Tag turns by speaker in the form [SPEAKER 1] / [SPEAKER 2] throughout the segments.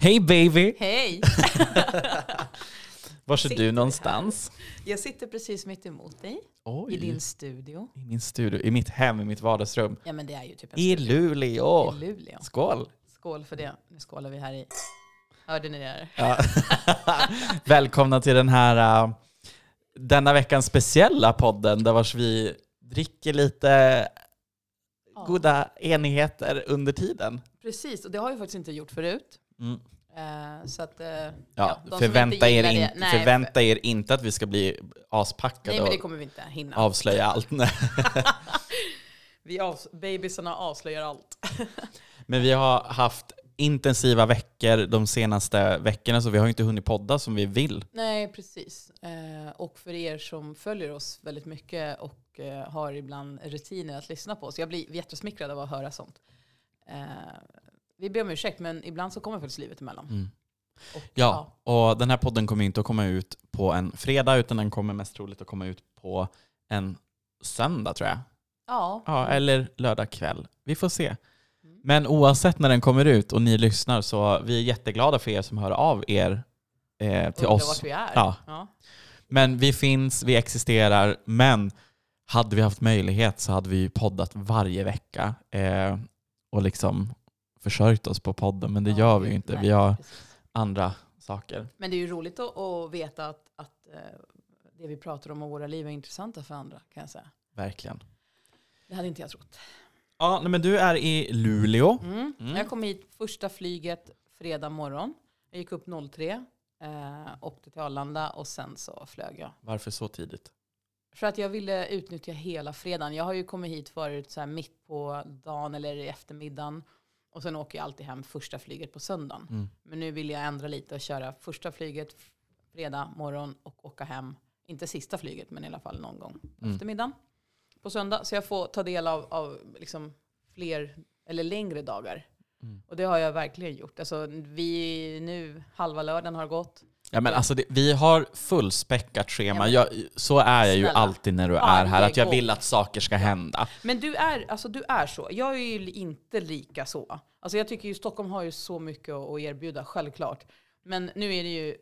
[SPEAKER 1] Hej baby!
[SPEAKER 2] Hej!
[SPEAKER 1] Var är
[SPEAKER 2] Sitter
[SPEAKER 1] du någonstans?
[SPEAKER 2] Jag sitter precis mitt emot dig
[SPEAKER 1] Oj.
[SPEAKER 2] i din studio.
[SPEAKER 1] I min studio, i mitt hem, i mitt vardagsrum.
[SPEAKER 2] Ja men det är ju typ en
[SPEAKER 1] I
[SPEAKER 2] studio
[SPEAKER 1] Luleå.
[SPEAKER 2] i Luleå.
[SPEAKER 1] Skål!
[SPEAKER 2] Skål för det. Nu skålar vi här i. Hörde ni det? Här?
[SPEAKER 1] Ja. Välkomna till den här uh, denna veckans speciella podden där vars vi dricker lite
[SPEAKER 2] Ja.
[SPEAKER 1] goda enigheter under tiden.
[SPEAKER 2] Precis, och det har jag faktiskt inte gjort förut.
[SPEAKER 1] Mm.
[SPEAKER 2] Eh, så att, eh,
[SPEAKER 1] Ja,
[SPEAKER 2] ja,
[SPEAKER 1] förvänta, er in,
[SPEAKER 2] nej,
[SPEAKER 1] förvänta er inte att vi ska bli aspackade
[SPEAKER 2] Nej men det kommer vi inte hinna.
[SPEAKER 1] avslöja allt.
[SPEAKER 2] Vi avs- babysarna avslöjar allt.
[SPEAKER 1] Men vi har haft intensiva veckor de senaste veckorna så vi har inte hunnit podda som vi vill.
[SPEAKER 2] Nej, precis. Eh, och för er som följer oss väldigt mycket och har ibland rutiner att lyssna på, så jag blir jättesmickrad av att höra sånt. Vi ber om ursäkt, men ibland så kommer faktiskt livet emellan.
[SPEAKER 1] Mm.
[SPEAKER 2] Och,
[SPEAKER 1] Ja, och den här podden kommer inte att komma ut på en fredag utan den kommer mest troligt att komma ut på en söndag tror jag.
[SPEAKER 2] ja.
[SPEAKER 1] Ja, eller lördag kväll. Vi får se.
[SPEAKER 2] Mm.
[SPEAKER 1] Men oavsett när den kommer ut och ni lyssnar så vi är jätteglada för er som hör av er eh, till oss.
[SPEAKER 2] vart vi är.
[SPEAKER 1] Ja.
[SPEAKER 2] Ja.
[SPEAKER 1] Men vi finns, vi existerar, men hade vi haft möjlighet så hade vi poddat varje vecka eh, och liksom försörjt oss på podden, men det
[SPEAKER 2] Ja,
[SPEAKER 1] gör vi ju inte.
[SPEAKER 2] nej,
[SPEAKER 1] Vi har
[SPEAKER 2] precis.
[SPEAKER 1] andra saker.
[SPEAKER 2] Men det är ju roligt att, att veta att, att eh, det vi pratar om och våra liv är intressanta för andra, kan jag säga.
[SPEAKER 1] Verkligen.
[SPEAKER 2] Det hade inte jag trott.
[SPEAKER 1] Ja, men du är i Luleå.
[SPEAKER 2] Mm.
[SPEAKER 1] Mm.
[SPEAKER 2] Jag kom hit första flyget fredag morgon. Jag gick upp 03, eh, åkte till Arlanda och sen så flög jag.
[SPEAKER 1] Varför så tidigt?
[SPEAKER 2] För att jag ville utnyttja hela fredagen. Jag har ju kommit hit förut så här mitt på dagen eller i eftermiddagen. Och sen åker jag alltid hem första flyget på söndagen.
[SPEAKER 1] Mm.
[SPEAKER 2] Men nu vill jag ändra lite och köra första flyget fredag morgon och åka hem. Inte sista flyget, men i alla fall någon gång på
[SPEAKER 1] Mm.
[SPEAKER 2] eftermiddagen på söndag. Så jag får ta del av, av liksom fler eller längre dagar.
[SPEAKER 1] Mm.
[SPEAKER 2] Och det har jag verkligen gjort. Alltså, vi nu, halva lördagen har gått.
[SPEAKER 1] Ja, men alltså det, vi har fullspäckat schema.
[SPEAKER 2] Ja,
[SPEAKER 1] jag, så är jag ju
[SPEAKER 2] Snälla.
[SPEAKER 1] alltid när du är här, att jag vill att saker ska hända.
[SPEAKER 2] Men du är, alltså, du är så. Jag är ju inte lika så. Alltså, jag tycker ju Stockholm har ju så mycket att erbjuda, självklart. Men nu är det ju...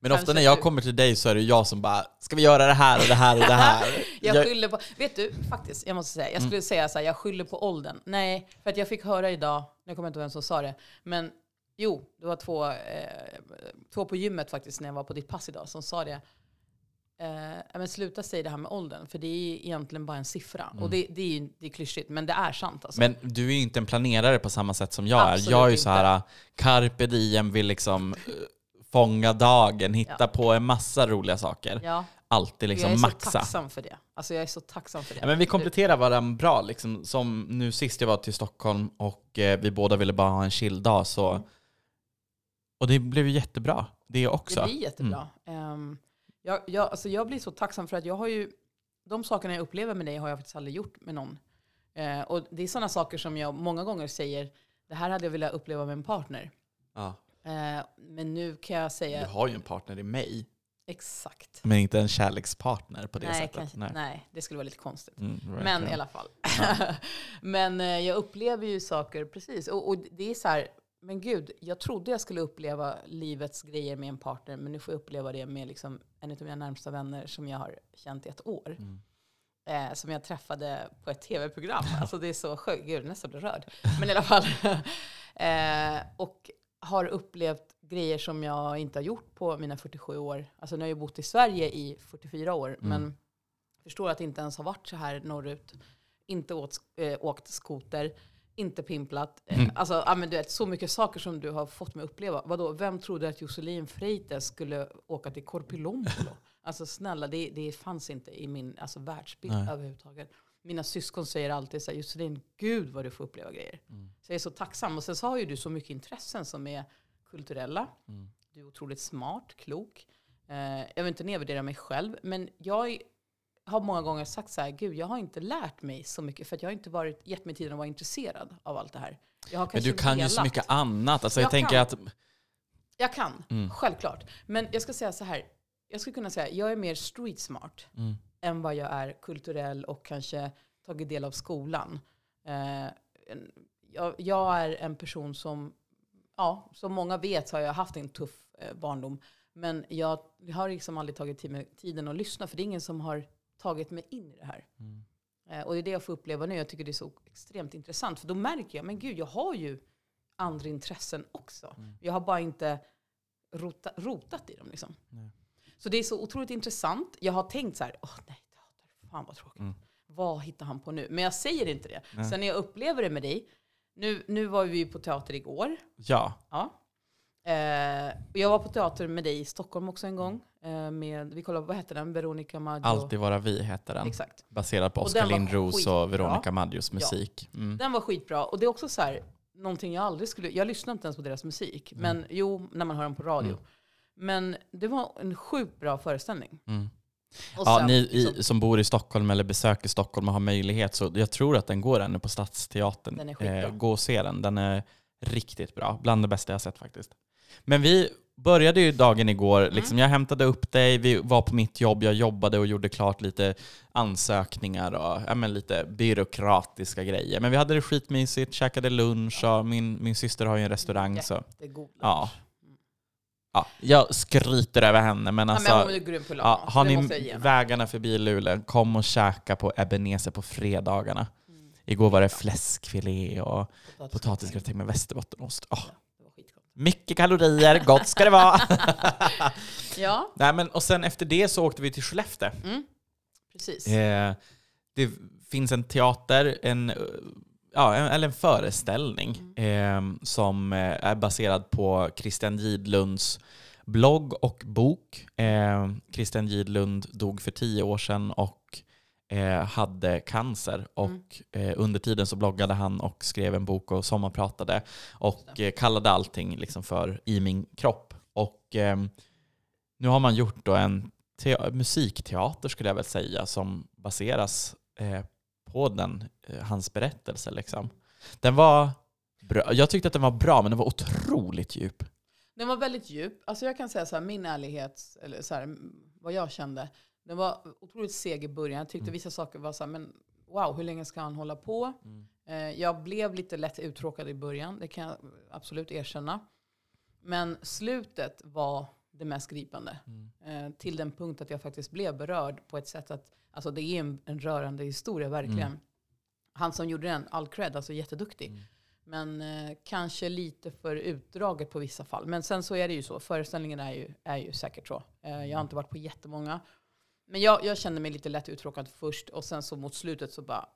[SPEAKER 1] Men ofta när jag kommer till dig så är det jag som bara, ska vi göra det här och det här och det här?
[SPEAKER 2] Jag
[SPEAKER 1] Jag-
[SPEAKER 2] skyller på... Vet du, faktiskt, jag måste säga. Jag
[SPEAKER 1] Mm.
[SPEAKER 2] skulle säga så här, jag skyller på åldern. Nej, för att jag fick höra idag, jag kommer inte ihåg vem som sa det, men jo, det var två, eh, två på gymmet faktiskt när jag var på ditt pass idag som sa det. Eh, men sluta säga det här med åldern, för det är egentligen bara en siffra. Och det, det är ju det är klyschigt, men det är sant alltså.
[SPEAKER 1] Mm. Men du är ju inte en planerare på samma sätt som jag
[SPEAKER 2] Absolut
[SPEAKER 1] är. Jag är ju
[SPEAKER 2] inte.
[SPEAKER 1] så här, carpe diem, vill liksom eh, fånga dagen, hitta
[SPEAKER 2] Ja.
[SPEAKER 1] på en massa roliga saker.
[SPEAKER 2] ja,
[SPEAKER 1] Alltid
[SPEAKER 2] jag
[SPEAKER 1] liksom
[SPEAKER 2] är så
[SPEAKER 1] maxa.
[SPEAKER 2] tacksam för det. Alltså jag är så tacksam för det.
[SPEAKER 1] Ja, men vi kompletterar varandra bra. Liksom, som nu sist jag var till Stockholm och eh, vi båda ville bara ha en chill dag. Så,
[SPEAKER 2] Mm.
[SPEAKER 1] Och det blev ju jättebra, det också.
[SPEAKER 2] Det blir jättebra. Ehm, jag, jag, alltså jag blir så tacksam för att jag har ju, de sakerna jag upplever med dig har jag faktiskt aldrig gjort med någon. Eh, och det är sådana saker som jag många gånger säger, det här hade jag velat uppleva med en partner.
[SPEAKER 1] Ja.
[SPEAKER 2] Eh, men nu kan jag
[SPEAKER 1] Du
[SPEAKER 2] säga
[SPEAKER 1] har ju en partner i mig,
[SPEAKER 2] exakt.
[SPEAKER 1] men inte en kärlekspartner på det
[SPEAKER 2] Nej,
[SPEAKER 1] sättet.
[SPEAKER 2] kanske, nej. det skulle vara lite konstigt.
[SPEAKER 1] Mm,
[SPEAKER 2] Men
[SPEAKER 1] verkligen.
[SPEAKER 2] i alla fall. men eh, jag upplever ju saker, precis. Och, och det är så här, men gud, jag trodde jag skulle uppleva livets grejer med en partner, men nu får jag uppleva det med liksom en av mina närmsta vänner som jag har känt i ett år.
[SPEAKER 1] Mm.
[SPEAKER 2] Eh, som jag träffade på ett tv-program. Alltså det är så sjukt, gud, nästan blir rörd. Men i alla fall. eh, och har upplevt grejer som jag inte har gjort på mina 47 år. Alltså nu har jag bott i Sverige i 44 år,
[SPEAKER 1] Mm.
[SPEAKER 2] men förstår att det inte ens har varit så här norrut. Inte åt, eh, åkt skoter, inte pimplat. Eh,
[SPEAKER 1] Mm.
[SPEAKER 2] Alltså, ja, men du vet, så mycket saker som du har fått mig uppleva. Vadå, vem trodde att Josselin Freites skulle åka till Korpilombolo? alltså snälla, det, det fanns inte i min alltså, världsbild
[SPEAKER 1] Nej.
[SPEAKER 2] överhuvudtaget. Mina syskon säger alltid så här, Josselin, gud vad du får uppleva grejer.
[SPEAKER 1] Mm.
[SPEAKER 2] Så jag är så tacksam. Och sen så har ju du så mycket intressen som är kulturella.
[SPEAKER 1] Mm.
[SPEAKER 2] Du är otroligt smart, klok. Eh, jag vill inte nedvärdera mig själv, men jag är- har många gånger sagt så här, gud jag har inte lärt mig så mycket för att jag har inte varit, gett mig tiden att vara intresserad av allt det här.
[SPEAKER 1] Men du kan ju så mycket annat. Alltså, jag,
[SPEAKER 2] Jag
[SPEAKER 1] tänker
[SPEAKER 2] kan.
[SPEAKER 1] att...
[SPEAKER 2] Jag kan,
[SPEAKER 1] Mm.
[SPEAKER 2] självklart. Men jag ska säga så här, jag skulle kunna säga jag är mer street smart
[SPEAKER 1] Mm.
[SPEAKER 2] än vad jag är kulturell och kanske tagit del av skolan. Eh, jag, jag är en person som ja, som många vet så har jag haft en tuff eh, barndom. Men jag, jag har liksom aldrig tagit tid med, tiden att lyssna, för det är ingen som har tagit mig in i det här.
[SPEAKER 1] Mm.
[SPEAKER 2] Eh, och det är det jag får uppleva nu. Jag tycker det är så extremt intressant. För då märker jag, men gud, jag har ju andra intressen också.
[SPEAKER 1] Mm.
[SPEAKER 2] Jag har bara inte rota, rotat i dem. Liksom.
[SPEAKER 1] Nej.
[SPEAKER 2] Så det är så otroligt intressant. Jag har tänkt så här, åh nej, teater, fan vad tråkigt.
[SPEAKER 1] Mm.
[SPEAKER 2] Vad hittar han på nu? Men jag säger inte det.
[SPEAKER 1] Nej.
[SPEAKER 2] Sen när jag upplever det med dig, nu, nu var vi på teater igår.
[SPEAKER 1] Ja,
[SPEAKER 2] Ja. Eh, jag var på teater med dig i Stockholm också en gång. Eh, med, vi kollade, vad hette den? Veronica Maggio.
[SPEAKER 1] Alltid vara vi heter den.
[SPEAKER 2] Exakt.
[SPEAKER 1] Baserad på Oskar Lindros och Veronica Maggios musik. Mm.
[SPEAKER 2] Den var skitbra. Och det är också så här, någonting jag aldrig skulle... Jag lyssnar inte ens på deras musik. Men jo, när man hör dem på radio.
[SPEAKER 1] Mm.
[SPEAKER 2] Men det var en sjukt bra föreställning.
[SPEAKER 1] Mm.
[SPEAKER 2] Och
[SPEAKER 1] Ja,
[SPEAKER 2] sen,
[SPEAKER 1] ni
[SPEAKER 2] liksom,
[SPEAKER 1] i, som bor i Stockholm eller besöker Stockholm och har möjlighet, så jag tror att den går ännu på Stadsteatern.
[SPEAKER 2] Den är skitbra.
[SPEAKER 1] gå och se den. Den är riktigt bra. Bland det bästa jag har sett faktiskt. Men vi började ju dagen igår.
[SPEAKER 2] Mm.
[SPEAKER 1] Liksom, jag hämtade upp dig, vi var på mitt jobb, jag jobbade och gjorde klart lite ansökningar och ja, lite byråkratiska grejer. Men vi hade det skitmysigt, käkade lunch och min, min syster har ju en restaurang. Så, ja. Ja, jag skryter över henne, men
[SPEAKER 2] Ja,
[SPEAKER 1] alltså...
[SPEAKER 2] men hon är
[SPEAKER 1] Ja, har ni vägarna förbi Luleå, kom och käka på Ebenezer på fredagarna.
[SPEAKER 2] Mm.
[SPEAKER 1] Igår var det fläskfilé och
[SPEAKER 2] Potatis-
[SPEAKER 1] potatisgratäng med västerbottenost.
[SPEAKER 2] Skitgott.
[SPEAKER 1] Mycket kalorier, gott ska det vara!
[SPEAKER 2] Ja,
[SPEAKER 1] Nej, men, och sen efter det så åkte vi till Skellefteå.
[SPEAKER 2] mm. precis.
[SPEAKER 1] Eh, det finns en teater, en, ja, en, eller en föreställning eh, som eh, är baserad på Christian Gidlunds blogg och bok. Eh, Christian Gidlund dog för tio år sedan och hade cancer. Och eh, under tiden så bloggade han och skrev en bok och sommarpratade och eh, kallade allting liksom för I min kropp. Och ehm, nu har man gjort då en te- musikteater skulle jag väl säga som baseras eh, på den, eh, hans berättelse. Liksom. Den var bra. Jag tyckte att den var bra men den var otroligt djup.
[SPEAKER 2] Den var väldigt djup. Alltså jag kan säga så här, min ärlighet, eller så här, vad jag kände. Den var otroligt seg i början. Jag tyckte vissa saker var så här, men wow, hur länge ska han hålla på? Eh, jag blev lite lätt uttråkad i början, det kan jag absolut erkänna. Men slutet var det mest gripande. Eh, till den punkt att jag faktiskt blev berörd på ett sätt att, alltså det är en, en rörande historia verkligen. Han som gjorde den, all cred, alltså jätteduktig. Men eh, kanske lite för utdraget på vissa fall. Men sen så är det ju så, föreställningen är ju, är ju säkert så. Eh, jag har inte varit på jättemånga. Men jag, jag kände mig lite lätt uttråkad först och sen så mot slutet så bara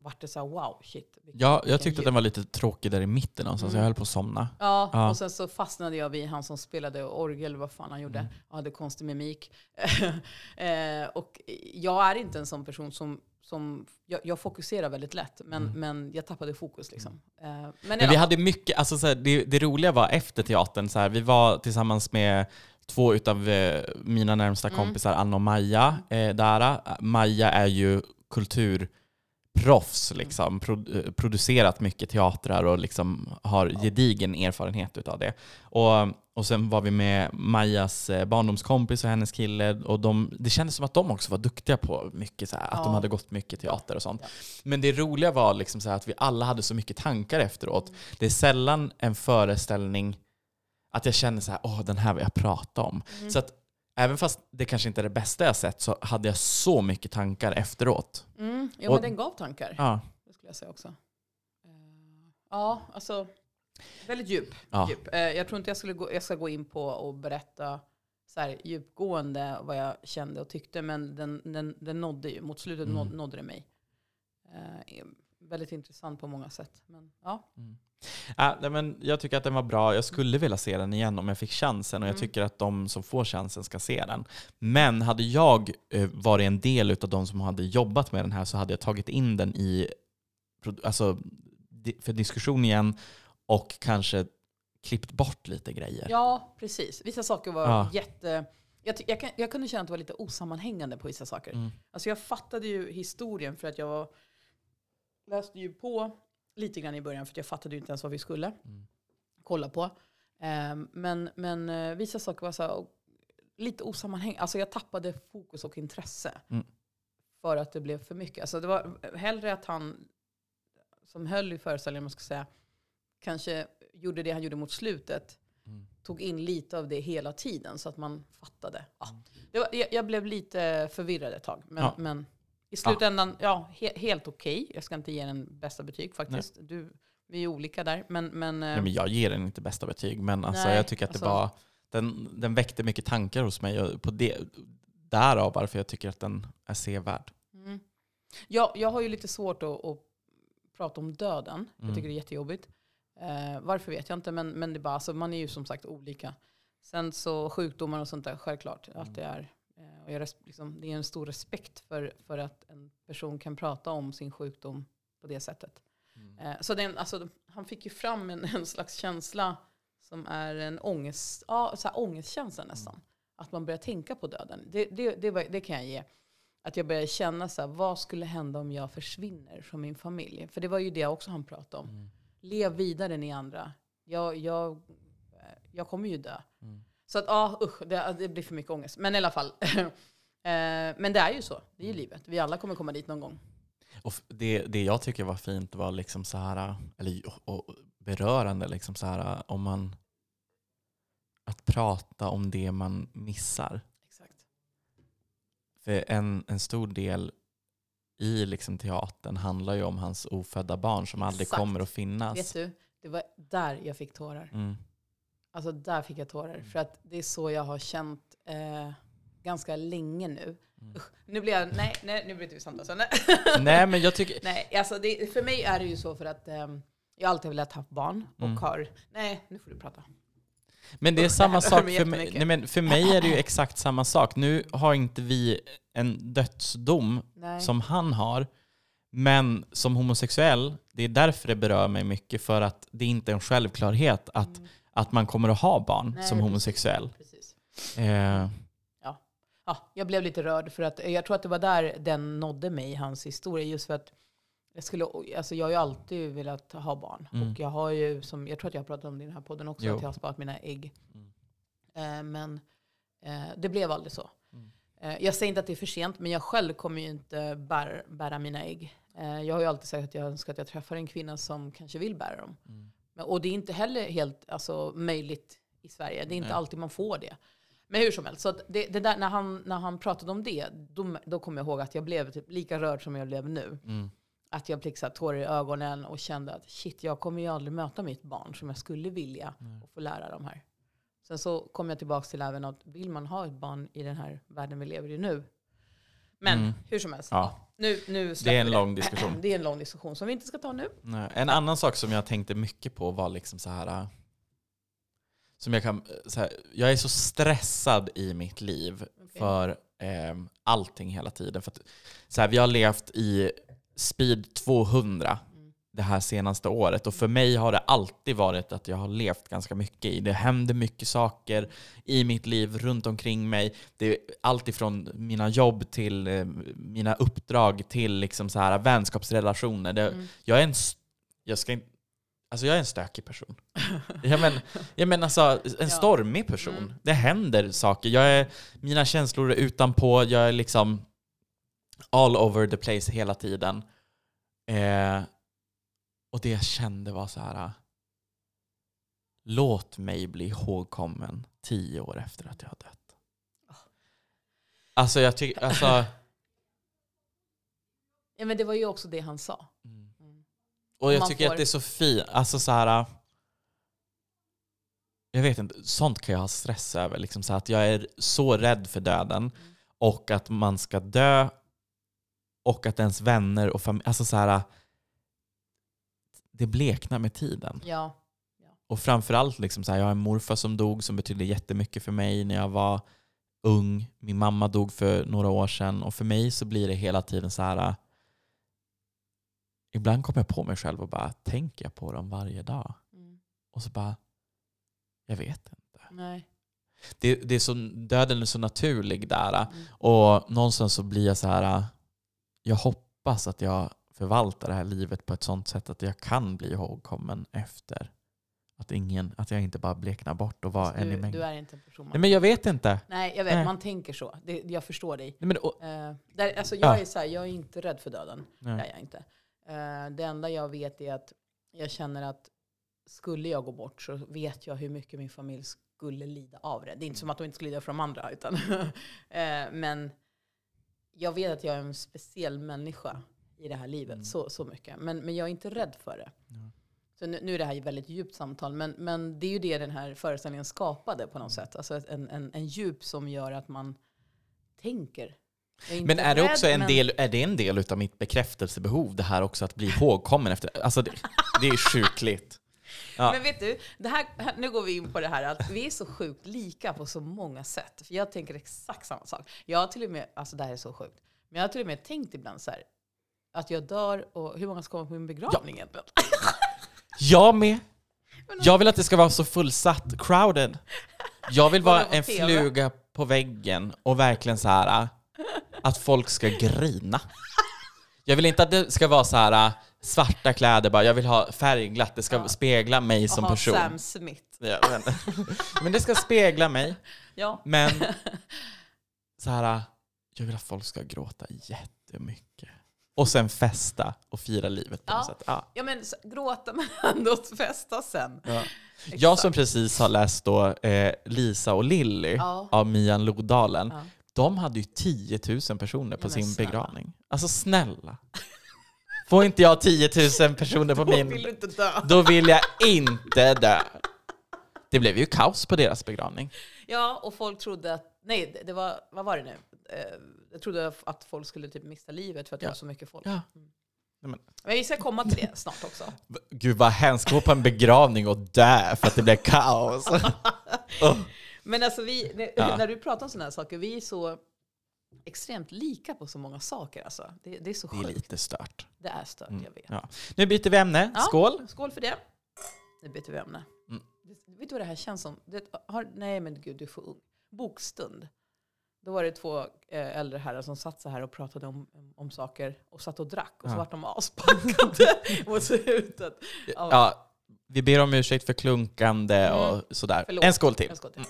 [SPEAKER 2] vart det så här, wow, shit.
[SPEAKER 1] Ja, jag tyckte att den var lite tråkig där i mitten någonstans.
[SPEAKER 2] Mm.
[SPEAKER 1] Jag höll på att somna.
[SPEAKER 2] Ja,
[SPEAKER 1] Ja.
[SPEAKER 2] och sen så fastnade jag vid han som spelade orgel, vad fan han gjorde.
[SPEAKER 1] Mm.
[SPEAKER 2] Han hade konstig mimik. eh, och jag är inte en sån person som, som jag, jag fokuserar väldigt lätt, men, men jag tappade fokus liksom. Eh, men
[SPEAKER 1] Mm. Men vi hade mycket, alltså så här, det, det roliga var efter teatern, så här, vi var tillsammans med två utav eh, mina närmsta
[SPEAKER 2] Mm.
[SPEAKER 1] kompisar, Anna och Maja. Eh, Dara. Maja är ju kulturproffs,
[SPEAKER 2] Mm.
[SPEAKER 1] liksom, Pro, eh, producerat mycket teatrar och liksom har gedigen erfarenhet utav det. Och, och sen var vi med Majas eh, barndomskompis och hennes kille och de, det kändes som att de också var duktiga på mycket, så här, att de hade gått mycket teater och sånt.
[SPEAKER 2] Ja.
[SPEAKER 1] Men det roliga var liksom så här att vi alla hade så mycket tankar efteråt. Det är sällan en föreställning att jag känner så här, åh den här vill jag prata om.
[SPEAKER 2] Mm.
[SPEAKER 1] Så att även fast det kanske inte är det bästa jag sett så hade jag så mycket tankar efteråt.
[SPEAKER 2] Mm, jo,
[SPEAKER 1] Och-
[SPEAKER 2] men den gav tankar.
[SPEAKER 1] Ja.
[SPEAKER 2] Det skulle jag säga också. Eh, ja, alltså väldigt djup.
[SPEAKER 1] Ja.
[SPEAKER 2] djup. Eh, jag tror inte jag, skulle gå, jag ska gå in på och berätta så här, djupgående vad jag kände och tyckte, men den, den, den nådde ju, mot slutet
[SPEAKER 1] Mm.
[SPEAKER 2] nådde, nådde det mig. Väldigt intressant på många sätt. Men, ja.
[SPEAKER 1] Äh, nej, men jag tycker att den var bra. Jag skulle vilja se den igen om jag fick chansen och jag
[SPEAKER 2] Mm.
[SPEAKER 1] tycker att de som får chansen ska se den. Men hade jag eh, varit en del av de som hade jobbat med den här så hade jag tagit in den i alltså, för diskussion igen och kanske klippt bort lite grejer.
[SPEAKER 2] ja, precis. Vissa saker var
[SPEAKER 1] Ja.
[SPEAKER 2] jätte... Jag, jag, jag kunde känna att det var lite osammanhängande på vissa saker.
[SPEAKER 1] Mm.
[SPEAKER 2] Alltså jag fattade ju historien för att jag var, läste ju på lite grann i början för jag fattade ju inte ens vad vi skulle
[SPEAKER 1] Mm.
[SPEAKER 2] kolla på. Ehm, men men eh, vissa saker var så här, lite osammanhängande. Alltså jag tappade fokus och intresse.
[SPEAKER 1] Mm.
[SPEAKER 2] För att det blev för mycket. Alltså det var hellre att han som höll i föreställningen, man ska säga, kanske gjorde det han gjorde mot slutet,
[SPEAKER 1] Mm.
[SPEAKER 2] tog in lite av det hela tiden så att man fattade. Ja. Det var, jag, jag blev lite förvirrad ett tag. Men,
[SPEAKER 1] Ja.
[SPEAKER 2] men i slutändan, ja, he, helt okej. Jag ska inte ge den bästa betyg faktiskt. Du, vi är olika där. Men, men, eh,
[SPEAKER 1] Nej, men jag ger den inte bästa betyg, men alltså,
[SPEAKER 2] Nej,
[SPEAKER 1] jag tycker att det
[SPEAKER 2] alltså-
[SPEAKER 1] var, den, den väckte mycket tankar hos mig. Och på det, därav varför jag tycker att den är sevärd.
[SPEAKER 2] Mm. Jag, jag har ju lite svårt att, att prata om döden.
[SPEAKER 1] Mm.
[SPEAKER 2] Jag tycker det är jättejobbigt. Eh, varför vet jag inte, men, men det är bara, alltså, man är ju som sagt olika. Sen så sjukdomar och sånt där, självklart att det är. Och jag liksom, det är en stor respekt för, för att en person kan prata om sin sjukdom på det sättet. Eh, så den, alltså, han fick ju fram en, en slags känsla som är en ångest, ja, så här ångestkänsla nästan. Att man börjar tänka på döden. Det, det, det, var, det kan jag ge. Att jag började känna så här, vad skulle hända om jag försvinner från min familj? För det var ju det också han pratade om.
[SPEAKER 1] Mm.
[SPEAKER 2] Lev vidare ni andra. Jag, jag, eh, jag kommer ju dö. Så att ja, usch, det, det blir för mycket ångest. Men i alla fall. Eh, Men det är ju så. Det är ju livet. Vi alla kommer komma dit någon gång.
[SPEAKER 1] Och det, det jag tycker var fint var liksom så här, eller och, och berörande, liksom så här, om man att prata om det man missar.
[SPEAKER 2] Exakt.
[SPEAKER 1] För en, en stor del i liksom teatern handlar ju om hans ofödda barn som aldrig
[SPEAKER 2] Exakt.
[SPEAKER 1] kommer att finnas.
[SPEAKER 2] Vet du, det var där jag fick tårar.
[SPEAKER 1] Mm.
[SPEAKER 2] Alltså där fick jag tårar. För att det är så jag har känt eh, ganska länge nu.
[SPEAKER 1] Mm.
[SPEAKER 2] Usch, nu blir jag, nej, nej nu bryter vi samtal. Så, nej.
[SPEAKER 1] Nej men jag tycker,
[SPEAKER 2] nej, alltså det, för mig är det ju så för att ehm, jag alltid har velat ha barn och
[SPEAKER 1] Mm.
[SPEAKER 2] har, nej nu får du prata.
[SPEAKER 1] Men det är samma sak för mig. Nej, men för mig är det ju exakt samma sak. Nu har inte vi en dödsdom
[SPEAKER 2] Nej.
[SPEAKER 1] som han har. Men som homosexuell, det är därför det berör mig mycket. För att det är inte en självklarhet att,
[SPEAKER 2] Mm.
[SPEAKER 1] Att man kommer att ha barn
[SPEAKER 2] Nej,
[SPEAKER 1] som homosexuell.
[SPEAKER 2] Precis.
[SPEAKER 1] Eh,
[SPEAKER 2] Ja, jag blev lite rörd för att jag tror att det var där den nådde mig, hans historia. Just för att jag, skulle, alltså jag har ju alltid velat ha barn.
[SPEAKER 1] Mm.
[SPEAKER 2] Och jag har ju, som, jag tror att jag har pratat om det i den här podden också,
[SPEAKER 1] Jo.
[SPEAKER 2] att jag har sparat mina ägg.
[SPEAKER 1] Mm.
[SPEAKER 2] Eh, men eh, det blev aldrig så.
[SPEAKER 1] Mm.
[SPEAKER 2] Eh, jag säger inte att det är för sent, men jag själv kommer ju inte bär, bära mina ägg. Eh, jag har ju alltid sagt att jag önskar att jag träffar en kvinna som kanske vill bära dem.
[SPEAKER 1] Mm.
[SPEAKER 2] Men, och det är inte heller helt alltså, möjligt i Sverige. Det är inte
[SPEAKER 1] Nej.
[SPEAKER 2] alltid man får det. Men hur som helst, så det, det där, när, han, när han pratade om det, då, då kom jag ihåg att jag blev typ lika rörd som jag blev nu.
[SPEAKER 1] Mm.
[SPEAKER 2] Att jag fick tårar i ögonen och kände att shit, jag kommer ju aldrig möta mitt barn som jag skulle vilja och få lära dem här. Sen så kom jag tillbaka till även att vill man ha ett barn i den här världen vi lever i nu? Men
[SPEAKER 1] Mm.
[SPEAKER 2] hur som helst,
[SPEAKER 1] Ja.
[SPEAKER 2] nu, nu
[SPEAKER 1] Det är en
[SPEAKER 2] vi
[SPEAKER 1] lång diskussion.
[SPEAKER 2] Det är en lång diskussion som vi inte ska ta nu.
[SPEAKER 1] Nej. En annan sak som jag tänkte mycket på var liksom så här. äh, Som jag, kan, så här, jag är så stressad i mitt liv
[SPEAKER 2] Okej.
[SPEAKER 1] för eh, allting hela tiden. För att, så här, vi har levt i speed 200
[SPEAKER 2] Mm.
[SPEAKER 1] Det här senaste året. Och för mig har det alltid varit att jag har levt ganska mycket i. Det händer mycket saker i mitt liv runt omkring mig. Det är allt ifrån mina jobb till eh, mina uppdrag till liksom så här vänskapsrelationer. Det,
[SPEAKER 2] Mm.
[SPEAKER 1] jag, är en, jag, ska, inte- alltså jag är en stökig person. Jag men, jag men alltså, en stormig person.
[SPEAKER 2] Mm.
[SPEAKER 1] Det händer saker. Jag är, mina känslor är utanpå. Jag är liksom all over the place hela tiden. Eh, och det jag kände var så här. Låt mig bli ihågkommen tio år efter att jag har dött. Alltså jag tycker, alltså...
[SPEAKER 2] Ja, men det var ju också det han sa.
[SPEAKER 1] Mm.
[SPEAKER 2] Mm.
[SPEAKER 1] Och jag
[SPEAKER 2] Man
[SPEAKER 1] tycker
[SPEAKER 2] får-
[SPEAKER 1] att det är så fint. Alltså så här. Jag vet inte, sånt kan jag ha stress över. Liksom så att jag är så rädd för döden. Och att man ska dö. Och att ens vänner och familj... Alltså så här. Det bleknar med tiden.
[SPEAKER 2] Ja.
[SPEAKER 1] Och framförallt, liksom så här, jag har en morfar som dog som betydde jättemycket för mig när jag var ung. Min mamma dog för några år sedan. Och för mig så blir det hela tiden så här. Ibland kommer jag på mig själv och bara tänker jag på dem varje dag.
[SPEAKER 2] Mm.
[SPEAKER 1] Och så bara, jag vet inte.
[SPEAKER 2] Nej.
[SPEAKER 1] Det, det är så, döden är så naturlig där.
[SPEAKER 2] Mm.
[SPEAKER 1] Och någonstans så blir jag så här, jag hoppas att jag förvaltar det här livet på ett sånt sätt att jag kan bli ihågkommen efter. Att, ingen, att jag inte bara bleknar bort och var en i mängden.
[SPEAKER 2] du är inte en person man...
[SPEAKER 1] Nej, men jag vet inte.
[SPEAKER 2] Nej, jag vet.
[SPEAKER 1] Nej.
[SPEAKER 2] Man tänker så. Det, jag förstår dig.
[SPEAKER 1] Nej, men, och,
[SPEAKER 2] Eh, där, alltså jag,
[SPEAKER 1] Ja.
[SPEAKER 2] är så här, jag är inte rädd för döden. Det är
[SPEAKER 1] nej.
[SPEAKER 2] jag inte. Eh, det enda jag vet är att jag känner att skulle jag gå bort så vet jag hur mycket min familj skulle lida av det. Det är inte som att de inte skulle lida för de andra. Utan eh, men jag vet att jag är en speciell människa i det här livet.
[SPEAKER 1] Mm.
[SPEAKER 2] Så, så mycket. Men, men jag är inte rädd för det. Så nu, nu är det här ett väldigt djupt samtal, men, men det är ju det den här föreställningen skapade på något sätt. Alltså en, en, en djup som gör att man tänker. Inte
[SPEAKER 1] Men är det också en
[SPEAKER 2] men-
[SPEAKER 1] del, är det en del utav mitt bekräftelsebehov, det här också att bli ihågkommen efter? Alltså det, det är sjukligt. Ja.
[SPEAKER 2] Men vet du, det här- nu går vi in på det här att vi är så sjukt lika på så många sätt. För jag tänker exakt samma sak. Jag har till och med, alltså det här är så sjukt, men jag har till och med tänkt ibland så här, att jag dör och hur många ska komma på min begravning egentligen?
[SPEAKER 1] Jag med. Jag vill att det ska vara så fullsatt, crowded. Jag vill vara en fluga på väggen och verkligen så här att folk ska grina. Jag vill inte att det ska vara så här svarta kläder bara, jag vill ha färgglatt, det ska
[SPEAKER 2] Ja.
[SPEAKER 1] spegla mig som
[SPEAKER 2] Aha,
[SPEAKER 1] person.
[SPEAKER 2] Sam Smith.
[SPEAKER 1] Ja, men, men det ska spegla mig.
[SPEAKER 2] Ja.
[SPEAKER 1] Men så här, jag vill att folk ska gråta jättemycket. Och sen festa och fira livet på
[SPEAKER 2] Ja.
[SPEAKER 1] något sätt. Ja.
[SPEAKER 2] ja, men gråta men ändå festa sen.
[SPEAKER 1] Ja. Jag som precis har läst då eh, Lisa och Lilly
[SPEAKER 2] Ja.
[SPEAKER 1] av Mian Lodalen,
[SPEAKER 2] Ja.
[SPEAKER 1] de hade ju 10 000 personer på sin
[SPEAKER 2] snälla.
[SPEAKER 1] begravning. Alltså snälla. Får inte jag 10 000 personer på
[SPEAKER 2] Då vill du
[SPEAKER 1] min...
[SPEAKER 2] inte dö.
[SPEAKER 1] Då vill jag inte dö. Det blev ju kaos på deras begravning.
[SPEAKER 2] Ja, och folk trodde att, nej, det- det var, vad var det nu? Jag trodde att folk skulle typ mista livet för att det
[SPEAKER 1] Ja.
[SPEAKER 2] var så mycket folk.
[SPEAKER 1] Ja.
[SPEAKER 2] Mm.
[SPEAKER 1] Men-
[SPEAKER 2] Men vi ska komma till det snart också.
[SPEAKER 1] Gud vad hemskt, gå på en begravning och dö för att det blev kaos. Oh.
[SPEAKER 2] Men alltså vi, när,
[SPEAKER 1] Ja.
[SPEAKER 2] när du pratar om sådana här saker, vi är så extremt lika på så många saker. Alltså. Det, det är så
[SPEAKER 1] Det är
[SPEAKER 2] sjukt.
[SPEAKER 1] lite stört.
[SPEAKER 2] Det är stört,
[SPEAKER 1] Mm,
[SPEAKER 2] jag vet.
[SPEAKER 1] Ja. Nu byter vi ämne.
[SPEAKER 2] Ja.
[SPEAKER 1] Skål!
[SPEAKER 2] Skål för det. Nu byter vi ämne.
[SPEAKER 1] Mm.
[SPEAKER 2] Vet du vad det här känns som? Det har, nej men gud, du är för ung. Bokstund. Då var det två eh, äldre herrar som satt så här och pratade om, om saker och satt och drack. Och så
[SPEAKER 1] Ja.
[SPEAKER 2] vart de aspackade mot slutet. Ja.
[SPEAKER 1] Ja, vi ber om ursäkt för klunkande
[SPEAKER 2] Mm.
[SPEAKER 1] och sådär.
[SPEAKER 2] Förlåt.
[SPEAKER 1] En skål till.
[SPEAKER 2] Jag ska till.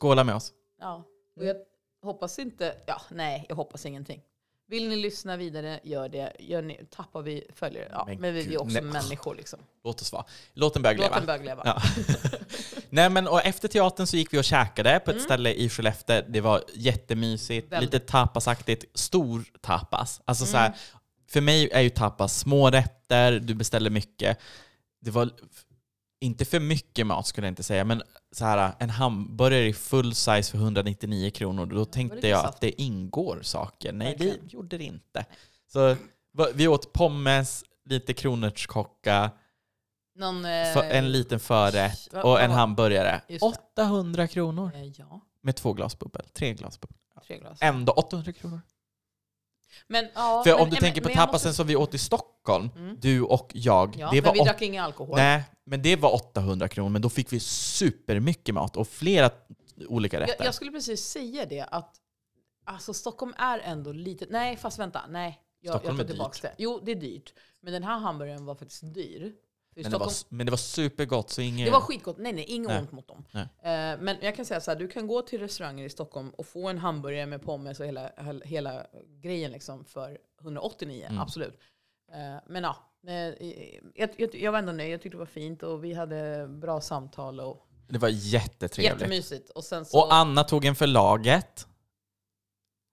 [SPEAKER 1] Skåla med oss.
[SPEAKER 2] Ja. Och jag hoppas inte, ja nej, jag hoppas ingenting. Vill ni lyssna vidare, gör det. Gör ni, tappar vi följare, ja,
[SPEAKER 1] Men
[SPEAKER 2] men, vi är
[SPEAKER 1] gud,
[SPEAKER 2] ju också
[SPEAKER 1] nej.
[SPEAKER 2] människor liksom.
[SPEAKER 1] Låt oss vara. Låt börja
[SPEAKER 2] Låt
[SPEAKER 1] leva.
[SPEAKER 2] den börja leva.
[SPEAKER 1] Ja. Nej, men, och efter teatern så gick vi och käkade på ett
[SPEAKER 2] Mm.
[SPEAKER 1] ställe i Skellefteå. Det var jättemysigt,
[SPEAKER 2] Väldigt.
[SPEAKER 1] lite tapasaktigt. Stor tapas. Alltså så
[SPEAKER 2] Mm.
[SPEAKER 1] här, för mig är ju tapas små rätter, du beställer mycket. Det var inte för mycket mat skulle jag inte säga, men så här, en hamburgare i full size för 199 kronor, då tänkte jag att det ingår saker. Nej, det gjorde det inte. Så vi åt pommes, lite kronärtskocka,
[SPEAKER 2] Någon,
[SPEAKER 1] för,
[SPEAKER 2] eh,
[SPEAKER 1] en liten förrätt och en hamburgare.
[SPEAKER 2] Just det.
[SPEAKER 1] 800 kronor
[SPEAKER 2] eh, ja,
[SPEAKER 1] med två glas bubbel. Tre glas bubbel.
[SPEAKER 2] tre glas.
[SPEAKER 1] Ändå 800 kronor.
[SPEAKER 2] Men, ja,
[SPEAKER 1] För
[SPEAKER 2] men,
[SPEAKER 1] om du
[SPEAKER 2] men-
[SPEAKER 1] tänker på
[SPEAKER 2] men jag
[SPEAKER 1] tapasen
[SPEAKER 2] måste-
[SPEAKER 1] som vi åt i Stockholm,
[SPEAKER 2] Mm.
[SPEAKER 1] du och jag,
[SPEAKER 2] Ja,
[SPEAKER 1] det
[SPEAKER 2] men
[SPEAKER 1] var
[SPEAKER 2] vi
[SPEAKER 1] åt-
[SPEAKER 2] drack ingen alkohol.
[SPEAKER 1] Nej, men det var 800 kronor, men då fick vi supermycket mat och flera olika rätter.
[SPEAKER 2] Jag, jag skulle precis säga det att alltså, Stockholm är ändå lite... Nej, fast vänta. Nej, jag,
[SPEAKER 1] Stockholm
[SPEAKER 2] jag
[SPEAKER 1] är
[SPEAKER 2] tar tillbaka det. Jo, det är dyrt. Men den här hamburgaren var faktiskt dyr.
[SPEAKER 1] Men, det var, men det var supergott, så inget...
[SPEAKER 2] det var skitgott. Nej, nej, inget
[SPEAKER 1] Nej.
[SPEAKER 2] ont mot dem. Eh, men jag kan säga så här, du kan gå till restauranger i Stockholm och få en hamburgare med pommes och hela, hela, grejen liksom för 189,
[SPEAKER 1] Mm.
[SPEAKER 2] absolut. Eh, men ja, eh, jag, jag, jag var ändå nöjd. Jag tyckte det var fint och vi hade bra samtal och
[SPEAKER 1] Det var jättetrevligt.
[SPEAKER 2] jättemysigt. Och så...
[SPEAKER 1] Och Anna tog en för laget.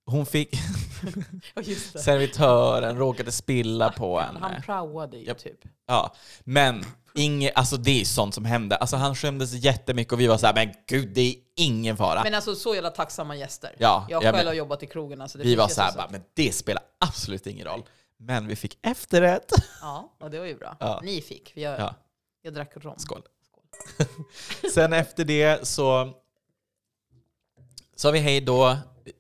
[SPEAKER 1] Hon fick... Servitören råkade spilla på
[SPEAKER 2] Han, han
[SPEAKER 1] henne.
[SPEAKER 2] praoade ju typ.
[SPEAKER 1] Ja, men inget, alltså det är sånt som händer. Alltså han skämdes jättemycket och vi var så här, men gud det är ingen fara.
[SPEAKER 2] Men alltså så jävla tacksamma gäster.
[SPEAKER 1] Ja,
[SPEAKER 2] jag
[SPEAKER 1] ja,
[SPEAKER 2] själv
[SPEAKER 1] men-
[SPEAKER 2] har jobbat i krogen. Alltså, det
[SPEAKER 1] vi var så här, bara, men det spelar absolut ingen roll. Men vi fick efterrätt.
[SPEAKER 2] Ja, och det var ju bra.
[SPEAKER 1] Ja.
[SPEAKER 2] Ni fick, jag,
[SPEAKER 1] Ja.
[SPEAKER 2] jag drack rom.
[SPEAKER 1] Skål. Sen efter det så sa vi hej då,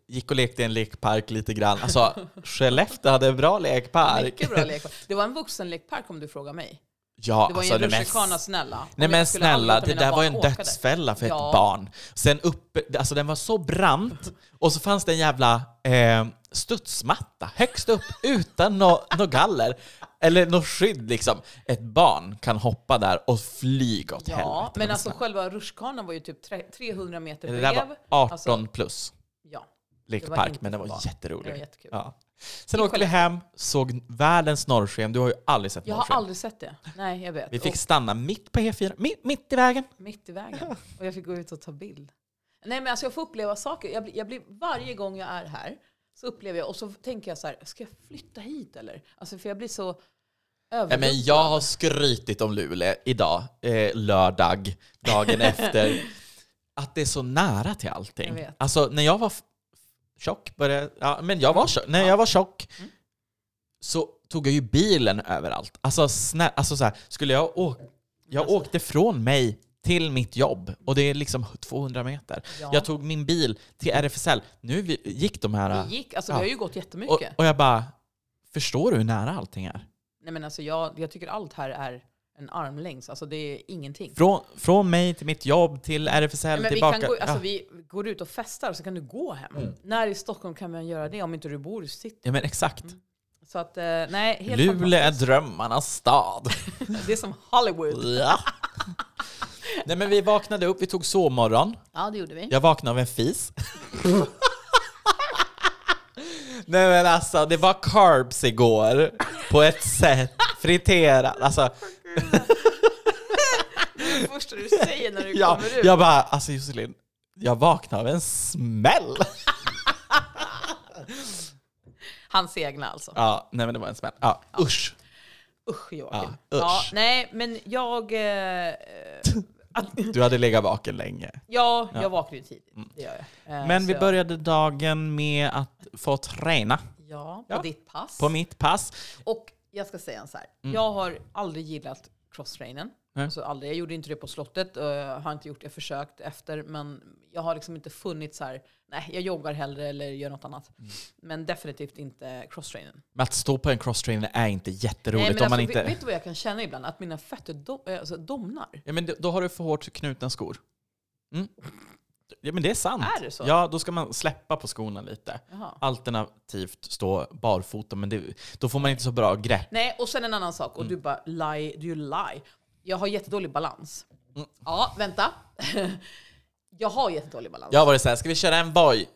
[SPEAKER 1] gick och lekte i en lekpark lite grann. Alltså Skellefteå hade en bra lekpark.
[SPEAKER 2] Mycket bra lekpark. Det var en vuxenlekpark om du frågar mig.
[SPEAKER 1] Ja,
[SPEAKER 2] Det var ju
[SPEAKER 1] alltså
[SPEAKER 2] en
[SPEAKER 1] det mest...
[SPEAKER 2] rutschkana snälla.
[SPEAKER 1] Nej men snälla, det där var ju en dödsfälla för
[SPEAKER 2] Ja.
[SPEAKER 1] ett barn. Sen uppe, alltså den var så brant, och så fanns det en jävla eh, studsmatta högst upp utan något no galler. Eller något skydd liksom. Ett barn kan hoppa där och flyga åt helvete.
[SPEAKER 2] Ja, men alltså
[SPEAKER 1] snälla.
[SPEAKER 2] själva rutschkanan var ju typ tre- 300 meter
[SPEAKER 1] Det där var 18
[SPEAKER 2] Alltså-
[SPEAKER 1] plus. Lekpark,
[SPEAKER 2] inte
[SPEAKER 1] men den var
[SPEAKER 2] barn. Det var
[SPEAKER 1] jätterolig.
[SPEAKER 2] jättekul.
[SPEAKER 1] Ja. Sen åkte vi hem, såg världens norrsken. Du har ju aldrig sett
[SPEAKER 2] Jag har
[SPEAKER 1] norrsken.
[SPEAKER 2] aldrig sett det. Nej, jag vet.
[SPEAKER 1] Vi fick
[SPEAKER 2] Och
[SPEAKER 1] stanna mitt på E4, mitt, mitt i vägen.
[SPEAKER 2] mitt i vägen. Och jag fick gå ut och ta bild. Nej men alltså jag får uppleva saker. Jag blir, jag blir, varje gång jag är här så upplever jag, och så tänker jag så här, ska jag flytta hit eller? Alltså för jag blir så överrumplad.
[SPEAKER 1] men jag har skrytit om Luleå idag, eh, lördag, dagen efter. Att det är så nära till allting. Alltså när jag var tjock, började, ja, men jag var tjock, när jag var tjock
[SPEAKER 2] Mm.
[SPEAKER 1] så tog jag ju bilen överallt. Alltså, snä, alltså så här, skulle jag åka, jag
[SPEAKER 2] Alltså-
[SPEAKER 1] åkte från mig till mitt jobb och det är liksom 200 meter.
[SPEAKER 2] Ja.
[SPEAKER 1] Jag tog min bil till RFSL. Nu gick de här...
[SPEAKER 2] Vi gick, alltså
[SPEAKER 1] Ja.
[SPEAKER 2] vi har ju gått
[SPEAKER 1] Och,
[SPEAKER 2] jättemycket.
[SPEAKER 1] och jag bara, förstår du hur nära allting är?
[SPEAKER 2] Nej men alltså jag, jag tycker allt här är en armlängds, alltså det är ingenting.
[SPEAKER 1] Från, från mig till mitt jobb, till RFSL,
[SPEAKER 2] Nej, men vi,
[SPEAKER 1] tillbaka.
[SPEAKER 2] kan gå, alltså
[SPEAKER 1] ja.
[SPEAKER 2] vi går ut och festar och så kan du gå hem.
[SPEAKER 1] Mm.
[SPEAKER 2] När i Stockholm kan man göra det om inte du bor i city?
[SPEAKER 1] ja men exakt.
[SPEAKER 2] Så att, eh, nej, helt
[SPEAKER 1] Luleå är drömmarnas stad.
[SPEAKER 2] Det är som Hollywood.
[SPEAKER 1] ja. Nej men vi vaknade upp, vi tog sovmorgon.
[SPEAKER 2] Ja, det gjorde vi.
[SPEAKER 1] Jag vaknade av en fis. Nej men alltså, det var carbs igår. På ett sätt. Friterat. Alltså,
[SPEAKER 2] första du säger när du
[SPEAKER 1] jag,
[SPEAKER 2] kommer ut.
[SPEAKER 1] jag bara, alltså Josselin, jag vaknade av en smäll.
[SPEAKER 2] Hans egna alltså.
[SPEAKER 1] Ja, nej men det var en smäll. Ja, usch.
[SPEAKER 2] Usch Joakim.
[SPEAKER 1] Ja,
[SPEAKER 2] Ja,
[SPEAKER 1] usch.
[SPEAKER 2] nej, men jag... Eh, eh, att,
[SPEAKER 1] Du hade legat vaken länge.
[SPEAKER 2] ja,
[SPEAKER 1] Ja.
[SPEAKER 2] jag vaknar ju tidigt. Det gör jag. Eh,
[SPEAKER 1] Men vi
[SPEAKER 2] jag-
[SPEAKER 1] började dagen med att få träna
[SPEAKER 2] Ja, på
[SPEAKER 1] Ja.
[SPEAKER 2] ditt pass.
[SPEAKER 1] på mitt pass.
[SPEAKER 2] Och jag ska säga så här.
[SPEAKER 1] Mm.
[SPEAKER 2] Jag har aldrig gillat crosstrainen.
[SPEAKER 1] Nej.
[SPEAKER 2] Alltså aldrig. Jag gjorde inte det på slottet. och jag har inte gjort det. Jag försökt efter. Men jag har liksom inte funnit så här. Nej, jag joggar hellre eller gör något annat.
[SPEAKER 1] Mm.
[SPEAKER 2] Men definitivt inte crosstrainen.
[SPEAKER 1] Men att stå på en crosstrainer är inte jätteroligt
[SPEAKER 2] Nej, men
[SPEAKER 1] om man
[SPEAKER 2] alltså,
[SPEAKER 1] inte...
[SPEAKER 2] vet, du vad jag kan känna ibland? Att mina fötter do, eh, alltså, domnar.
[SPEAKER 1] Ja, men då- har du för hårt knutna skor. Mm. Ja, men det är sant.
[SPEAKER 2] Är det så?
[SPEAKER 1] Ja, då ska man släppa på skorna lite.
[SPEAKER 2] Jaha.
[SPEAKER 1] Alternativt stå barfota, men det, då får man inte så bra grepp.
[SPEAKER 2] Nej, och sen en annan sak. Och
[SPEAKER 1] Mm.
[SPEAKER 2] du bara, lie, du lie. Jag har jättedålig balans.
[SPEAKER 1] Mm.
[SPEAKER 2] Ja, vänta. jag har jättedålig balans.
[SPEAKER 1] Jag har varit såhär, ska vi köra en boy?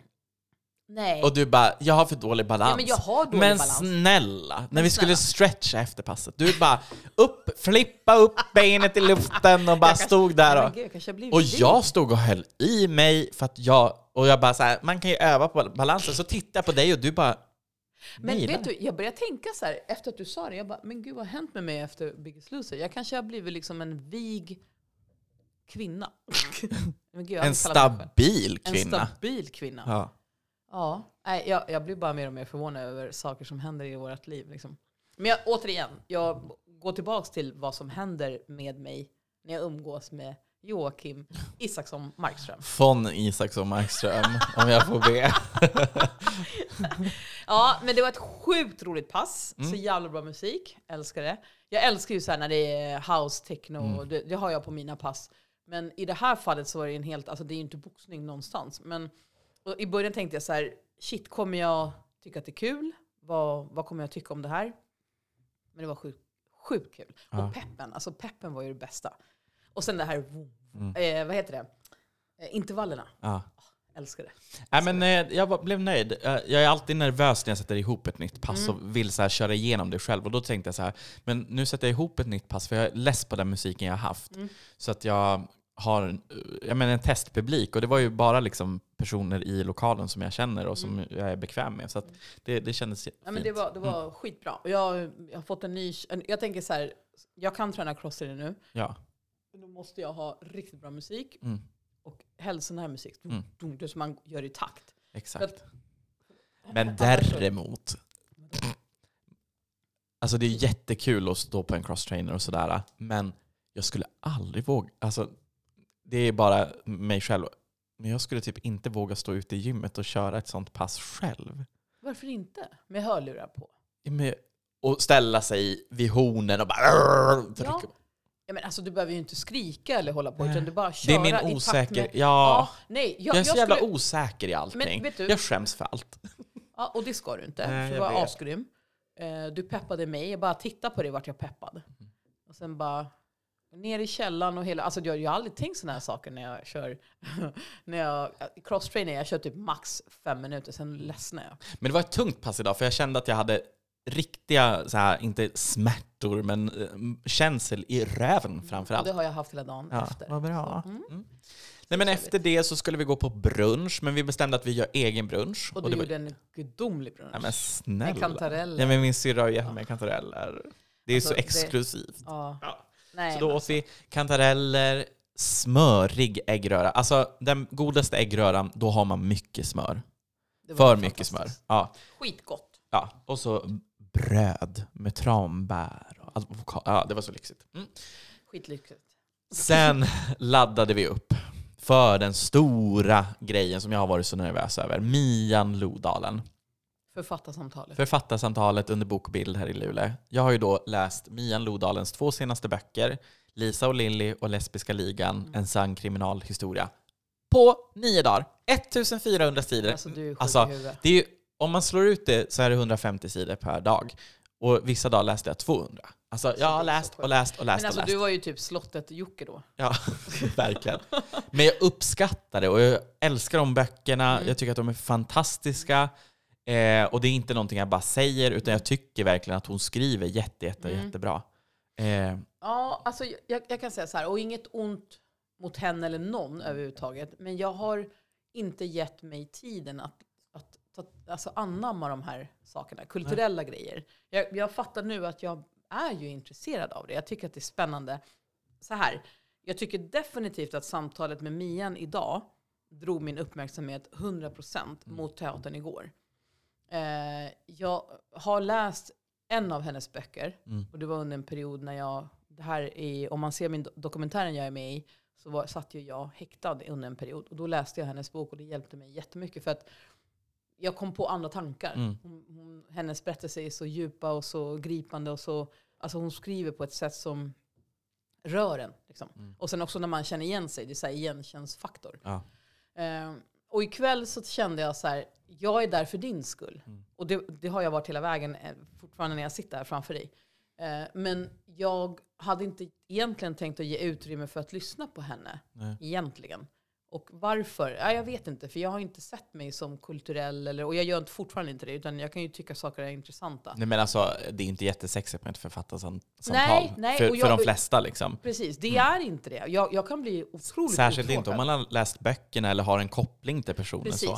[SPEAKER 2] Nej.
[SPEAKER 1] Och du bara, jag har för dålig balans.
[SPEAKER 2] Ja, men jag har dålig
[SPEAKER 1] men
[SPEAKER 2] balans.
[SPEAKER 1] snälla, när
[SPEAKER 2] Men
[SPEAKER 1] vi skulle stretcha efter passet, du bara upp, flippa upp benet i luften och bara
[SPEAKER 2] kanske-
[SPEAKER 1] stod där och...
[SPEAKER 2] gud, jag
[SPEAKER 1] Och jag stod och höll i mig för att jag, och jag bara så här, man kan ju öva på balansen, så tittar jag på dig och du bara
[SPEAKER 2] Men
[SPEAKER 1] nailar
[SPEAKER 2] vet du, jag började tänka så här efter att du sa det. Jag bara, men gud vad har hänt med mig efter Biggest Loser? Jag kanske har blivit liksom en vig kvinna. gud,
[SPEAKER 1] En stabil
[SPEAKER 2] En
[SPEAKER 1] kvinna.
[SPEAKER 2] stabil kvinna.
[SPEAKER 1] Ja.
[SPEAKER 2] Ja, nej, jag, jag blir bara mer och mer förvånad över saker som händer i vårt liv. Liksom. Men jag, återigen, jag går tillbaka till vad som händer med mig när jag umgås med Joakim Isaksson Markström.
[SPEAKER 1] Von Isaksson Markström, om jag får be.
[SPEAKER 2] Ja, men det var ett sjukt roligt pass.
[SPEAKER 1] Mm.
[SPEAKER 2] Så jävla bra musik. Älskar det. Jag älskar ju så här när det är house, techno,
[SPEAKER 1] Mm.
[SPEAKER 2] det, det har jag på mina pass. Men i det här fallet så var det en helt, alltså det är ju inte boxning någonstans. Men i början tänkte jag så här, shit kommer jag tycka att det är kul? Vad, vad kommer jag tycka om det här? Men det var sjukt, sjukt kul.
[SPEAKER 1] Ja.
[SPEAKER 2] Och peppen, alltså peppen var ju det bästa. Och sen det här,
[SPEAKER 1] Mm.
[SPEAKER 2] eh, vad heter det? Eh, intervallerna.
[SPEAKER 1] Ja.
[SPEAKER 2] Älskar det.
[SPEAKER 1] Nej, men, eh, jag var, blev nöjd. Eh, Jag är alltid nervös när jag sätter ihop ett nytt pass
[SPEAKER 2] Mm.
[SPEAKER 1] och vill så här, köra igenom det själv. Och då tänkte jag så här, men nu sätter jag ihop ett nytt pass för jag är less på den musiken jag har haft.
[SPEAKER 2] Mm.
[SPEAKER 1] Så att jag har en- jag menar, en testpublik och det var ju bara liksom personer i lokalen som jag känner och som jag är bekväm med. Så att det, det kändes
[SPEAKER 2] Ja,
[SPEAKER 1] fint.
[SPEAKER 2] men det var, det var skitbra. Och jag, jag har fått en ny... En, jag tänker så här, jag kan träna crosstrainer nu.
[SPEAKER 1] Ja.
[SPEAKER 2] Då måste jag ha riktigt bra musik.
[SPEAKER 1] Mm.
[SPEAKER 2] Och helst sån här musik. Dum,
[SPEAKER 1] Mm.
[SPEAKER 2] dum, som man gör i takt.
[SPEAKER 1] Exakt.
[SPEAKER 2] att-
[SPEAKER 1] Men
[SPEAKER 2] Annars så-
[SPEAKER 1] däremot, alltså det är jättekul att stå på en crosstrainer och sådär, men jag skulle aldrig våga, alltså det är bara mig själv, men jag skulle typ inte våga stå ute i gymmet och köra ett sånt pass själv.
[SPEAKER 2] Varför inte? Med hörlurar på.
[SPEAKER 1] Med, och ställa sig vid hornen och bara.
[SPEAKER 2] Ja. Ja, men alltså, du behöver ju inte skrika eller hålla på, utan du bara
[SPEAKER 1] Det
[SPEAKER 2] köra
[SPEAKER 1] är min osäker...
[SPEAKER 2] med...
[SPEAKER 1] Ja,
[SPEAKER 2] Ja, nej, jag,
[SPEAKER 1] jag är så
[SPEAKER 2] jag
[SPEAKER 1] jävla
[SPEAKER 2] skulle,
[SPEAKER 1] osäker i allting.
[SPEAKER 2] du-
[SPEAKER 1] jag skäms för allt.
[SPEAKER 2] ja, och det ska du inte,
[SPEAKER 1] Nej,
[SPEAKER 2] för du var asgrym. Eh, Du peppade mig, jag bara tittade på dig vart jag peppad. Och sen bara, ner i källaren och hela... Alltså jag, jag har aldrig tänkt sådana här saker när jag kör... när jag crosstrainer, jag kör typ max fem minuter, sen ledsnar jag.
[SPEAKER 1] Men det var ett tungt pass idag, för jag kände att jag hade riktiga, så här, inte smärtor, men eh, känsel i röven
[SPEAKER 2] Och
[SPEAKER 1] framförallt.
[SPEAKER 2] det har jag haft hela dagen
[SPEAKER 1] Ja,
[SPEAKER 2] efter.
[SPEAKER 1] vad bra.
[SPEAKER 2] Mm.
[SPEAKER 1] Mm. Nej, men efter det så skulle vi gå på brunch, men vi bestämde att vi gör egen brunch.
[SPEAKER 2] Och du
[SPEAKER 1] det var,
[SPEAKER 2] gjorde en gudomlig brunch.
[SPEAKER 1] Nej men
[SPEAKER 2] Med
[SPEAKER 1] snälla.
[SPEAKER 2] kantareller.
[SPEAKER 1] Ja, men min syrra har gett mig kantareller. Det är
[SPEAKER 2] Alltså,
[SPEAKER 1] så
[SPEAKER 2] det-
[SPEAKER 1] exklusivt.
[SPEAKER 2] Ja.
[SPEAKER 1] Ja.
[SPEAKER 2] Nej,
[SPEAKER 1] Så då åt vi kantareller, smörig äggröra. Alltså den godaste äggröran, då har man mycket smör.
[SPEAKER 2] det var
[SPEAKER 1] För mycket smör. Ja.
[SPEAKER 2] Skitgott.
[SPEAKER 1] ja. Och så bröd med tranbär. och avokado. Ja, det var så lyxigt. Mm.
[SPEAKER 2] Skitlyxigt.
[SPEAKER 1] Sen laddade vi upp för den stora grejen som jag har varit så nervös över. Mian Lodalen.
[SPEAKER 2] Författarsamtalet.
[SPEAKER 1] Författarsamtalet under Bokbild här i Luleå. Jag har ju då läst Mian Lodalens två senaste böcker, Lisa och Lilly och Lesbiska ligan, en sann kriminalhistoria. På nio dagar. 1400 sidor.
[SPEAKER 2] Alltså du är sjuk
[SPEAKER 1] Alltså,
[SPEAKER 2] i huvudet.
[SPEAKER 1] Det är ju, om man slår ut det så är det 150 sidor per dag. Och vissa dagar läste jag 200. Alltså jag har läst och läst och läst
[SPEAKER 2] Men alltså
[SPEAKER 1] och läst.
[SPEAKER 2] du var ju typ slottet Jocke då.
[SPEAKER 1] Ja, verkligen. Men jag uppskattar det och jag älskar de böckerna.
[SPEAKER 2] Mm.
[SPEAKER 1] Jag tycker att de är fantastiska. Eh, och det är inte någonting jag bara säger, utan jag tycker verkligen att hon skriver jätte, jätte,
[SPEAKER 2] Mm.
[SPEAKER 1] jättebra. Eh,
[SPEAKER 2] Ja, alltså jag, jag kan säga så här, och inget ont mot henne eller någon överhuvudtaget, men jag har inte gett mig tiden att ta, alltså anamma de här sakerna, kulturella grejer. Jag, jag fattar nu att jag är ju intresserad av det. Jag tycker att det är spännande. Så här, jag tycker definitivt att samtalet med Mian idag drog min uppmärksamhet 100% mot teatern igår. Eh, jag har läst en av hennes böcker,
[SPEAKER 1] Mm.
[SPEAKER 2] och det var under en period när jag, det här är, om man ser min do- dokumentären jag är med i, så var, satt ju jag häktad under en period. Och då läste jag hennes bok och det hjälpte mig jättemycket. För att jag kom på andra tankar.
[SPEAKER 1] Mm.
[SPEAKER 2] Hon, hon, hennes berättelser är så djupa och så gripande. Och så, alltså hon skriver på ett sätt som rör en. Liksom.
[SPEAKER 1] Mm.
[SPEAKER 2] Och sen också när man känner igen sig, det är så här igenkänsfaktor.
[SPEAKER 1] ja.
[SPEAKER 2] Eh, och ikväll så kände jag så här, jag är där för din skull.
[SPEAKER 1] Mm.
[SPEAKER 2] Och det, det har jag varit hela vägen, eh, fortfarande när jag sitter här framför dig. Eh, men jag hade inte egentligen tänkt att ge utrymme för att lyssna på henne.
[SPEAKER 1] Nej.
[SPEAKER 2] Egentligen. Och varför? Ja, jag vet inte, för jag har inte sett mig som kulturell, eller, och jag gör inte- fortfarande inte det, utan jag kan ju tycka saker är intressanta.
[SPEAKER 1] Nej men alltså, det är inte jättesexigt med ett författarsamtal.
[SPEAKER 2] Nej, nej,
[SPEAKER 1] för,
[SPEAKER 2] och jag-
[SPEAKER 1] för de flesta liksom.
[SPEAKER 2] Precis, det är inte det. Jag, jag kan bli otroligt
[SPEAKER 1] Särskilt inte om
[SPEAKER 2] uttråkad.
[SPEAKER 1] man har läst böckerna eller har en koppling till personen. Så.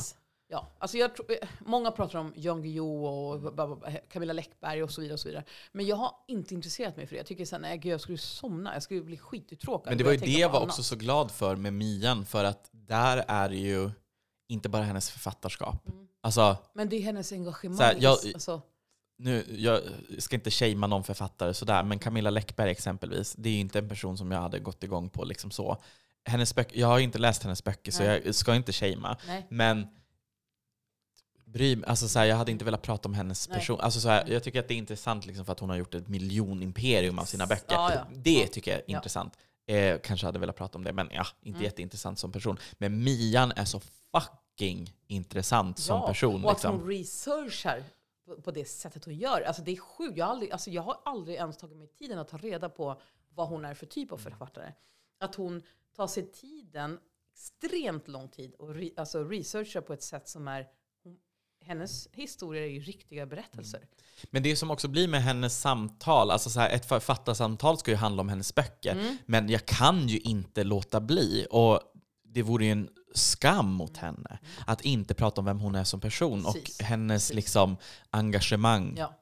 [SPEAKER 2] Ja, alltså jag tror, många pratar om Jan Guillou och ba- Camilla Läckberg och så vidare. och så vidare. Men jag har inte intresserat mig för det. Jag tycker sen, nej, gud, jag skulle somna, jag skulle bli skituttråkad.
[SPEAKER 1] Men det var ju det jag var
[SPEAKER 2] annat.
[SPEAKER 1] också så glad för med Mian, för att där är det ju inte bara hennes författarskap.
[SPEAKER 2] Mm.
[SPEAKER 1] Alltså,
[SPEAKER 2] Men det är hennes engagemang.
[SPEAKER 1] Så här, jag-
[SPEAKER 2] alltså,
[SPEAKER 1] nu, jag ska inte shamea någon författare sådär, men Camilla Läckberg exempelvis, det är ju inte en person som jag hade gått igång på liksom så. Hennes böcker, jag har inte läst hennes böcker så
[SPEAKER 2] Nej.
[SPEAKER 1] jag ska inte shamea, men bry, mig- alltså så här, jag hade inte velat prata om hennes
[SPEAKER 2] Nej.
[SPEAKER 1] person. Alltså så här, jag tycker att det är intressant liksom för att hon har gjort ett miljonimperium av sina böcker.
[SPEAKER 2] Ja, ja.
[SPEAKER 1] Det tycker jag är
[SPEAKER 2] Ja.
[SPEAKER 1] intressant. Eh, kanske hade velat prata om det, men ja, inte
[SPEAKER 2] Mm.
[SPEAKER 1] jätteintressant som person. Men Mian är så fucking intressant som person.
[SPEAKER 2] Och att
[SPEAKER 1] Liksom.
[SPEAKER 2] hon researchar på, på det sättet hon gör. Alltså det är sjukt. Jag har, aldrig, alltså jag har aldrig ens tagit mig tiden att ta reda på vad hon är för typ av författare. Att hon tar sig tiden, extremt lång tid, och re, alltså researchar på ett sätt som är... Hennes historier är ju riktiga berättelser.
[SPEAKER 1] Men det som också blir med hennes samtal, alltså så här, ett författarsamtal ska ju handla om hennes böcker,
[SPEAKER 2] Mm.
[SPEAKER 1] men jag kan ju inte låta bli. Och det vore ju en skam mot henne att inte prata om vem hon är som person
[SPEAKER 2] Precis.
[SPEAKER 1] och hennes
[SPEAKER 2] Precis.
[SPEAKER 1] liksom, engagemang.
[SPEAKER 2] Ja.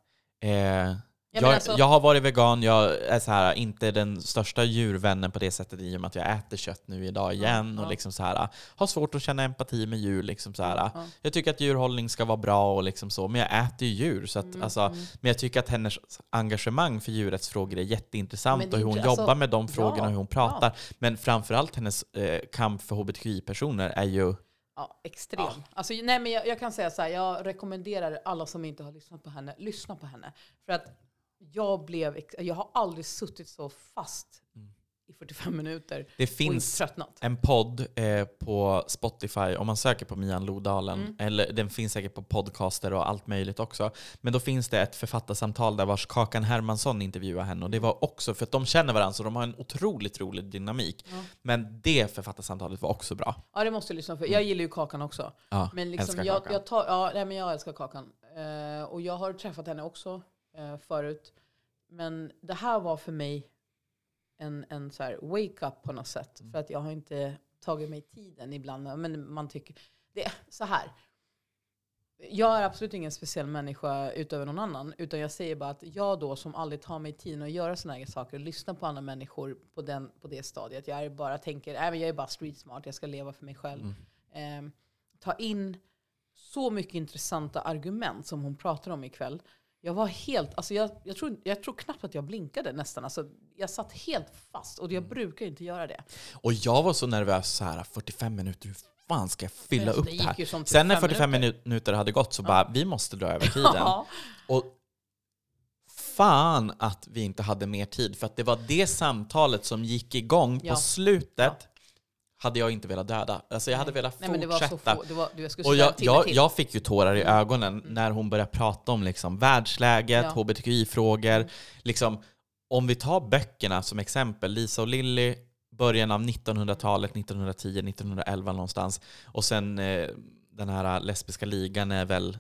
[SPEAKER 1] Eh,
[SPEAKER 2] Ja,
[SPEAKER 1] jag,
[SPEAKER 2] men alltså-
[SPEAKER 1] jag har varit vegan, jag är så här, inte den största djurvännen på det sättet i och med att jag äter kött nu idag igen
[SPEAKER 2] ja.
[SPEAKER 1] och liksom så här, har svårt att känna empati med djur. Liksom så här.
[SPEAKER 2] Ja.
[SPEAKER 1] Jag tycker att djurhållning ska vara bra och liksom så, men jag äter ju djur. Så att,
[SPEAKER 2] Mm,
[SPEAKER 1] alltså,
[SPEAKER 2] mm.
[SPEAKER 1] Men jag tycker att hennes engagemang för djurrättsfrågor är jätteintressant
[SPEAKER 2] det
[SPEAKER 1] och hur hon
[SPEAKER 2] alltså,
[SPEAKER 1] jobbar med de frågorna
[SPEAKER 2] ja,
[SPEAKER 1] och hur hon pratar. Men framförallt hennes eh, kamp för hbtqi-personer är ju...
[SPEAKER 2] Ja, extrem.
[SPEAKER 1] Ja.
[SPEAKER 2] Alltså, nej, men jag, jag kan säga så här, jag rekommenderar alla som inte har lyssnat på henne, lyssna på henne. För att jag blev, jag har aldrig suttit så fast
[SPEAKER 1] Mm.
[SPEAKER 2] i 45 minuter
[SPEAKER 1] Det
[SPEAKER 2] och inte
[SPEAKER 1] finns
[SPEAKER 2] tröttnat.
[SPEAKER 1] en podd eh, på Spotify, om man söker på Mian Lodalen,
[SPEAKER 2] Mm.
[SPEAKER 1] eller den finns säkert på podcaster och allt möjligt också. Men då finns det ett författarsamtal där vars Kakan Hermansson intervjuar henne. Och det var också, för att de känner varandra så de har en otroligt rolig dynamik.
[SPEAKER 2] Ja.
[SPEAKER 1] Men det författarsamtalet var också bra.
[SPEAKER 2] Ja, det måste jag lyssna på. Jag gillar ju Kakan också.
[SPEAKER 1] Ja,
[SPEAKER 2] Men liksom
[SPEAKER 1] älskar
[SPEAKER 2] jag,
[SPEAKER 1] Kakan.
[SPEAKER 2] jag, tar, ja, nej, men jag älskar Kakan. Eh, och jag har träffat henne också eh, förut. Men det här var för mig en, en så här wake-up på något sätt.
[SPEAKER 1] Mm.
[SPEAKER 2] För att jag har inte tagit mig tiden ibland. Men man tycker... Det är så här. Jag är absolut ingen speciell människa utöver någon annan. Utan jag säger bara att jag då som aldrig tar mig tiden att göra såna här saker och lyssna på andra människor på, den, på det stadiet. Jag är bara tänker, äh, jag är bara street smart, jag ska leva för mig själv.
[SPEAKER 1] Mm.
[SPEAKER 2] Eh, ta in så mycket intressanta argument som hon pratar om ikväll. Jag var helt, alltså jag, jag, tror, jag tror knappt att jag blinkade nästan. Alltså, jag satt helt fast och jag
[SPEAKER 1] Mm.
[SPEAKER 2] brukar inte göra det.
[SPEAKER 1] Och jag var så nervös så här 45 minuter, hur fan ska jag fylla upp
[SPEAKER 2] det
[SPEAKER 1] här?
[SPEAKER 2] som
[SPEAKER 1] Sen när
[SPEAKER 2] 45
[SPEAKER 1] 45 minuter hade gått så bara, vi måste dra över tiden.
[SPEAKER 2] Ja.
[SPEAKER 1] Och fan att vi inte hade mer tid, för att det var det samtalet som gick igång
[SPEAKER 2] Ja.
[SPEAKER 1] på slutet. Hade jag inte velat döda. Alltså jag hade velat
[SPEAKER 2] Nej,
[SPEAKER 1] fortsätta.
[SPEAKER 2] få, det var, jag
[SPEAKER 1] och fick ju tårar i ögonen när hon började prata om liksom världsläget,
[SPEAKER 2] Ja.
[SPEAKER 1] hbtqi-frågor.
[SPEAKER 2] Mm.
[SPEAKER 1] Liksom, om vi tar böckerna som exempel, Lisa och Lilly, början av 1900-talet, 1910, 1911 någonstans. Och sen eh, den här lesbiska ligan är väl,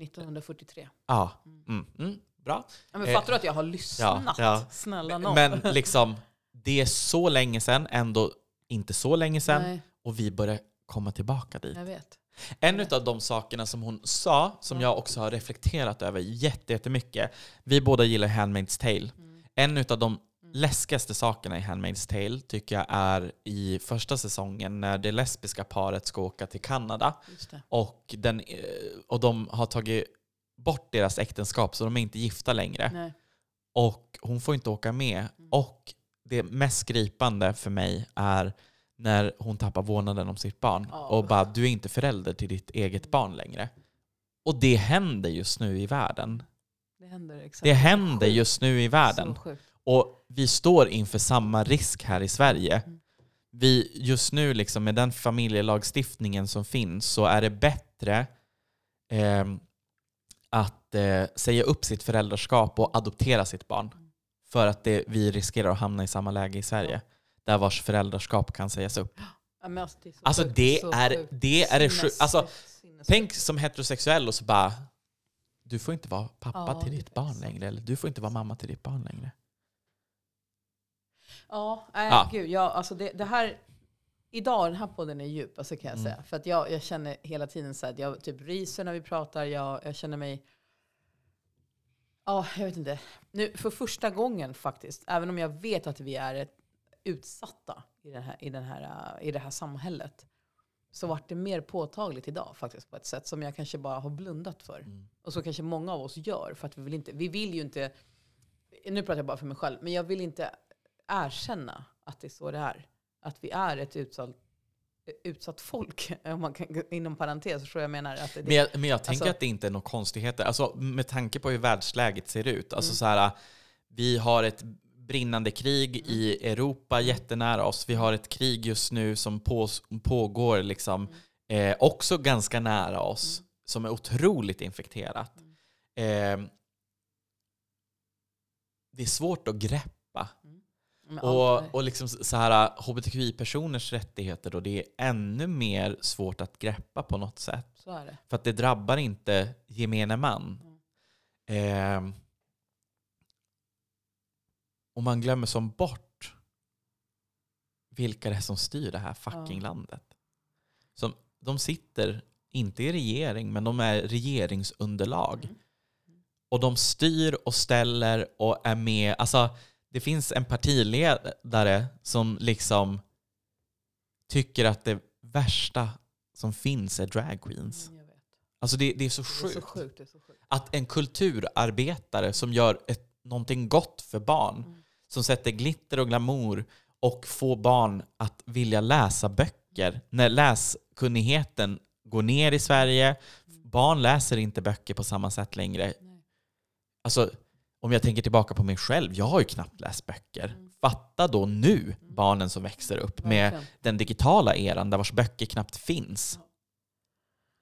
[SPEAKER 2] 1943.
[SPEAKER 1] ja, mm, mm, bra.
[SPEAKER 2] Ja, men
[SPEAKER 1] Eh,
[SPEAKER 2] fattar du att jag har lyssnat?
[SPEAKER 1] ja.
[SPEAKER 2] Snälla nån.
[SPEAKER 1] Men liksom, det är så länge sedan, ändå inte så länge sedan,
[SPEAKER 2] Nej,
[SPEAKER 1] och vi börjar komma tillbaka dit.
[SPEAKER 2] jag vet.
[SPEAKER 1] En av de sakerna som hon sa, som jag också har reflekterat över jätte- jättemycket, vi båda gillar Handmaid's Tale.
[SPEAKER 2] Mm.
[SPEAKER 1] En av de läskigaste sakerna i Handmaid's Tale tycker jag är i första säsongen när det lesbiska paret ska åka till Kanada och, den, eh, och de har tagit bort deras äktenskap så de är inte gifta längre.
[SPEAKER 2] Nej.
[SPEAKER 1] Och hon får inte åka med.
[SPEAKER 2] Mm.
[SPEAKER 1] Och det mest gripande för mig är när hon tappar vårdnaden om sitt barn
[SPEAKER 2] Ja.
[SPEAKER 1] och bara du är inte förälder till ditt eget barn längre. Och det händer just nu i världen.
[SPEAKER 2] Det händer exakt.
[SPEAKER 1] Det händer just nu i världen. Och vi står inför samma risk här i Sverige.
[SPEAKER 2] Mm.
[SPEAKER 1] Vi, just nu liksom med den familjelagstiftningen som finns så är det bättre ehm, att eh, säga upp sitt föräldraskap och adoptera sitt barn. För att det, vi riskerar att hamna i samma läge i Sverige. Där vars föräldraskap kan sägas upp.
[SPEAKER 2] Ja, alltså, det är så
[SPEAKER 1] Alltså det är
[SPEAKER 2] sjukt.
[SPEAKER 1] det, är det
[SPEAKER 2] Sinnes-
[SPEAKER 1] sjuk, alltså. Tänk som heterosexuell och så bara du får inte vara pappa
[SPEAKER 2] Ja,
[SPEAKER 1] till ditt barn längre. Eller du får inte vara mamma till ditt barn längre.
[SPEAKER 2] Ja, äh,
[SPEAKER 1] Ja.
[SPEAKER 2] gud. Ja, alltså det, det här... Idag, den här podden är djup, alltså kan jag
[SPEAKER 1] Mm.
[SPEAKER 2] säga. För att jag, jag känner hela tiden så att jag typ ryser när vi pratar. Jag, jag känner mig... Ja, jag vet inte. Nu, för första gången faktiskt, även om jag vet att vi är ett, utsatta i, den här, i, den här, äh, i det här samhället, så vart det mer påtagligt idag faktiskt på ett sätt som jag kanske bara har blundat för.
[SPEAKER 1] Mm.
[SPEAKER 2] Och så kanske många av oss gör, för att vi vill inte, vi vill ju inte, nu pratar jag bara för mig själv, men jag vill inte erkänna att det är så det är. Att vi är ett utsatt, utsatt folk, om man kan, inom parentes, så tror jag menar att det,
[SPEAKER 1] Men jag, men jag tänker
[SPEAKER 2] Alltså-
[SPEAKER 1] att det inte är några konstigheter. Alltså, med tanke på hur världsläget ser ut. Alltså,
[SPEAKER 2] Mm.
[SPEAKER 1] så här, vi har ett brinnande krig
[SPEAKER 2] Mm.
[SPEAKER 1] i Europa jättenära oss. Vi har ett krig just nu som på, pågår liksom,
[SPEAKER 2] Mm.
[SPEAKER 1] eh, också ganska nära oss. Som är otroligt infekterat.
[SPEAKER 2] Mm.
[SPEAKER 1] Eh, det är svårt att greppa. Och, och liksom så här, hbtqi-personers rättigheter då, det är ännu mer svårt att greppa på något sätt. För att det drabbar inte gemene man. Eh, och man glömmer som bort vilka det är som styr det här fucking
[SPEAKER 2] Ja.
[SPEAKER 1] landet. Som, de sitter inte i regering, men de är regeringsunderlag.
[SPEAKER 2] Mm.
[SPEAKER 1] Och de styr och ställer och är med. Alltså, det finns en partiledare som liksom tycker att det värsta som finns är drag queens.
[SPEAKER 2] Mm.
[SPEAKER 1] Alltså det, det är så
[SPEAKER 2] Det är
[SPEAKER 1] sjukt.
[SPEAKER 2] så sjukt. Det är så sjukt.
[SPEAKER 1] Att en kulturarbetare som gör ett, någonting gott för barn,
[SPEAKER 2] Mm.
[SPEAKER 1] som sätter glitter och glamour och får barn att vilja läsa böcker. När läskunnigheten går ner i Sverige, barn läser inte böcker på samma sätt längre.
[SPEAKER 2] Nej.
[SPEAKER 1] Alltså, om jag tänker tillbaka på mig själv, jag har ju knappt läst böcker.
[SPEAKER 2] Mm.
[SPEAKER 1] fatta då nu barnen som växer upp med den digitala eran där vars böcker knappt finns.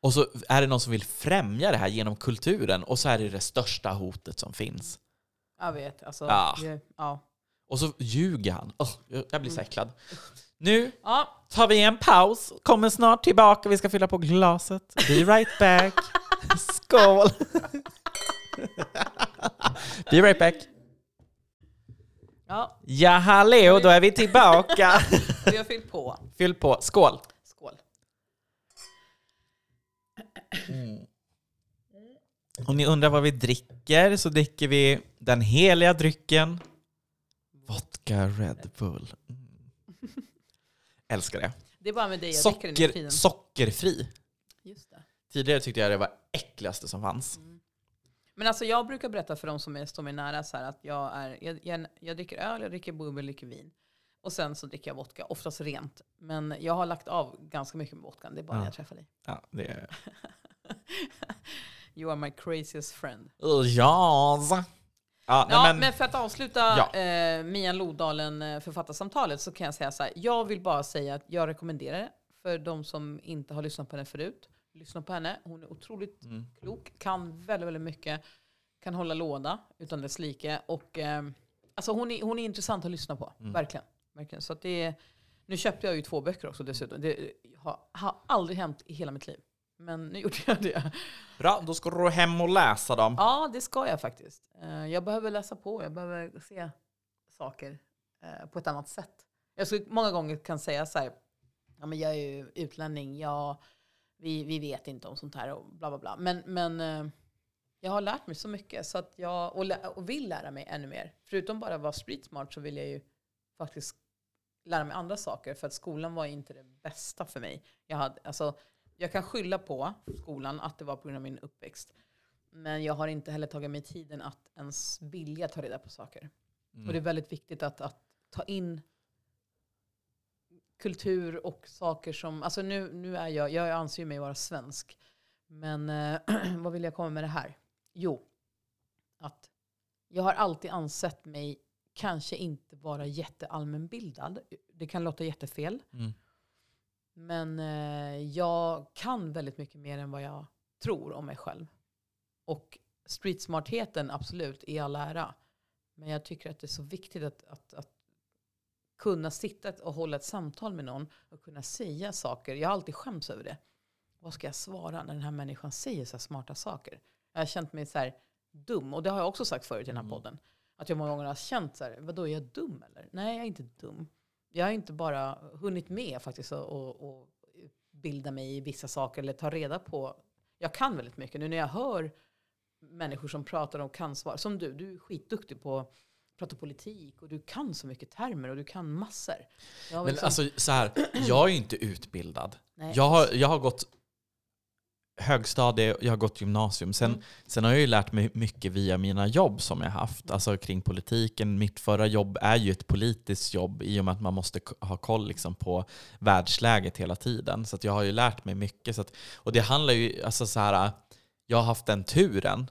[SPEAKER 1] Och så är det någon som vill främja det här genom kulturen och så är det det största hotet som finns.
[SPEAKER 2] Jag vet. Alltså,
[SPEAKER 1] Ja.
[SPEAKER 2] ja.
[SPEAKER 1] Och så ljuger han. Åh, jag- jag blir så äcklad. Nu
[SPEAKER 2] ja,
[SPEAKER 1] tar vi en paus, kommer snart tillbaka. Vi ska fylla på glaset. Be right back. Skål! Be right back.
[SPEAKER 2] ja,
[SPEAKER 1] Ja, hallå, då är vi tillbaka.
[SPEAKER 2] vi har fyllt på.
[SPEAKER 1] Fyll på. Skål!
[SPEAKER 2] Skål.
[SPEAKER 1] Om ni undrar vad vi dricker så dricker vi den heliga drycken vodka Red Bull. Mm. Älskar det.
[SPEAKER 2] Det är bara med dig jag dricker den
[SPEAKER 1] Socker, sockerfri.
[SPEAKER 2] Just det.
[SPEAKER 1] Tidigare tyckte jag det var äckligaste som fanns.
[SPEAKER 2] Men alltså jag brukar berätta för de som är, står mig nära så här att jag, är, jag, jag, jag dricker öl, jag dricker bubbel, jag dricker vin. Och sen så dricker jag vodka, oftast rent. Men jag har lagt av ganska mycket med vodkan, det är bara
[SPEAKER 1] Ja.
[SPEAKER 2] när jag träffar dig.
[SPEAKER 1] Ja, det är...
[SPEAKER 2] You are my craziest friend.
[SPEAKER 1] Ja. Ja,
[SPEAKER 2] Ja, men,
[SPEAKER 1] men,
[SPEAKER 2] för att avsluta
[SPEAKER 1] Ja.
[SPEAKER 2] eh, Mian Lodalen eh, författarsamtalet så kan jag säga så här. Jag vill bara säga att jag rekommenderar det för de som inte har lyssnat på henne förut. Lyssna på henne. Hon är otroligt
[SPEAKER 1] Mm.
[SPEAKER 2] klok, kan väldigt, väldigt mycket. Kan hålla låda utan dess like. Och, eh, alltså hon, är, hon är intressant att lyssna på.
[SPEAKER 1] Mm.
[SPEAKER 2] Verkligen. Verkligen. Så det är, nu köpte jag ju två böcker också dessutom. Det har, har aldrig hänt i hela mitt liv. Men nu gjorde jag det.
[SPEAKER 1] bra, då ska du hem och läsa dem.
[SPEAKER 2] Ja, det ska jag faktiskt. Eh, Jag behöver läsa på, jag behöver se saker eh, på ett annat sätt. Jag skulle många gånger kan säga så här, ja men jag är ju utlänning, jag, vi, vi vet inte om sånt här och bla bla bla. Men, men eh, jag har lärt mig så mycket så att jag, och, och vill lära mig ännu mer. Förutom bara vara street smart så vill jag ju faktiskt lära mig andra saker. För att skolan var inte det bästa för mig. Jag, hade, alltså, jag kan skylla på skolan att det var på grund av min uppväxt. Men jag har inte heller tagit mig tiden att ens vilja ta reda på saker.
[SPEAKER 1] Mm.
[SPEAKER 2] Och det är väldigt viktigt att, att ta in kultur och saker som... Alltså nu, nu är jag, jag anser mig vara svensk. Men eh, vad vill jag komma med det här? Jo, att jag har alltid ansett mig kanske inte vara jätteallmänbildad. Det kan låta jättefel.
[SPEAKER 1] Mm.
[SPEAKER 2] Men eh, jag kan väldigt mycket mer än vad jag tror om mig själv. Och streetsmartheten, absolut, i all ära. Men jag tycker att det är så viktigt att, att, att kunna sitta och hålla ett samtal med någon och kunna säga saker. Jag har alltid skämts över det. Vad ska jag svara när den här människan säger så här smarta saker? Jag har känt mig så här dum. Och det har jag också sagt förut i den här
[SPEAKER 1] Mm.
[SPEAKER 2] podden. Att jag många gånger har känt så här, vadå är jag dum eller? Nej, jag är inte dum. Jag har inte bara hunnit med faktiskt och bilda mig i vissa saker eller ta reda på. Jag kan väldigt mycket. Nu när jag hör människor som pratar om kan svara, som du, du är skitduktig på att prata politik och du kan så mycket termer och du kan massor.
[SPEAKER 1] Men
[SPEAKER 2] liksom-
[SPEAKER 1] alltså så här, jag är ju inte utbildad.
[SPEAKER 2] nej,
[SPEAKER 1] Jag har, jag har gått högstadie, jag har gått gymnasium. Sen,
[SPEAKER 2] Mm.
[SPEAKER 1] sen har jag ju lärt mig mycket via mina jobb som jag haft, alltså kring politiken. Mitt förra jobb är ju ett politiskt jobb i och med att man måste ha koll liksom på världsläget hela tiden. Så jag har ju lärt mig mycket. Så att, och det handlar ju, alltså så här, jag har haft den turen,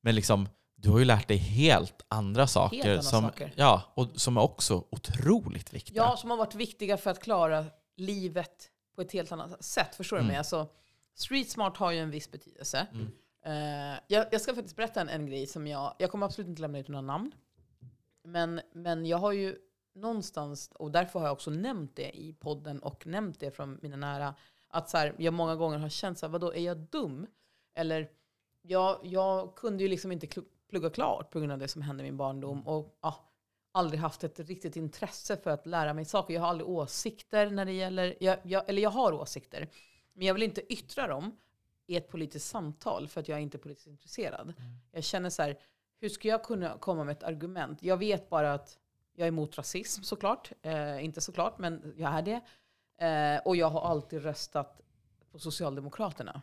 [SPEAKER 1] men liksom du har ju lärt dig helt andra saker,
[SPEAKER 2] andra
[SPEAKER 1] som,
[SPEAKER 2] saker.
[SPEAKER 1] Ja, och som är också otroligt viktiga.
[SPEAKER 2] Ja, som har varit viktiga för att klara livet på ett helt annat sätt. Förstår du
[SPEAKER 1] Mm.
[SPEAKER 2] mig? Alltså, street smart har ju en viss betydelse.
[SPEAKER 1] Mm.
[SPEAKER 2] Eh, jag, jag ska faktiskt berätta en, en grej som jag... Jag kommer absolut inte lämna ut några namn. Men, men jag har ju någonstans, och därför har jag också nämnt det i podden och nämnt det från mina nära, att så här, jag många gånger har känt så här, vadå, är jag dum? Eller, jag, jag kunde ju liksom inte plugga klart på grund av det som hände i min barndom. Och ja, aldrig haft ett riktigt intresse för att lära mig saker. Jag har aldrig åsikter när det gäller, jag, jag, eller jag har åsikter. Men jag vill inte yttra dem i ett politiskt samtal för att jag är inte politiskt intresserad. Jag känner så här, hur ska jag kunna komma med ett argument? Jag vet bara att jag är emot rasism såklart. Eh, inte såklart, men jag är det. Eh, och jag har alltid röstat på Socialdemokraterna.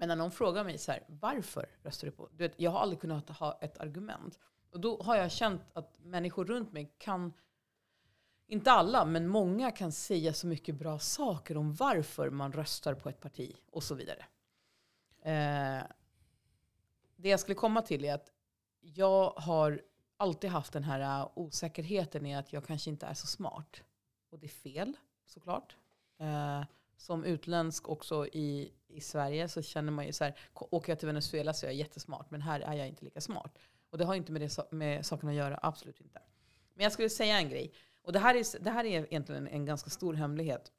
[SPEAKER 2] Men när någon frågar mig så här, varför röstar du på? Du vet, jag har aldrig kunnat ha ett argument. Och då har jag känt att människor runt mig kan, inte alla, men många kan säga så mycket bra saker om varför man röstar på ett parti och så vidare. Eh, det jag skulle komma till är att jag har alltid haft den här eh, osäkerheten i att jag kanske inte är så smart. Och det är fel, såklart. Eh, som utländsk också i, i Sverige så känner man ju så här, åker jag till Venezuela så är jag jättesmart, men här är jag inte lika smart. Och det har inte med, det, med saken att göra, absolut inte. Men jag skulle säga en grej. Och det här är, det här är egentligen en ganska stor hemlighet.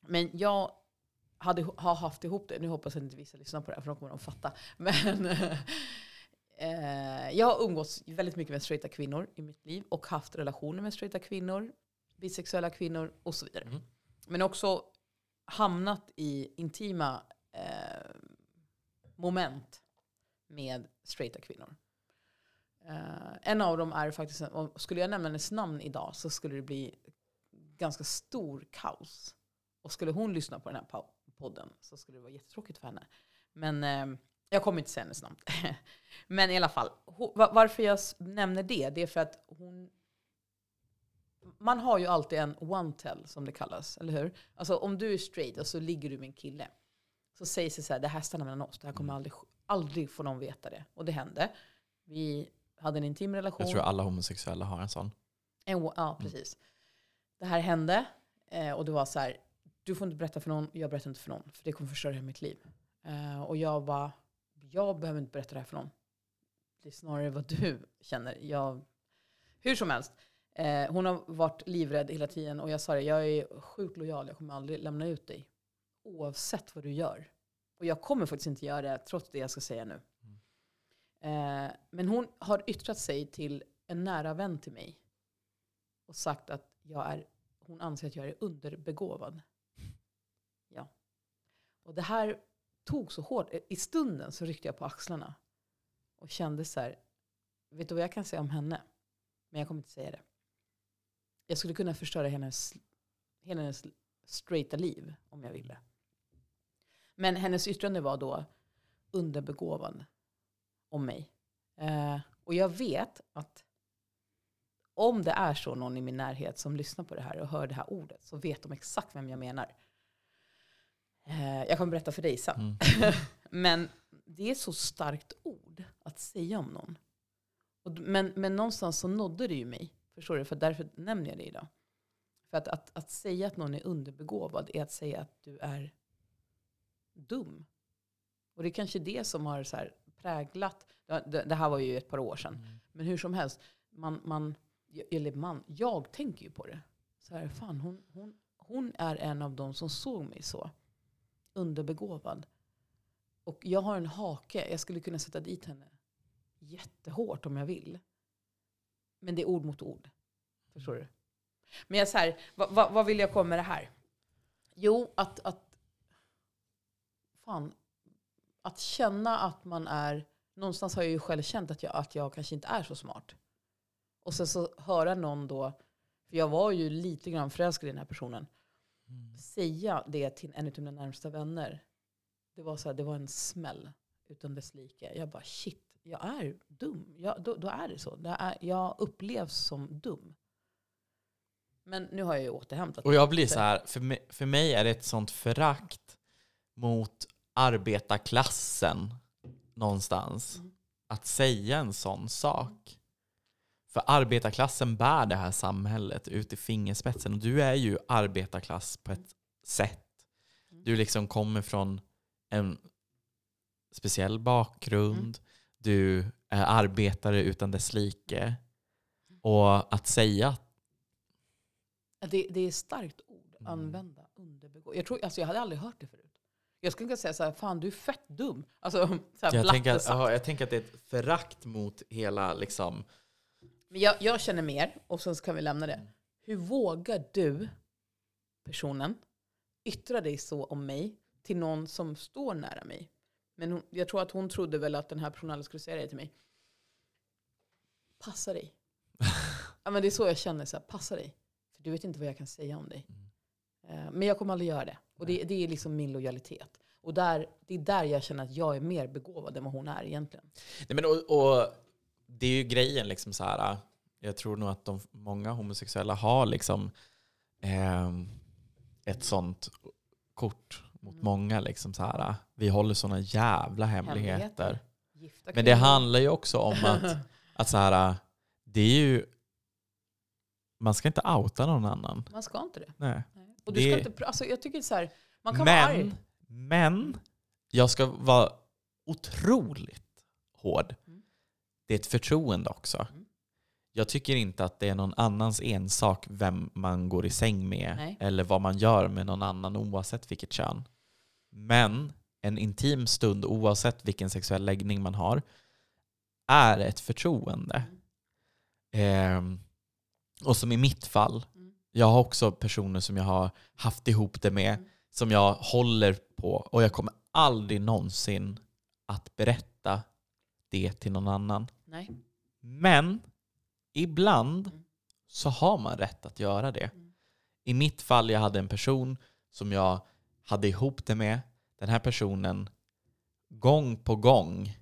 [SPEAKER 2] Men jag hade, har haft ihop det. Nu hoppas jag inte vissa lyssnar på det här för de kommer att fatta. Men eh, jag har umgåtts väldigt mycket med straighta kvinnor i mitt liv och haft relationer med straighta kvinnor, bisexuella kvinnor och så vidare. Mm. Men också hamnat i intima moment med straighta kvinnor. Uh, en av dem är faktiskt, och skulle jag nämna hennes namn idag så skulle det bli ganska stor kaos. Och skulle hon lyssna på den här podden så skulle det vara jättetråkigt för henne. Men uh, jag kommer inte säga hennes namn. Men i alla fall, varför jag nämner det, det är för att hon man har ju alltid en one-tell som det kallas, eller hur? Alltså om du är straight och så ligger du med en kille. Så sägs det så här, det här stannar mellan oss, det här kommer mm. aldrig, aldrig få någon veta det. Och det hände. Vi hade en intim relation.
[SPEAKER 1] Jag tror alla homosexuella har en sån.
[SPEAKER 2] En, ja, mm. precis. Mm. Det här hände eh, och det var så här, du får inte berätta för någon, jag berättar inte för någon. För det kommer förstöra mitt liv. Eh, och jag bara, jag behöver inte berätta det här för någon. Det är snarare vad du känner. Jag, hur som helst. Eh, hon har varit livrädd hela tiden och jag sa det, jag är sjukt lojal, jag kommer aldrig lämna ut dig. Oavsett vad du gör. Och jag kommer faktiskt inte göra det, trots det jag ska säga nu. Eh, men hon har yttrat sig till en nära vän till mig och sagt att jag är, hon anser att jag är underbegåvad. Ja. Och det här tog så hårt. I stunden så ryckte jag på axlarna och kände så här, vet du vad jag kan säga om henne? Men jag kommer inte säga det. Jag skulle kunna förstöra hennes, hela hennes straighta liv om jag ville. Men hennes yttrande var då underbegåvad om mig. Eh, och jag vet att om det är så någon i min närhet som lyssnar på det här och hör det här ordet så vet de exakt vem jag menar. Eh, jag kommer berätta för dig sen. Mm. men det är så starkt ord att säga om någon. Och, men, men någonstans så nådde det ju mig. Förstår du? För därför nämner jag det idag. För att, att, att säga att någon är underbegåvad är att säga att du är dum. Och det är kanske det som har så präglat, det, här var ju ett par år sedan, mm. men hur som helst, man, man, eller man, jag tänker ju på det. Så här, fan, hon, hon, hon är en av dem som såg mig så. Underbegåvad. Och jag har en hake, jag skulle kunna sätta dit henne jättehårt om jag vill. Men det är ord mot ord. Förstår du? Men jag så här, vad, vad, vad vill jag komma med det här? Jo, att, att fan, att känna att man är, någonstans har jag ju själv känt att jag, att jag kanske inte är så smart. Och sen så höra någon då, för jag var ju lite grann förälskad i den här personen, mm. säga det till en av mina närmsta vänner. Det var, så här, det var en smäll utan dess like. Jag bara shit, jag är dum. Jag, då, då är det så. Det är, jag upplevs som dum. Men nu har jag ju återhämtat
[SPEAKER 1] Och jag blir så här, för mig, för mig är det ett sånt förakt mot arbetarklassen någonstans mm. att säga en sån sak. För arbetarklassen bär det här samhället ut i fingerspetsen och du är ju arbetarklass på ett sätt. Du liksom kommer från en speciell bakgrund. Mm. Du är arbetare utan dess like. Och att säga...
[SPEAKER 2] Det, det är starkt ord mm. använda. Underbegå. Jag, tror, alltså jag hade aldrig hört det förut. Jag skulle kunna säga så här, fan du är fett dum. Alltså, så
[SPEAKER 1] jag, tänker att, aha, jag tänker att det är ett förakt mot hela liksom...
[SPEAKER 2] Men jag, jag känner mer, och sen så kan vi lämna det. Hur vågar du, personen, yttra dig så om mig till någon som står nära mig? Men hon, jag tror att hon trodde väl att den här personen skulle säga det till mig. Passa dig. ja, men det är så jag känner, så här, passa dig. För du vet inte vad jag kan säga om dig. Mm. Eh, men jag kommer aldrig göra det. Och det, det är liksom min lojalitet. Och där, det är där jag känner att jag är mer begåvad än vad hon är egentligen.
[SPEAKER 1] Nej, men och, och det är ju grejen, liksom så här, jag tror nog att de, många homosexuella har liksom eh, ett sånt kort mot mm. många. Liksom så här, vi håller såna jävla hemligheter. hemligheter. Men det handlar ju också om att, att så här, det är ju... Man ska inte outa någon annan.
[SPEAKER 2] Man ska inte det.
[SPEAKER 1] Nej.
[SPEAKER 2] Och du
[SPEAKER 1] Det-
[SPEAKER 2] ska inte, alltså, jag tycker så här, man kan vara arg.
[SPEAKER 1] Men, men jag ska vara otroligt hård.
[SPEAKER 2] Mm.
[SPEAKER 1] Det är ett förtroende också.
[SPEAKER 2] Mm.
[SPEAKER 1] Jag tycker inte att det är någon annans ensak vem man går i säng med
[SPEAKER 2] Nej.
[SPEAKER 1] eller vad man gör med någon annan oavsett vilket kön. Men en intim stund oavsett vilken sexuell läggning man har är ett förtroende. Ehm, och som i mitt fall,
[SPEAKER 2] Mm.
[SPEAKER 1] Jag har också personer som jag har haft ihop det med,
[SPEAKER 2] Mm.
[SPEAKER 1] som jag håller på och jag kommer aldrig någonsin att berätta det till någon annan.
[SPEAKER 2] Nej.
[SPEAKER 1] Men ibland
[SPEAKER 2] Mm.
[SPEAKER 1] så har man rätt att göra det.
[SPEAKER 2] Mm.
[SPEAKER 1] I mitt fall, jag hade en person som jag hade ihop det med. Den här personen gång på gång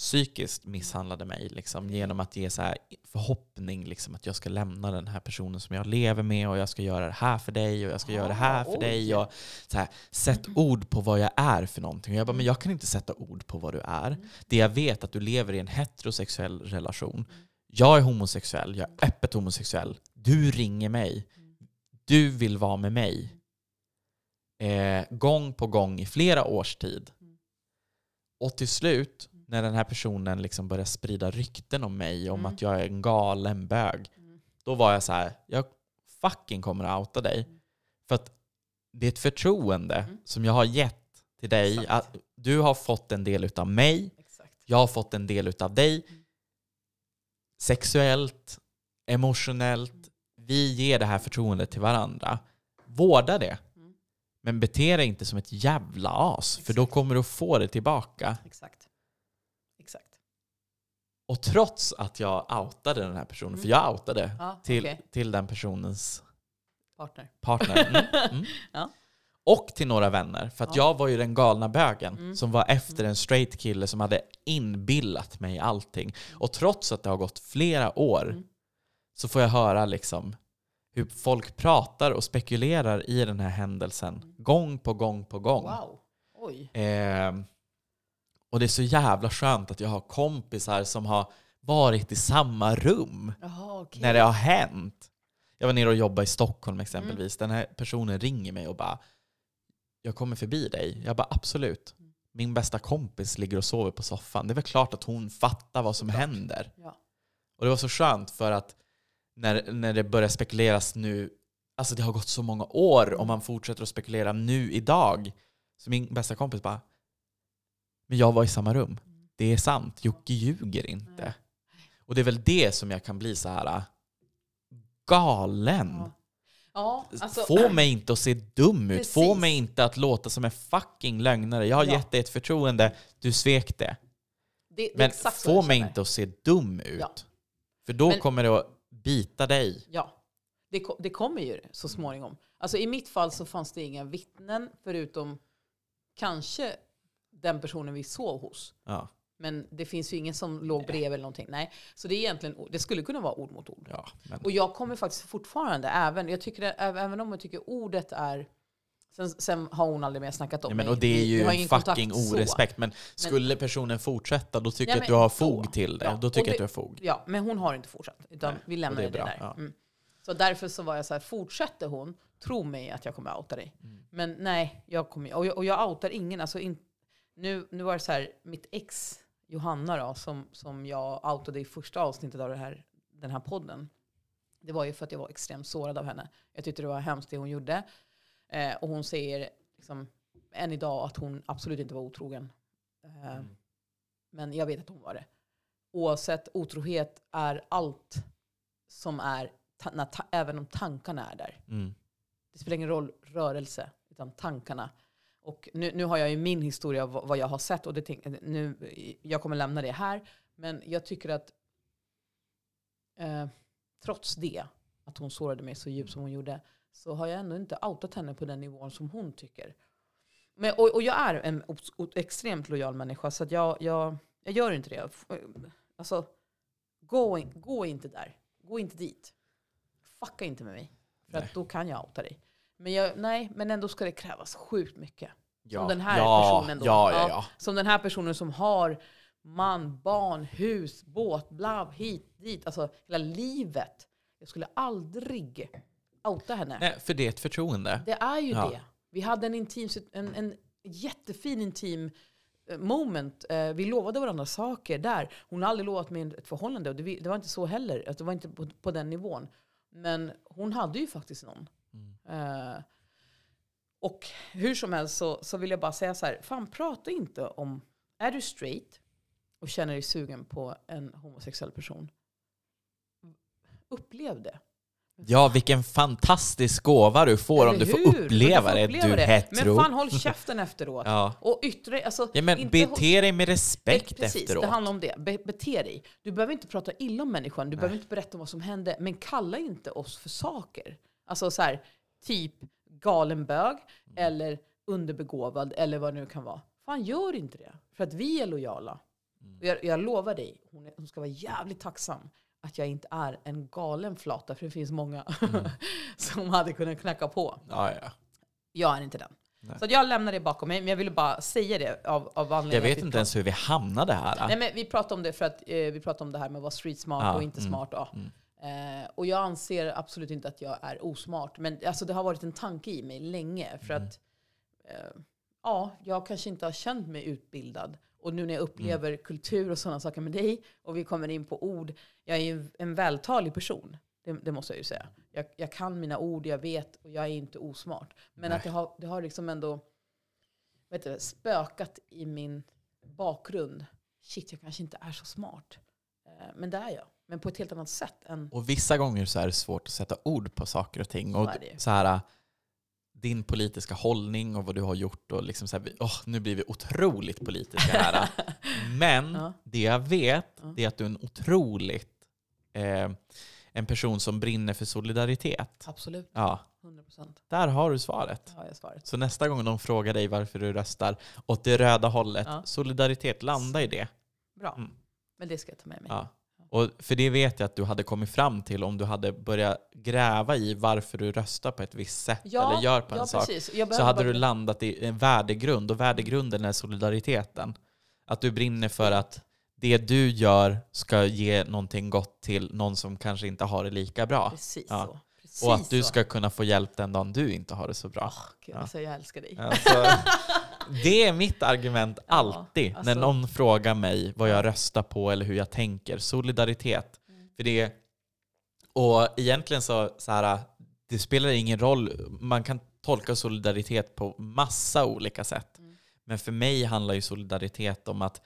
[SPEAKER 1] psykiskt misshandlade mig liksom, genom att ge så här förhoppning liksom, att jag ska lämna den här personen som jag lever med och jag ska göra det här för dig och jag ska göra det här för
[SPEAKER 2] Ah, oj.
[SPEAKER 1] dig. Och så här, sätt ord på vad jag är för någonting. Och jag bara, men jag kan inte sätta ord på vad du är.
[SPEAKER 2] Mm.
[SPEAKER 1] Det jag vet är att du lever i en heterosexuell relation. Jag är homosexuell, jag är öppet homosexuell. Du ringer mig. Du vill vara med mig. Eh, gång på gång i flera års tid.
[SPEAKER 2] Mm.
[SPEAKER 1] Och till slut, när den här personen liksom börjar sprida rykten om mig, om
[SPEAKER 2] Mm.
[SPEAKER 1] att jag är en galen bög,
[SPEAKER 2] Mm.
[SPEAKER 1] då var jag så här, jag fucking kommer att outa dig.
[SPEAKER 2] Mm.
[SPEAKER 1] För att det är ett förtroende
[SPEAKER 2] Mm.
[SPEAKER 1] som jag har gett till dig.
[SPEAKER 2] Exakt.
[SPEAKER 1] Att du har fått en del utav mig,
[SPEAKER 2] Exakt.
[SPEAKER 1] jag har fått en del utav dig.
[SPEAKER 2] Mm.
[SPEAKER 1] Sexuellt, emotionellt. Vi ger det här förtroendet till varandra. Vårda det.
[SPEAKER 2] Mm.
[SPEAKER 1] Men bete dig inte som ett jävla as, för då
[SPEAKER 2] Exakt.
[SPEAKER 1] kommer du få det tillbaka.
[SPEAKER 2] Exakt. Exakt.
[SPEAKER 1] Och trots att jag outade den här personen,
[SPEAKER 2] Mm.
[SPEAKER 1] för jag outade
[SPEAKER 2] Ja,
[SPEAKER 1] till,
[SPEAKER 2] okej.
[SPEAKER 1] till den personens
[SPEAKER 2] Partner.
[SPEAKER 1] partner. Mm, mm.
[SPEAKER 2] Ja.
[SPEAKER 1] Och till några vänner. För att
[SPEAKER 2] Ja.
[SPEAKER 1] jag var ju den galna bögen
[SPEAKER 2] Mm.
[SPEAKER 1] som var efter en straight kille som hade inbillat mig allting. Och trots att det har gått flera år
[SPEAKER 2] Mm.
[SPEAKER 1] så får jag höra liksom hur folk pratar och spekulerar i den här händelsen gång på gång på gång.
[SPEAKER 2] Mm. Wow. Oj.
[SPEAKER 1] Ehm, och det är så jävla skönt att jag har kompisar som har varit i samma rum
[SPEAKER 2] Jaha, okej.
[SPEAKER 1] när det har hänt. Jag var nere och jobbade i Stockholm exempelvis.
[SPEAKER 2] Mm.
[SPEAKER 1] Den här personen ringer mig och bara “Jag kommer förbi dig”. Jag bara “Absolut”. Min bästa kompis ligger och sover på soffan. Det är väl klart att hon fattar vad som
[SPEAKER 2] Såklart.
[SPEAKER 1] händer.
[SPEAKER 2] Ja.
[SPEAKER 1] Och det var så skönt för att när, när det börjar spekuleras nu, alltså det har gått så många år och man fortsätter att spekulera nu idag. Så min bästa kompis bara, men jag var i samma rum. Det är sant, Jocke ljuger inte.
[SPEAKER 2] Nej.
[SPEAKER 1] Och det är väl det som jag kan bli så här äh, galen.
[SPEAKER 2] Ja. Ja, alltså,
[SPEAKER 1] Få mig inte att se dum ut. Få
[SPEAKER 2] Precis.
[SPEAKER 1] mig inte att låta som en fucking lögnare. Jag har
[SPEAKER 2] Ja.
[SPEAKER 1] gett dig ett förtroende, du svek det.
[SPEAKER 2] det, det
[SPEAKER 1] Men få mig inte att se dum ut.
[SPEAKER 2] Ja.
[SPEAKER 1] För då
[SPEAKER 2] Men-
[SPEAKER 1] kommer det att bita dig.
[SPEAKER 2] Ja, det, det kommer ju så småningom. Alltså i mitt fall så fanns det inga vittnen förutom kanske den personen vi sov hos.
[SPEAKER 1] Ja.
[SPEAKER 2] Men det finns ju ingen som låg bredvid eller någonting. Nej. Så det är egentligen, det skulle kunna vara ord mot ord.
[SPEAKER 1] Ja, men,
[SPEAKER 2] Och jag kommer faktiskt fortfarande, även, jag tycker, det- även om jag tycker ordet är... Sen, sen har hon aldrig mer snackat om
[SPEAKER 1] ja, men,
[SPEAKER 2] mig.
[SPEAKER 1] och det är ju fucking
[SPEAKER 2] kontakt så.
[SPEAKER 1] orespekt. Men skulle personen fortsätta, då tycker
[SPEAKER 2] Ja,
[SPEAKER 1] jag att du
[SPEAKER 2] men
[SPEAKER 1] har
[SPEAKER 2] så.
[SPEAKER 1] fog till det.
[SPEAKER 2] Ja,
[SPEAKER 1] Då tycker jag att du har fog.
[SPEAKER 2] Ja, men hon har inte fortsatt. Utan
[SPEAKER 1] Nej,
[SPEAKER 2] vi lämnar
[SPEAKER 1] det
[SPEAKER 2] det, där.
[SPEAKER 1] ja.
[SPEAKER 2] Mm. Så därför så var jag så här, fortsätter hon, tro mig att jag kommer outa dig.
[SPEAKER 1] Mm.
[SPEAKER 2] Men nej, jag kommer, och, jag, och jag outar ingen. Alltså in, nu, nu var det så här, mitt ex Johanna då, som, som jag outade i första avsnittet av det här, den här podden. Det var ju för att jag var extremt sårad av henne. Jag tyckte det var hemskt det hon gjorde. Eh, och hon säger liksom, än idag att hon absolut inte var otrogen. Eh,
[SPEAKER 1] Mm.
[SPEAKER 2] Men jag vet att hon var det. Oavsett, otrohet är allt som är, när även om tankarna är där.
[SPEAKER 1] Mm.
[SPEAKER 2] Det spelar ingen roll rörelse, utan tankarna. Och nu, nu har jag ju min historia av vad jag har sett och det, tänk- nu, jag kommer lämna det här. Men jag tycker att eh, trots det, att hon sårade mig så djupt som hon gjorde, så har jag ändå inte outat henne på den nivån som hon tycker. Men, och, och jag är en extremt lojal människa, så jag, jag, jag gör inte det. Alltså, gå, in, gå inte där. Gå inte dit. Fucka inte med mig. För då kan jag outa dig. Men jag, nej, men ändå ska det krävas sjukt mycket.
[SPEAKER 1] Ja.
[SPEAKER 2] den här
[SPEAKER 1] ja,
[SPEAKER 2] personen då.
[SPEAKER 1] Ja.
[SPEAKER 2] Som den här personen som har man, barn, hus, båt, bla, hit, dit. Alltså hela livet. Jag skulle aldrig outa henne.
[SPEAKER 1] Nej, för det är ett förtroende.
[SPEAKER 2] Det är ju det. Vi hade en, intim, en, en jättefin intim eh, moment. Eh, Vi lovade varandra saker där. Hon har aldrig lovat mig ett förhållande och det, var inte så heller. Alltså, Det var inte på, på den nivån. Men hon hade ju faktiskt någon. Eh, och hur som helst så, så vill jag bara säga så här. Fan, prata inte om... Är du straight och känner dig sugen på en homosexuell person? Upplev det.
[SPEAKER 1] Ja, vilken fantastisk gåva du får om
[SPEAKER 2] Eller
[SPEAKER 1] du får uppleva
[SPEAKER 2] Du får uppleva
[SPEAKER 1] du
[SPEAKER 2] det.
[SPEAKER 1] hetero.
[SPEAKER 2] Men fan håll käften efteråt.
[SPEAKER 1] Ja.
[SPEAKER 2] Och yttra dig. Alltså,
[SPEAKER 1] Ja, men
[SPEAKER 2] inte
[SPEAKER 1] bete dig med respekt
[SPEAKER 2] Precis,
[SPEAKER 1] efteråt.
[SPEAKER 2] det handlar om det. Be bete dig. Du behöver inte prata illa om människan, du behöver inte berätta om vad som hände. Men kalla inte oss för saker. Alltså så här, typ galen bög, eller underbegåvad, eller vad det nu kan vara. Fan, gör inte det. För att vi är lojala. Och Jag, jag lovar dig, hon, är, hon ska vara jävligt tacksam att jag inte är en galen flata, för det finns många som hade kunnat knacka på.
[SPEAKER 1] Ja, ja.
[SPEAKER 2] Jag är inte den.
[SPEAKER 1] Nej.
[SPEAKER 2] Så jag lämnar det bakom mig, men jag ville bara säga det av, av anledningen
[SPEAKER 1] Jag vet inte ens hur vi hamnade här.
[SPEAKER 2] Nej, men vi pratade om det för att eh, vi pratade om det här med att vara street smart
[SPEAKER 1] Ja,
[SPEAKER 2] och inte
[SPEAKER 1] mm,
[SPEAKER 2] smart. Ja. Eh, och jag anser absolut inte att jag är osmart. Men alltså, det har varit en tanke i mig länge. För
[SPEAKER 1] Mm.
[SPEAKER 2] att eh, ja, jag kanske inte har känt mig utbildad. Och nu när jag upplever
[SPEAKER 1] Mm.
[SPEAKER 2] kultur och sådana saker med dig och vi kommer in på ord. Jag är ju en, vältalig person. Det, det måste jag ju säga. Jag, jag kan mina ord, jag vet och jag är inte osmart. Men
[SPEAKER 1] Nej.
[SPEAKER 2] att det har, det har liksom ändå vet du, spökat i min bakgrund. Shit, jag kanske inte är så smart. Eh, Men det är jag. Men på ett helt annat sätt än...
[SPEAKER 1] Och vissa gånger så är det svårt att sätta ord på saker och ting. Och
[SPEAKER 2] Så
[SPEAKER 1] här, din politiska hållning och vad du har gjort. Och liksom så här, åh, nu blir vi otroligt politiska här. Men
[SPEAKER 2] Ja.
[SPEAKER 1] det jag vet
[SPEAKER 2] Ja.
[SPEAKER 1] är att du är en otroligt eh, en person som brinner för solidaritet.
[SPEAKER 2] Absolut.
[SPEAKER 1] Ja,
[SPEAKER 2] 100 procent.
[SPEAKER 1] där har du svaret.
[SPEAKER 2] har svaret.
[SPEAKER 1] Så nästa gång de frågar dig varför du röstar åt det röda hållet,
[SPEAKER 2] Ja.
[SPEAKER 1] solidaritet, landa i det.
[SPEAKER 2] Bra.
[SPEAKER 1] Mm.
[SPEAKER 2] Men det ska jag ta med mig.
[SPEAKER 1] Ja. Och för det vet jag att du hade kommit fram till om du hade börjat gräva i varför du röstar på ett visst sätt eller gör på en
[SPEAKER 2] ja,
[SPEAKER 1] sak. Så hade
[SPEAKER 2] bara-
[SPEAKER 1] du landat i en värdegrund och värdegrunden är solidariteten. Att du brinner för att det du gör ska ge någonting gott till någon som kanske inte har det lika bra.
[SPEAKER 2] Precis
[SPEAKER 1] Ja.
[SPEAKER 2] så. Precis
[SPEAKER 1] Och att du
[SPEAKER 2] så.
[SPEAKER 1] ska kunna få hjälp den dagen du inte har det så bra.
[SPEAKER 2] Gud,
[SPEAKER 1] Ja.
[SPEAKER 2] alltså, jag älskar dig.
[SPEAKER 1] Alltså, det är mitt argument
[SPEAKER 2] Ja,
[SPEAKER 1] alltid
[SPEAKER 2] alltså-
[SPEAKER 1] när någon frågar mig vad jag röstar på eller hur jag tänker. Solidaritet.
[SPEAKER 2] Mm.
[SPEAKER 1] För det, och egentligen så, så här, det spelar ingen roll. Man kan tolka solidaritet på massa olika sätt.
[SPEAKER 2] Mm.
[SPEAKER 1] Men för mig handlar ju solidaritet om att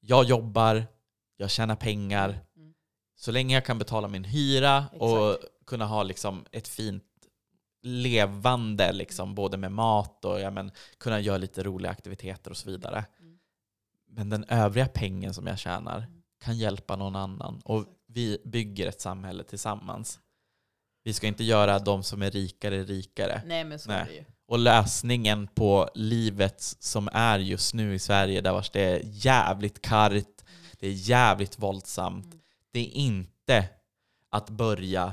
[SPEAKER 1] jag jobbar, jag tjänar pengar.
[SPEAKER 2] Mm.
[SPEAKER 1] Så länge jag kan betala min hyra och
[SPEAKER 2] Exakt.
[SPEAKER 1] Kunna ha liksom ett fint levande, liksom, både med mat och ja, men, kunna göra lite roliga aktiviteter och så vidare.
[SPEAKER 2] Mm.
[SPEAKER 1] Men den övriga pengen som jag tjänar
[SPEAKER 2] Mm.
[SPEAKER 1] kan hjälpa någon annan. Och vi bygger ett samhälle tillsammans. Vi ska inte göra de som är rikare rikare.
[SPEAKER 2] Nej, men så
[SPEAKER 1] Nej.
[SPEAKER 2] är det ju.
[SPEAKER 1] Och lösningen på livet som är just nu i Sverige, där vars det är jävligt kargt, det är jävligt våldsamt.
[SPEAKER 2] Mm.
[SPEAKER 1] Det är inte att börja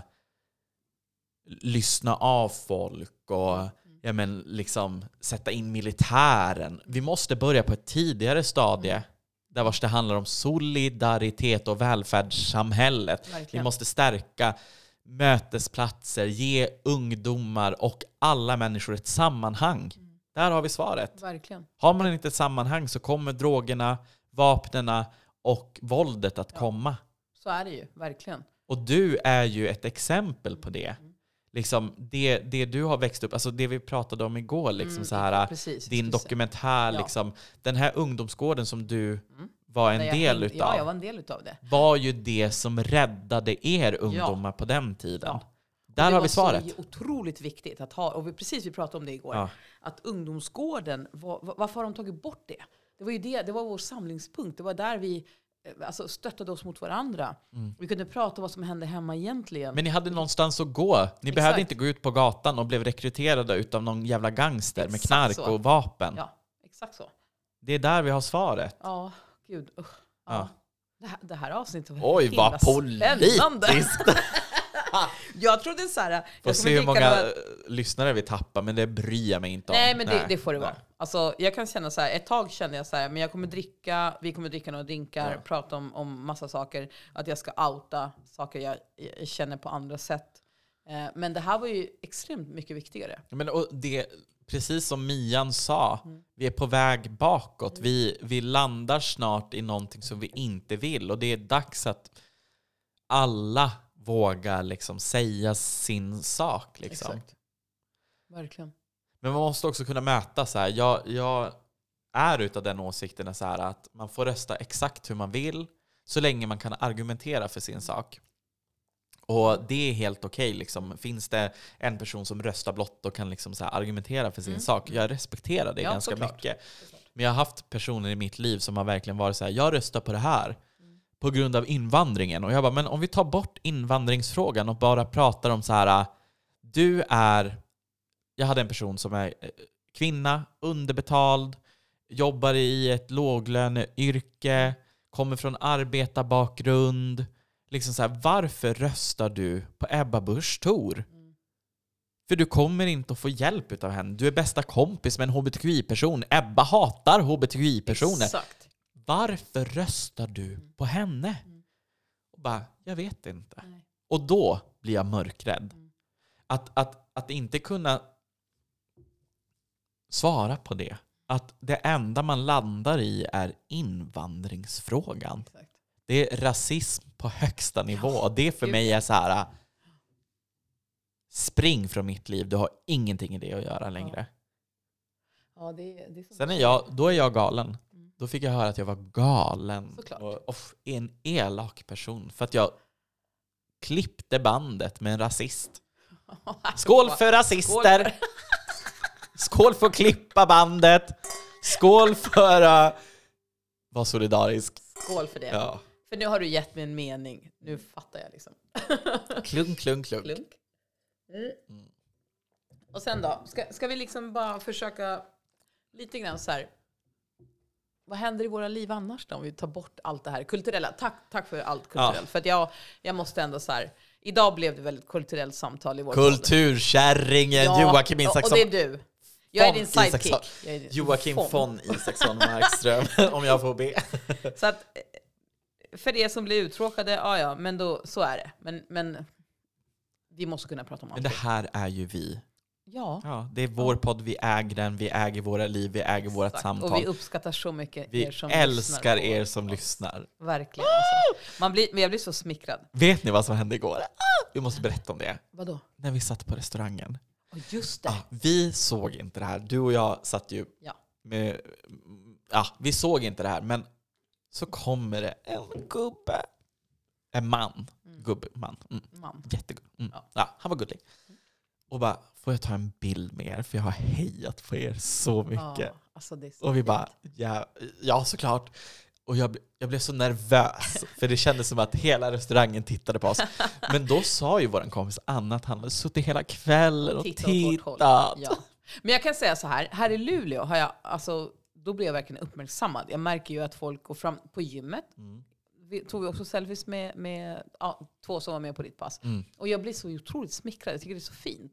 [SPEAKER 1] lyssna av folk och
[SPEAKER 2] Mm.
[SPEAKER 1] ja, men, liksom, sätta in militären. Vi måste börja på ett tidigare stadie där vars det handlar om solidaritet och välfärdssamhället. Vi
[SPEAKER 2] Verkligen.
[SPEAKER 1] måste stärka mötesplatser, ge ungdomar och alla människor ett sammanhang.
[SPEAKER 2] Mm.
[SPEAKER 1] Där har vi svaret.
[SPEAKER 2] Verkligen.
[SPEAKER 1] Har man inte ett sammanhang så kommer drogerna, vapnena och våldet att
[SPEAKER 2] Ja.
[SPEAKER 1] komma.
[SPEAKER 2] Så är det ju. Verkligen.
[SPEAKER 1] Och du är ju ett exempel på det.
[SPEAKER 2] Mm.
[SPEAKER 1] Liksom det, det du har växt upp, alltså det vi pratade om igår, liksom
[SPEAKER 2] Mm,
[SPEAKER 1] så här,
[SPEAKER 2] precis.
[SPEAKER 1] din dokumentär,
[SPEAKER 2] Ja.
[SPEAKER 1] liksom, den här ungdomsgården som du
[SPEAKER 2] Mm.
[SPEAKER 1] var en
[SPEAKER 2] jag
[SPEAKER 1] del utav,
[SPEAKER 2] Ja, jag var en del utav det.
[SPEAKER 1] var ju det som räddade er ungdomar på den tiden.
[SPEAKER 2] Ja.
[SPEAKER 1] Där
[SPEAKER 2] det
[SPEAKER 1] har
[SPEAKER 2] var
[SPEAKER 1] vi svaret.
[SPEAKER 2] så otroligt viktigt att ha, och vi, precis vi pratade om det igår,
[SPEAKER 1] Ja.
[SPEAKER 2] att ungdomsgården, var, var- varför har de tagit bort det? Det var ju det, det var vår samlingspunkt. Det var där vi alltså, stöttade oss mot varandra. Vi kunde prata om vad som hände hemma egentligen.
[SPEAKER 1] Mm. Men ni hade någonstans att gå. Ni
[SPEAKER 2] Exakt.
[SPEAKER 1] behövde inte gå ut på gatan och blev rekryterade utav någon jävla gangster med
[SPEAKER 2] Exakt
[SPEAKER 1] knark
[SPEAKER 2] så.
[SPEAKER 1] och vapen.
[SPEAKER 2] Ja, exakt så.
[SPEAKER 1] Det är där vi har svaret.
[SPEAKER 2] Ja, gud. Usch. Ja.
[SPEAKER 1] Ja.
[SPEAKER 2] Det, här, det här avsnittet var
[SPEAKER 1] Oj, vad politiskt!
[SPEAKER 2] jag trodde så här...
[SPEAKER 1] Får se hur många
[SPEAKER 2] några-
[SPEAKER 1] lyssnare vi tappar, men det bryr jag mig inte om.
[SPEAKER 2] Nej, men det, det får det vara. Alltså, jag kan känna så här, ett tag kände jag så här, men jag kommer dricka, vi kommer dricka några drinkar,
[SPEAKER 1] Ja.
[SPEAKER 2] prata om, om massa saker, att jag ska outa saker jag, jag känner på andra sätt. Eh, men det här var ju extremt mycket viktigare.
[SPEAKER 1] Men, och det, precis som Mian sa,
[SPEAKER 2] Mm.
[SPEAKER 1] vi är på väg bakåt. Vi, vi landar snart i någonting som vi inte vill. Och det är dags att alla vågar liksom säga sin sak. Liksom.
[SPEAKER 2] Verkligen.
[SPEAKER 1] Men man måste också kunna möta så här. Jag, jag är utav den åsikten så här att man får rösta exakt hur man vill så länge man kan argumentera för sin sak. Och det är helt okej. liksom. Finns det en person som röstar blått och kan liksom så argumentera för sin
[SPEAKER 2] Mm.
[SPEAKER 1] sak, jag respekterar det
[SPEAKER 2] Ja,
[SPEAKER 1] ganska
[SPEAKER 2] såklart.
[SPEAKER 1] mycket. Men jag har haft personer i mitt liv som har verkligen varit så här, jag röstar på det här på grund av invandringen. Och jag bara, men om vi tar bort invandringsfrågan och bara pratar om så här, du är, jag hade en person som är eh, kvinna, underbetald, jobbar i ett låglöneyrke, kommer från arbetarbakgrund. Liksom så här, varför röstar du på Ebba Busch Thor? För du kommer inte att få hjälp av henne. Du är bästa kompis med en hbtqi-person. Ebba hatar hbtqi-personer. Varför röstar du
[SPEAKER 2] Mm.
[SPEAKER 1] på henne? Och bara, jag vet inte.
[SPEAKER 2] Nej.
[SPEAKER 1] Och då blir jag mörkrädd.
[SPEAKER 2] Mm.
[SPEAKER 1] Att, att, att inte kunna svara på det. Att det enda man landar i är invandringsfrågan.
[SPEAKER 2] Exakt.
[SPEAKER 1] Det är rasism på högsta nivå. Och det för
[SPEAKER 2] gud,
[SPEAKER 1] mig är så här. Spring från mitt liv, du har ingenting i det att göra längre.
[SPEAKER 2] Ja, det, det är
[SPEAKER 1] Sen är jag, då är jag galen. Då fick jag höra att jag var galen.
[SPEAKER 2] Såklart.
[SPEAKER 1] Och, och en elak person. För att jag klippte bandet med en rasist. Skål för rasister! Skål för att klippa bandet! Skål för att vara solidarisk.
[SPEAKER 2] Skål för det.
[SPEAKER 1] Ja.
[SPEAKER 2] För nu har du gett mig en mening. Nu fattar jag liksom.
[SPEAKER 1] Klunk, klunk, klunk.
[SPEAKER 2] Klunk. Mm. Och sen då? Ska, ska vi liksom bara försöka lite grann så här. Vad händer i våra liv annars då om vi tar bort allt det här kulturella? Tack, tack för allt kulturellt.
[SPEAKER 1] Ja.
[SPEAKER 2] För att jag, jag måste ändå så här. Idag blev det väldigt kulturellt samtal i vår.
[SPEAKER 1] Kulturkärringen
[SPEAKER 2] Ja,
[SPEAKER 1] Joakim Isaksson.
[SPEAKER 2] Och det är du. Jag är din sidekick. Är din-
[SPEAKER 1] Joakim
[SPEAKER 2] Von.
[SPEAKER 1] von Isaksson Markström, om jag får be.
[SPEAKER 2] Så att eh, för er som blir uttråkade, ja ja, men då, så är det. Men, men vi måste kunna prata om allt.
[SPEAKER 1] Men det här är ju vi.
[SPEAKER 2] Ja.
[SPEAKER 1] Ja, det är vår podd, vi äger den, vi äger våra liv, vi äger vårt
[SPEAKER 2] exakt.
[SPEAKER 1] samtal.
[SPEAKER 2] Och vi uppskattar så mycket
[SPEAKER 1] Vi
[SPEAKER 2] er som
[SPEAKER 1] älskar
[SPEAKER 2] lyssnar på
[SPEAKER 1] er som
[SPEAKER 2] oss.
[SPEAKER 1] lyssnar.
[SPEAKER 2] Verkligen. Alltså. Man blir, men jag blir så smickrad.
[SPEAKER 1] Vet ni vad som hände igår? Vi måste berätta om det.
[SPEAKER 2] Vadå?
[SPEAKER 1] När vi satt på restaurangen.
[SPEAKER 2] Oh, just det.
[SPEAKER 1] Ja, vi såg inte det här. Du och jag satt ju
[SPEAKER 2] Ja.
[SPEAKER 1] med... Ja, vi såg inte det här, men så kommer det en gubbe. En man. Gubbe, man. Mm.
[SPEAKER 2] Man.
[SPEAKER 1] Jättegullig. Mm.
[SPEAKER 2] Ja.
[SPEAKER 1] Ja. han var gullig. Och bara, får jag ta en bild med er? För jag har hejat på er så mycket.
[SPEAKER 2] Ja, alltså så
[SPEAKER 1] Och vi bara, ja, ja såklart. Och jag, jag blev så nervös, för det kändes som att hela restaurangen tittade på oss. Men då sa ju vår kompis Anna att han hade suttit hela kvällen och tittat.
[SPEAKER 2] Ja. Men jag kan säga så här, här i Luleå har jag, alltså, då blev jag verkligen uppmärksammad. Jag märker ju att folk går fram på gymmet.
[SPEAKER 1] Mm.
[SPEAKER 2] Vi tog vi också selfies med, med ja, två som var med på ditt pass.
[SPEAKER 1] Mm.
[SPEAKER 2] Och jag blir så otroligt smickrad. Jag tycker det är så fint.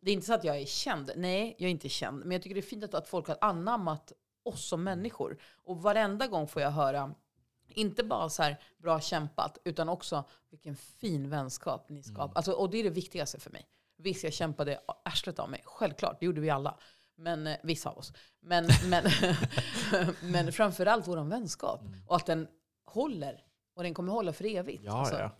[SPEAKER 2] Det är inte så att jag är känd. Nej, jag är inte känd. Men jag tycker det är fint att, att folk har anammat oss som människor. Och varenda gång får jag höra, inte bara så här bra kämpat, utan också vilken fin vänskap ni skapar. Alltså, och det är det viktigaste för mig. Visst, jag kämpade arslet av mig. Självklart, det gjorde vi alla. Men eh, vissa av oss. Men, men, men framförallt vår vänskap. Och att den håller. Och den kommer hålla för evigt.
[SPEAKER 1] Ja,
[SPEAKER 2] Alltså,
[SPEAKER 1] ja.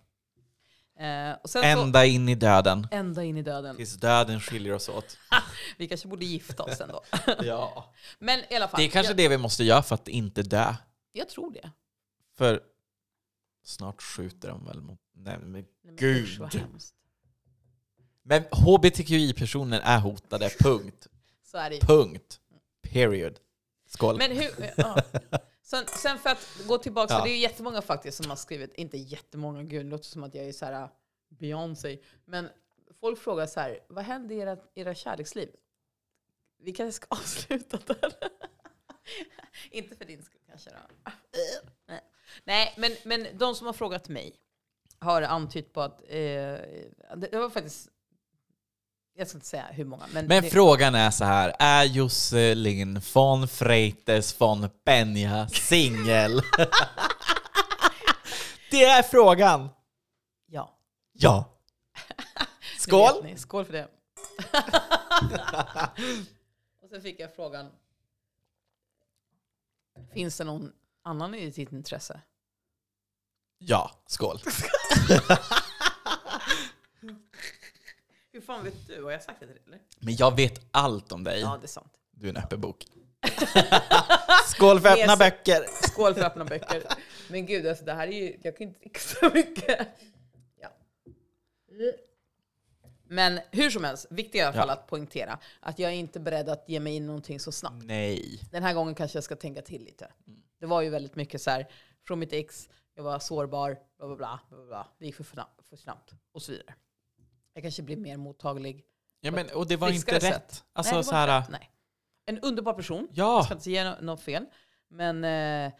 [SPEAKER 2] Eh, sen så,
[SPEAKER 1] Ända in i döden.
[SPEAKER 2] ända in i döden.
[SPEAKER 1] Tills döden skiljer oss åt.
[SPEAKER 2] Vi kanske borde gifta oss ändå.
[SPEAKER 1] Ja.
[SPEAKER 2] Men i alla fall.
[SPEAKER 1] Det är kanske
[SPEAKER 2] jag,
[SPEAKER 1] det vi måste göra för att inte dö.
[SPEAKER 2] jag tror det.
[SPEAKER 1] För snart skjuter de väl mot... Nej, men,
[SPEAKER 2] Nej, men
[SPEAKER 1] Gud. men hbtqi-personer är hotade, punkt.
[SPEAKER 2] Så är det ju.
[SPEAKER 1] Punkt. Period. Skål.
[SPEAKER 2] Men hur... Ja. Sen, sen för att gå tillbaka,
[SPEAKER 1] Ja.
[SPEAKER 2] så det är ju jättemånga faktiskt som har skrivit, inte jättemånga, gud det låter som att jag är så här uh, Beyoncé. Men folk frågar så här, vad händer i era, era kärleksliv? Vi kanske ska avsluta där. inte för din skull kanske då. Nej, men, men de som har frågat mig. har antytt på att... Eh, det var faktiskt... Jag ska inte säga hur många, men...
[SPEAKER 1] Men
[SPEAKER 2] det,
[SPEAKER 1] frågan är så här, är Josselin von Freites von Peña singel? det är frågan!
[SPEAKER 2] ja.
[SPEAKER 1] Ja. Skål!
[SPEAKER 2] ni. Skål för det. Och sen fick jag frågan. Finns det någon annan i ditt intresse?
[SPEAKER 1] Ja, skål.
[SPEAKER 2] Hur fan vet du? Har jag sagt det till dig? Eller?
[SPEAKER 1] Men jag vet allt om dig.
[SPEAKER 2] Ja, det är sant.
[SPEAKER 1] Du är en öppen bok. Skål för öppna böcker!
[SPEAKER 2] Skål för öppna böcker. Men gud, alltså det här är ju... Jag kan inte dricka så mycket. Ja. Men hur som helst, viktigt i alla fall
[SPEAKER 1] Ja.
[SPEAKER 2] att poängtera att jag är inte beredd att ge mig in i någonting så snabbt.
[SPEAKER 1] Nej.
[SPEAKER 2] Den här gången kanske jag ska tänka till lite. Det var ju väldigt mycket så här, från mitt ex, jag var sårbar, bla bla bla, bla, bla, det gick för, för snabbt och så vidare. Jag kanske blir mer mottaglig.
[SPEAKER 1] Ja, men, och det var inte rätt.
[SPEAKER 2] sätt.
[SPEAKER 1] Alltså
[SPEAKER 2] nej,
[SPEAKER 1] så här,
[SPEAKER 2] rätt, nej. En underbar person, jag
[SPEAKER 1] ja,
[SPEAKER 2] ska inte säga nå- något fel. Men eh,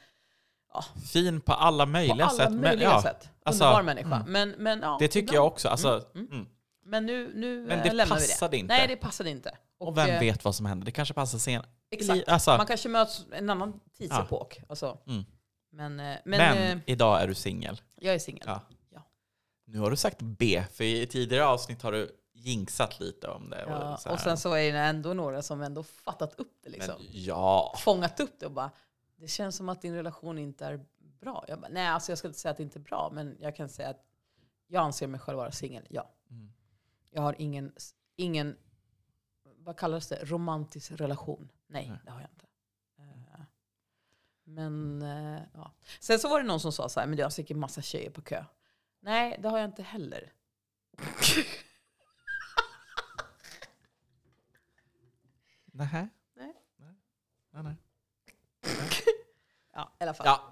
[SPEAKER 1] fin på alla
[SPEAKER 2] på
[SPEAKER 1] möjliga
[SPEAKER 2] alla
[SPEAKER 1] sätt. Men,
[SPEAKER 2] möjliga
[SPEAKER 1] ja,
[SPEAKER 2] sätt.
[SPEAKER 1] alltså,
[SPEAKER 2] Underbar människa.
[SPEAKER 1] mm.
[SPEAKER 2] Men, men, ja,
[SPEAKER 1] Det tycker jag också. Alltså,
[SPEAKER 2] Mm,
[SPEAKER 1] mm.
[SPEAKER 2] Men nu, nu
[SPEAKER 1] Men
[SPEAKER 2] eh,
[SPEAKER 1] det
[SPEAKER 2] lämnar vi
[SPEAKER 1] passade
[SPEAKER 2] det.
[SPEAKER 1] inte.
[SPEAKER 2] Nej, det passade inte.
[SPEAKER 1] Och vem
[SPEAKER 2] eh,
[SPEAKER 1] vet vad som händer? Det kanske passar senare.
[SPEAKER 2] Exakt.
[SPEAKER 1] Alltså,
[SPEAKER 2] Man kanske möts en annan tidsepok. Alltså.
[SPEAKER 1] Mm.
[SPEAKER 2] Men, eh,
[SPEAKER 1] men
[SPEAKER 2] men, eh,
[SPEAKER 1] idag är du singel.
[SPEAKER 2] jag är singel.
[SPEAKER 1] Ja. Nu har du sagt B, för i tidigare avsnitt har du jinxat lite om det.
[SPEAKER 2] Ja,
[SPEAKER 1] så här.
[SPEAKER 2] och sen så är det ändå några som ändå fattat upp det. Liksom.
[SPEAKER 1] Men, ja.
[SPEAKER 2] Fångat upp det och bara, det känns som att din relation inte är bra. Jag bara, nej, alltså jag ska inte säga att det inte är bra, men jag kan säga att jag anser mig själv vara singel, ja.
[SPEAKER 1] Mm.
[SPEAKER 2] Jag har ingen, ingen, vad kallas det, romantisk relation. Nej,
[SPEAKER 1] Nej.
[SPEAKER 2] det har jag inte. Eh, Men, eh, ja. Sen så var det någon som sa så här, men du har säkert massa tjejer på kö. Nej, det har jag inte heller.
[SPEAKER 1] Nähä?
[SPEAKER 2] Nej.
[SPEAKER 1] Nej, nej.
[SPEAKER 2] Ja, i alla fall.
[SPEAKER 1] Ja,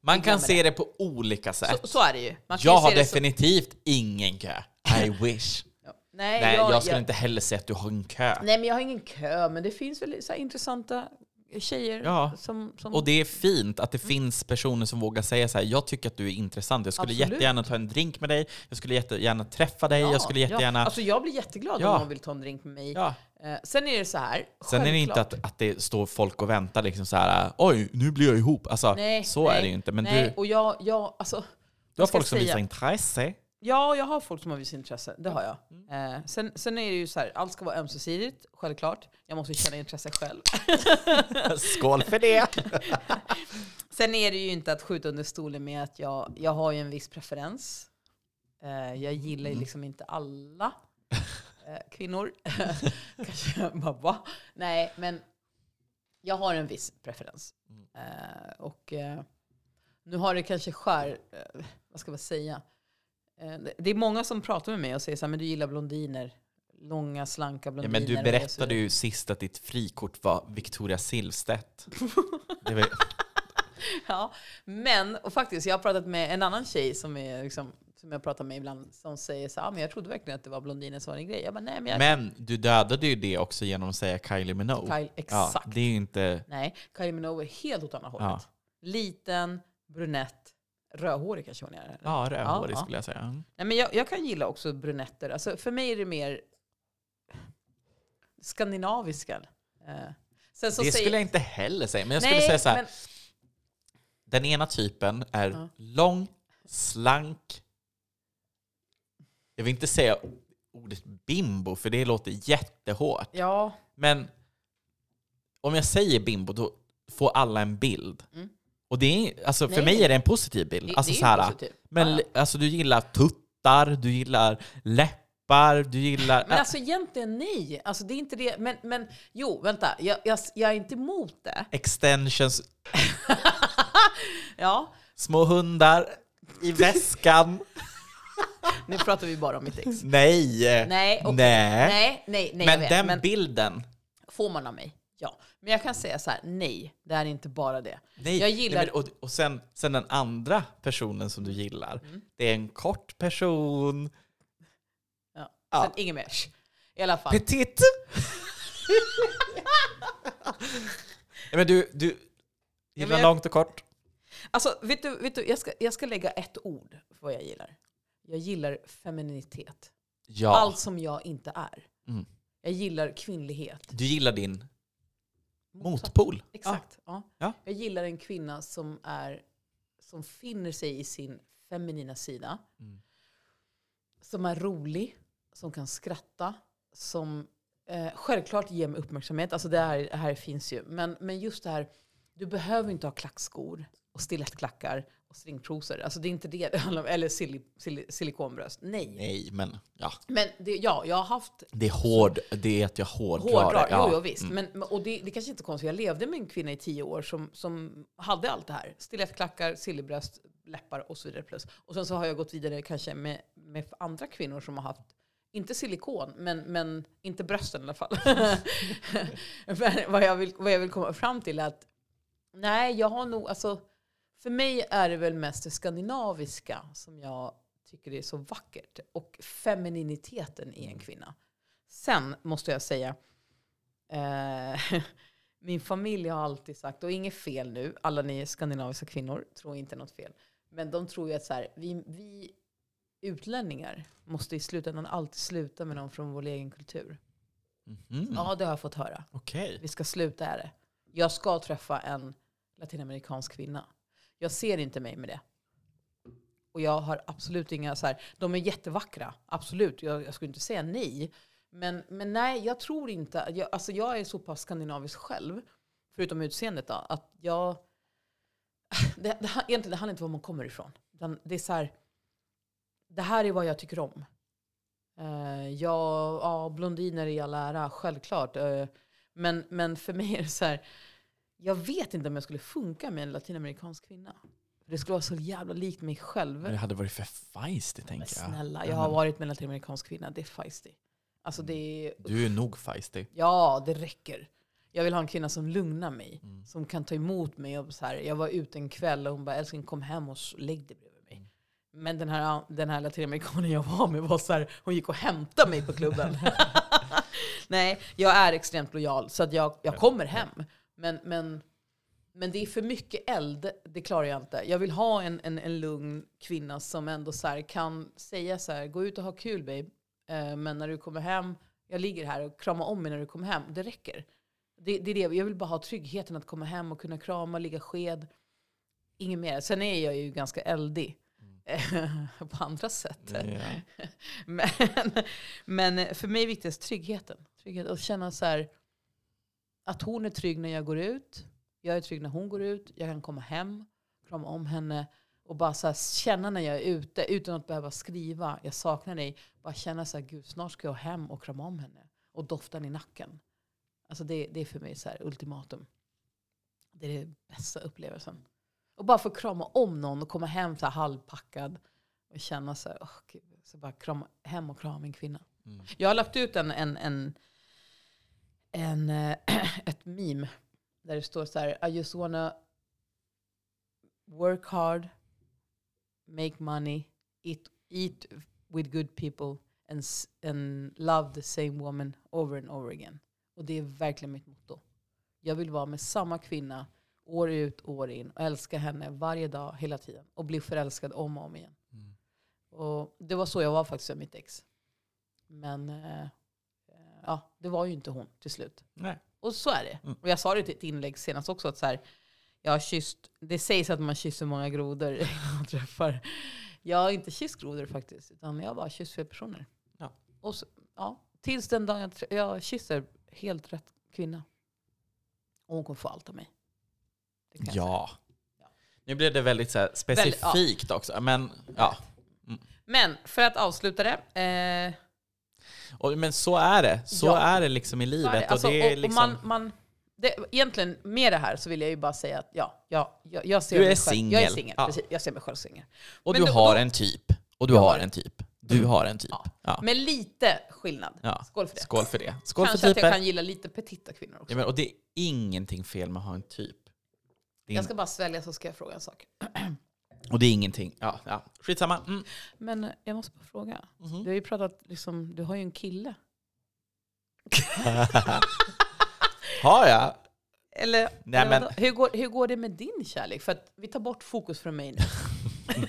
[SPEAKER 1] man kan se det på olika sätt.
[SPEAKER 2] Så, så är det ju. Man kan
[SPEAKER 1] jag
[SPEAKER 2] ju
[SPEAKER 1] har
[SPEAKER 2] se det som-
[SPEAKER 1] definitivt ingen kö. I wish.
[SPEAKER 2] Ja. Nej,
[SPEAKER 1] Nej, jag,
[SPEAKER 2] jag,
[SPEAKER 1] skulle
[SPEAKER 2] jag,
[SPEAKER 1] inte heller säga att du har en kö.
[SPEAKER 2] nej, men jag har ingen kö, men det finns väl så här intressanta tjejer
[SPEAKER 1] Ja.
[SPEAKER 2] som... som
[SPEAKER 1] Och det är fint att det finns personer som vågar säga så här, jag tycker att du är intressant, jag skulle
[SPEAKER 2] Absolut.
[SPEAKER 1] jättegärna ta en drink med dig, jag skulle jättegärna träffa dig, jag skulle jättegärna...
[SPEAKER 2] Ja. Alltså jag blir jätteglad
[SPEAKER 1] Ja.
[SPEAKER 2] om någon vill ta en drink med mig.
[SPEAKER 1] Ja.
[SPEAKER 2] Eh, sen är det så här,
[SPEAKER 1] Sen är det inte
[SPEAKER 2] självklart-
[SPEAKER 1] att, att det står folk och väntar liksom så här, oj, nu blir jag ihop. Alltså,
[SPEAKER 2] Nej,
[SPEAKER 1] så
[SPEAKER 2] nej,
[SPEAKER 1] är det ju inte. Men
[SPEAKER 2] Nej,
[SPEAKER 1] du,
[SPEAKER 2] och jag, jag, alltså,
[SPEAKER 1] du har folk som
[SPEAKER 2] säga?
[SPEAKER 1] visar intresse.
[SPEAKER 2] Ja, jag har folk som har visat intresse. Det har jag.
[SPEAKER 1] Mm.
[SPEAKER 2] Eh, sen, sen är det ju så här, allt ska vara ömsesidigt, självklart. Jag måste känna intresse själv.
[SPEAKER 1] Skål för det!
[SPEAKER 2] Sen är det ju inte att skjuta under stolen med att jag, jag har ju en viss preferens. Eh, jag gillar ju
[SPEAKER 1] Mm.
[SPEAKER 2] liksom inte alla eh, kvinnor. Kanske jag bara, va? Nej, men jag har en viss preferens.
[SPEAKER 1] Mm.
[SPEAKER 2] Eh, och eh, nu har det kanske skär, eh, vad ska man säga? Eh, det- är många som pratar med mig och säger så här, men du gillar blondiner. Långa, slanka
[SPEAKER 1] Ja,
[SPEAKER 2] blondiner.
[SPEAKER 1] men du berättade ju sist att ditt frikort var Victoria Silvstedt. Var,
[SPEAKER 2] Ja, men och faktiskt, jag har pratat med en annan tjej som, är liksom, som jag pratar med ibland som säger så här, "Ah, men jag trodde verkligen att det var blondiner som var en grej. Jag bara, nej men jag...
[SPEAKER 1] men du dödade ju det också genom att säga Kylie Minogue.
[SPEAKER 2] Kyle,
[SPEAKER 1] ja,
[SPEAKER 2] exakt.
[SPEAKER 1] det är ju inte...
[SPEAKER 2] Nej, Kylie Minogue är helt åt andra hållet.
[SPEAKER 1] Ja.
[SPEAKER 2] Liten, brunett, rödhårig kanske hon är.
[SPEAKER 1] Ja, rödhårig
[SPEAKER 2] Ja,
[SPEAKER 1] skulle jag säga.
[SPEAKER 2] Nej, men jag, jag kan gilla också brunetter. Alltså, för mig är det mer skandinaviska. Eh,
[SPEAKER 1] Det
[SPEAKER 2] säger-
[SPEAKER 1] skulle jag inte heller säga, men jag skulle
[SPEAKER 2] Nej,
[SPEAKER 1] säga så här.
[SPEAKER 2] men-
[SPEAKER 1] Den ena typen är
[SPEAKER 2] Ja.
[SPEAKER 1] lång, slank. Jag vill inte säga ordet bimbo, för det låter jättehårt.
[SPEAKER 2] Ja,
[SPEAKER 1] Men om jag säger bimbo, då får alla en bild.
[SPEAKER 2] Mm.
[SPEAKER 1] Och det är, alltså för mig är det en positiv bild.
[SPEAKER 2] det,
[SPEAKER 1] alltså
[SPEAKER 2] det
[SPEAKER 1] så här,
[SPEAKER 2] positivt.
[SPEAKER 1] Men
[SPEAKER 2] Ja,
[SPEAKER 1] alltså du gillar tuttar, du gillar läppar, du gillar...
[SPEAKER 2] Men alltså egentligen nej. Alltså det är inte det. Men, men jo, vänta. Jag, jag, jag är inte emot det.
[SPEAKER 1] extensions,
[SPEAKER 2] Ja,
[SPEAKER 1] små hundar i väskan.
[SPEAKER 2] nu pratar vi bara om mitt ex.
[SPEAKER 1] Nej!
[SPEAKER 2] Nej, okej.
[SPEAKER 1] Nej.
[SPEAKER 2] nej, nej, nej
[SPEAKER 1] men den bilden,
[SPEAKER 2] får man av mig? Ja. Men jag kan säga så här, nej, det är inte bara det.
[SPEAKER 1] nej.
[SPEAKER 2] Jag gillar-
[SPEAKER 1] Nej, men, och och sen, sen den andra personen som du gillar,
[SPEAKER 2] Mm.
[SPEAKER 1] det är en kort person.
[SPEAKER 2] Ja.
[SPEAKER 1] Ja.
[SPEAKER 2] Sen inget mer. I alla fall.
[SPEAKER 1] Petit! Ja, men du, du gillar
[SPEAKER 2] jag-
[SPEAKER 1] långt och kort.
[SPEAKER 2] Alltså, vet du, vet du jag, ska, jag ska lägga ett ord för vad jag gillar. jag gillar femininitet.
[SPEAKER 1] Ja.
[SPEAKER 2] Allt som jag inte är.
[SPEAKER 1] Mm.
[SPEAKER 2] Jag gillar kvinnlighet.
[SPEAKER 1] Du gillar din motpol.
[SPEAKER 2] Exakt. Ja.
[SPEAKER 1] Ja.
[SPEAKER 2] Jag gillar en kvinna som, är, som finner sig i sin feminina sida.
[SPEAKER 1] Mm.
[SPEAKER 2] Som är rolig, som kan skratta, som eh, självklart ger mig uppmärksamhet. Alltså det här, det här finns ju. Men, men just det här, du behöver inte ha klackskor och stilettklackar och stringtrosor. Alltså det är inte det det handlar om. Eller sili, sili, silikonbröst. Nej.
[SPEAKER 1] Nej, men ja.
[SPEAKER 2] Men det, ja, jag har haft
[SPEAKER 1] Det är hård, det är att jag hårdrar
[SPEAKER 2] hårdrar.
[SPEAKER 1] Ja.
[SPEAKER 2] Jo, jo, visst.
[SPEAKER 1] Mm.
[SPEAKER 2] Men, och det, det kanske inte är konstigt. Jag levde med en kvinna i tio år som, som hade allt det här. Stilettklackar, silverbröst, läppar och så vidare. Plus. Och sen så har jag gått vidare kanske med, med andra kvinnor som har haft, inte silikon, men, men inte brösten i alla fall. men vad jag, vill, vad jag vill komma fram till är att nej, jag har nog, alltså för mig är det väl mest det skandinaviska som jag tycker är så vackert. Och femininiteten i en kvinna. Sen måste jag säga, eh, min familj har alltid sagt, och inget fel nu, alla ni skandinaviska kvinnor tror inte något fel. Men de tror ju att så här, vi, vi utlänningar måste i slutändan alltid sluta med någon från vår egen kultur.
[SPEAKER 1] Mhm.
[SPEAKER 2] Ja, det har jag fått höra.
[SPEAKER 1] Okej.
[SPEAKER 2] Vi ska sluta är det. Jag ska träffa en latinamerikansk kvinna. Jag ser inte mig med det. Och jag har absolut inga så här, de är jättevackra, absolut. Jag, jag skulle inte säga nej. Men, men nej, jag tror inte, jag, alltså jag är så pass skandinavisk själv, förutom utseendet då, att jag, det, det, egentligen det handlar inte om var man kommer ifrån. Det är så här, det här är vad jag tycker om. Eh, uh, ja, ja, blondiner i all ära, självklart. Eh, men, men för mig är det så här, jag vet inte om jag skulle funka med en latinamerikansk kvinna. Det skulle vara så jävla likt mig själv.
[SPEAKER 1] Men det hade varit för feisty, tänker jag.
[SPEAKER 2] snälla,
[SPEAKER 1] Ja,
[SPEAKER 2] jag har varit med en latinamerikansk kvinna. Det är feisty. Alltså det är,
[SPEAKER 1] Du är nog feisty.
[SPEAKER 2] ja, det räcker. Jag vill ha en kvinna som lugnar mig.
[SPEAKER 1] Mm.
[SPEAKER 2] Som kan ta emot mig. Och så här, jag var ute en kväll och hon bara, älskling kom hem och lägg dig bredvid mig.
[SPEAKER 1] Mm.
[SPEAKER 2] Men den här, den här latinamerikanen jag var med var så här, hon gick och hämtade mig på klubben. Nej, jag är extremt lojal så att jag, jag kommer hem. Men, men, men det är för mycket eld, det klarar jag inte. Jag vill ha en, en, en lugn kvinna som ändå så kan säga så här, gå ut och ha kul babe. Eh, men när du kommer hem, jag ligger här och kramar om mig när du kommer hem. Det räcker. Det, det är det. Jag vill bara ha tryggheten att komma hem och kunna krama, ligga sked. Inget mer. Sen är jag ju ganska eldig. på andra sätt.
[SPEAKER 1] Ja.
[SPEAKER 2] Men, men för mig är viktigast tryggheten. Trygghet och känna så här, att hon är trygg när jag går ut. Jag är trygg när hon går ut. Jag kan komma hem, krama om henne och bara så känna när jag är ute utan att behöva skriva. Jag saknar dig. Bara känna så här, gud snart ska jag hem och krama om henne. Och doften i nacken. Alltså det, det är för mig så här ultimatum. Det är den bästa upplevelsen. Och bara få krama om någon och komma hem så här halvpackad. Och känna så här, åh, gud, så bara krama, hem och krama en kvinna.
[SPEAKER 1] Mm.
[SPEAKER 2] Jag har lagt ut en, en, en, en, eh, ett meme där det står så här, I just wanna work hard, make money, eat, eat with good people and, and love the same woman over and over again. Och det är verkligen mitt motto. Jag vill vara med samma kvinna år ut, år in och älska henne varje dag, hela tiden. Och bli förälskad om och om igen.
[SPEAKER 1] Mm.
[SPEAKER 2] Och det var så jag var faktiskt med mitt ex. Men eh, ja, det var ju inte hon till slut.
[SPEAKER 1] Nej.
[SPEAKER 2] Och så är det.
[SPEAKER 1] Mm.
[SPEAKER 2] Och jag sa det i ett inlägg senast också, att så här, jag har kysst, det sägs att man kysser många grodor man träffar. Jag har inte kysst grodor faktiskt, utan jag har bara kysst fel personer.
[SPEAKER 1] Ja.
[SPEAKER 2] Och så, ja, tills den dagen jag, jag kysser helt rätt kvinna. Och hon kommer få allt av mig.
[SPEAKER 1] Ja.
[SPEAKER 2] Ja.
[SPEAKER 1] Nu blev det väldigt så här, specifikt också. Men, ja.
[SPEAKER 2] Men för att avsluta det. Eh,
[SPEAKER 1] Och, men så är det. Så
[SPEAKER 2] Ja.
[SPEAKER 1] är det liksom i livet.
[SPEAKER 2] är. Alltså,
[SPEAKER 1] och det är
[SPEAKER 2] och,
[SPEAKER 1] liksom,
[SPEAKER 2] och man, man, det, egentligen med det här så vill jag ju bara säga att ja, ja jag, jag ser
[SPEAKER 1] Du är
[SPEAKER 2] mig själv. Jag är
[SPEAKER 1] singel. Ja.
[SPEAKER 2] precis. Jag ser mig själv singel.
[SPEAKER 1] och
[SPEAKER 2] men
[SPEAKER 1] du
[SPEAKER 2] då-
[SPEAKER 1] har en typ. Och du har en typ. Du har en typ.
[SPEAKER 2] Ja.
[SPEAKER 1] Ja.
[SPEAKER 2] Med lite skillnad.
[SPEAKER 1] Ja.
[SPEAKER 2] Skål för det.
[SPEAKER 1] Skål för det. Skål
[SPEAKER 2] Kanske
[SPEAKER 1] för
[SPEAKER 2] att jag kan gilla lite petita kvinnor också.
[SPEAKER 1] Ja, men, och det är ingenting fel med att ha en typ. Är
[SPEAKER 2] Jag ska bara svälja så ska jag fråga en sak.
[SPEAKER 1] Och det är ingenting. Ja, ja. Skitsamma. Mm.
[SPEAKER 2] Men jag måste bara fråga.
[SPEAKER 1] Mhm.
[SPEAKER 2] Du har ju pratat, liksom, du har ju en kille.
[SPEAKER 1] Har jag?
[SPEAKER 2] Eller,
[SPEAKER 1] Nej,
[SPEAKER 2] eller
[SPEAKER 1] men-
[SPEAKER 2] hur, går, hur går det med din kärlek? För att vi tar bort fokus från mig nu.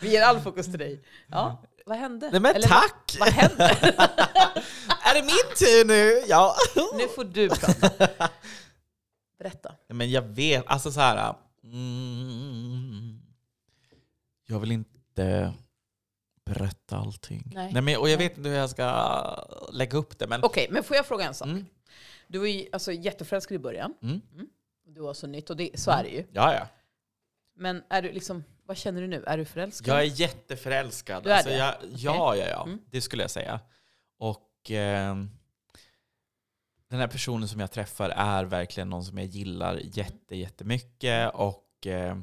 [SPEAKER 2] Vi ger all fokus till dig. Ja, vad hände?
[SPEAKER 1] Nej men
[SPEAKER 2] Eller
[SPEAKER 1] tack!
[SPEAKER 2] Vad, vad hände?
[SPEAKER 1] Är det min tur nu? Ja.
[SPEAKER 2] nu får du prata. Berätta.
[SPEAKER 1] Men jag vet, alltså så här. Mm, jag vill inte berätta allting.
[SPEAKER 2] Nej.
[SPEAKER 1] men, och jag
[SPEAKER 2] Nej.
[SPEAKER 1] vet inte hur jag ska lägga upp det. Men,
[SPEAKER 2] Okej, men får jag fråga en sak?
[SPEAKER 1] mm,
[SPEAKER 2] Du var ju alltså, jätteförälskad i början.
[SPEAKER 1] mm,
[SPEAKER 2] Du var så nytt och det, så är det ju.
[SPEAKER 1] ja, ja.
[SPEAKER 2] Men är du liksom, vad känner du nu? Är du förälskad?
[SPEAKER 1] Jag är jätteförälskad.
[SPEAKER 2] Du är
[SPEAKER 1] alltså,
[SPEAKER 2] det?
[SPEAKER 1] jag, ja, ja, ja.
[SPEAKER 2] Mm.
[SPEAKER 1] Det skulle jag säga. Och eh, den här personen som jag träffar är verkligen någon som jag gillar jätte, jättemycket. Och eh,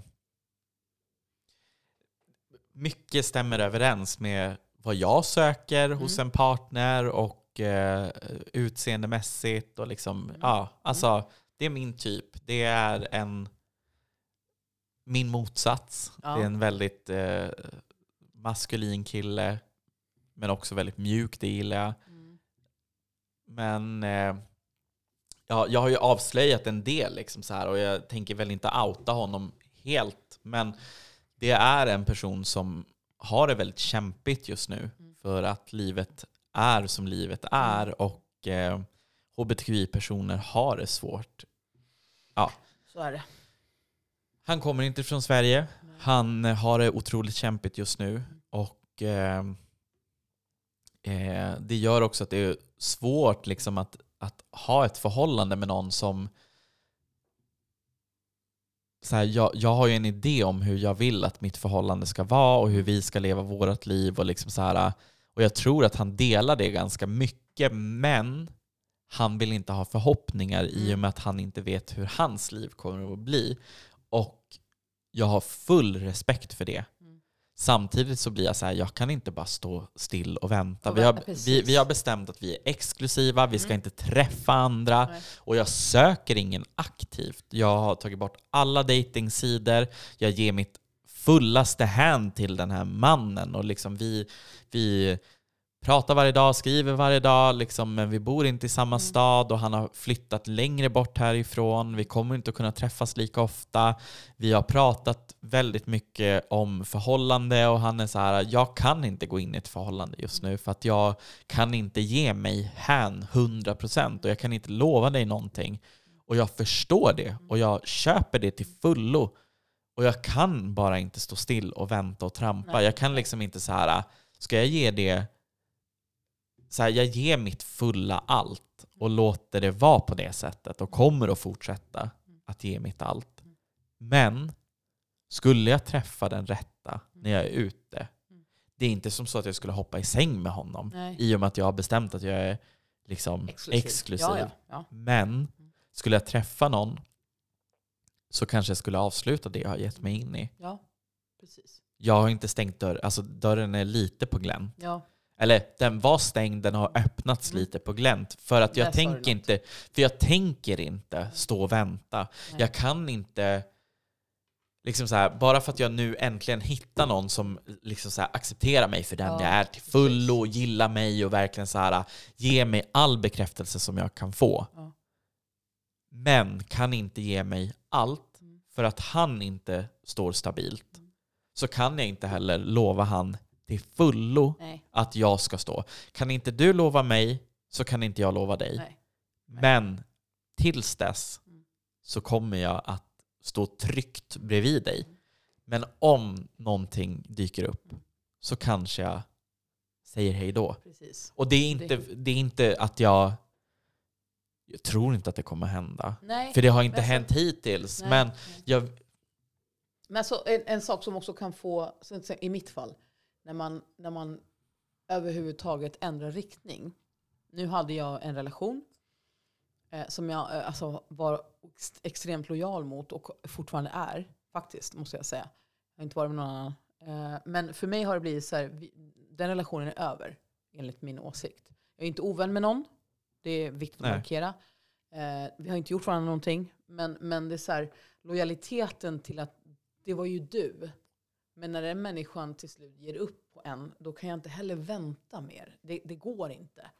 [SPEAKER 1] mycket stämmer överens med vad jag söker hos
[SPEAKER 2] Mm.
[SPEAKER 1] en partner och eh, utseendemässigt. Och liksom,
[SPEAKER 2] Mm.
[SPEAKER 1] ja, alltså, det är min typ. Det är en min motsats.
[SPEAKER 2] Ja.
[SPEAKER 1] Det är en väldigt eh, maskulin kille, men också väldigt mjuk, det gillar jag.
[SPEAKER 2] Mm.
[SPEAKER 1] Men eh, ja, jag har ju avslöjat en del liksom så här, och jag tänker väl inte outa honom helt. Men det är en person som har det väldigt kämpigt just nu
[SPEAKER 2] Mm.
[SPEAKER 1] för att livet är som livet är och eh, hbtqi-personer har det svårt.
[SPEAKER 2] Så är det.
[SPEAKER 1] Han kommer inte från Sverige.
[SPEAKER 2] Nej.
[SPEAKER 1] Han har det otroligt kämpigt just nu. Och eh, eh, Det gör också att det är svårt liksom att, att ha ett förhållande med någon som... Så här, jag, jag har ju en idé om hur jag vill att mitt förhållande ska vara och hur vi ska leva vårt liv. Och, liksom så här, och Jag tror att han delar det ganska mycket, men han vill inte ha förhoppningar i och
[SPEAKER 2] Mm.
[SPEAKER 1] med att han inte vet hur hans liv kommer att bli. Och jag har full respekt för det. Samtidigt så blir jag så här, jag kan inte bara stå still och vänta.
[SPEAKER 2] Och
[SPEAKER 1] Vi har,
[SPEAKER 2] vänta,
[SPEAKER 1] vi, vi har bestämt att vi är exklusiva, vi ska
[SPEAKER 2] Mm.
[SPEAKER 1] inte träffa andra.
[SPEAKER 2] Nej.
[SPEAKER 1] Och jag söker ingen aktivt. Jag har tagit bort alla datingsidor. Jag ger mitt fullaste hand till den här mannen. Och liksom vi, vi pratar varje dag, skriver varje dag, liksom, men vi bor inte i samma
[SPEAKER 2] Mm.
[SPEAKER 1] stad och han har flyttat längre bort härifrån. Vi kommer inte att kunna träffas lika ofta. Vi har pratat väldigt mycket om förhållande och han är så här, jag kan inte gå in i ett förhållande just nu för att jag kan inte ge mig hän 100% och jag kan inte lova dig någonting. Och jag förstår det och jag köper det till fullo. Och jag kan bara inte stå still och vänta och trampa. Jag kan liksom inte så här, ska jag ge det så här, jag ger mitt fulla allt och låter det vara på det sättet och kommer att fortsätta att ge mitt allt. Men skulle jag träffa den rätta när jag är ute, det är inte som så att jag skulle hoppa i säng med honom
[SPEAKER 2] Nej.
[SPEAKER 1] i och med att jag har bestämt att jag är liksom exklusiv.
[SPEAKER 2] Exklusiv. Ja, ja, ja.
[SPEAKER 1] Men skulle jag träffa någon så kanske jag skulle avsluta det jag har gett mig in i.
[SPEAKER 2] ja, precis.
[SPEAKER 1] Jag har inte stängt dörren, alltså dörren är lite på glänt.
[SPEAKER 2] Ja.
[SPEAKER 1] Eller den var stängd, den har öppnats
[SPEAKER 2] Mm.
[SPEAKER 1] lite på glänt. För att jag
[SPEAKER 2] Där
[SPEAKER 1] tänker inte, för jag tänker inte stå och vänta.
[SPEAKER 2] Nej.
[SPEAKER 1] Jag kan inte, liksom så här, bara för att jag nu äntligen hittar någon som liksom så här, accepterar mig för den
[SPEAKER 2] Ja,
[SPEAKER 1] jag är till fullo, gillar mig och verkligen så här, ger mig all bekräftelse som jag kan få.
[SPEAKER 2] Ja.
[SPEAKER 1] Men kan inte ge mig allt
[SPEAKER 2] Mm.
[SPEAKER 1] för att han inte står stabilt.
[SPEAKER 2] Mm.
[SPEAKER 1] Så kan jag inte heller lova han till fullo
[SPEAKER 2] Nej.
[SPEAKER 1] att jag ska stå. Kan inte du lova mig så kan inte jag lova dig.
[SPEAKER 2] Nej. Nej.
[SPEAKER 1] Men tills dess
[SPEAKER 2] Mm.
[SPEAKER 1] så kommer jag att stå tryggt bredvid dig.
[SPEAKER 2] Mm.
[SPEAKER 1] Men om någonting dyker upp så kanske jag säger hej då.
[SPEAKER 2] Precis.
[SPEAKER 1] Och det är inte, det är inte att jag... Jag tror inte att det kommer hända.
[SPEAKER 2] Nej.
[SPEAKER 1] För det har inte
[SPEAKER 2] Men så-
[SPEAKER 1] hänt hittills.
[SPEAKER 2] Nej.
[SPEAKER 1] Men jag,
[SPEAKER 2] Men så en, en sak som också kan få, i mitt fall, när man, när man överhuvudtaget ändrar riktning. Nu hade jag en relation eh, som jag eh, alltså, var ex- extremt lojal mot och fortfarande är, faktiskt, måste jag säga. Jag har inte varit med någon annan. Eh, men för mig har det blivit så här, vi, den relationen är över, enligt min åsikt. Jag är inte ovän med någon, det är viktigt
[SPEAKER 1] Nej.
[SPEAKER 2] att markera. Eh, vi har inte gjort varandra någonting, men, men det är så här, lojaliteten till att det var ju du. Men när den människan till slut ger upp på en, då kan jag inte heller vänta mer. Det, det går inte.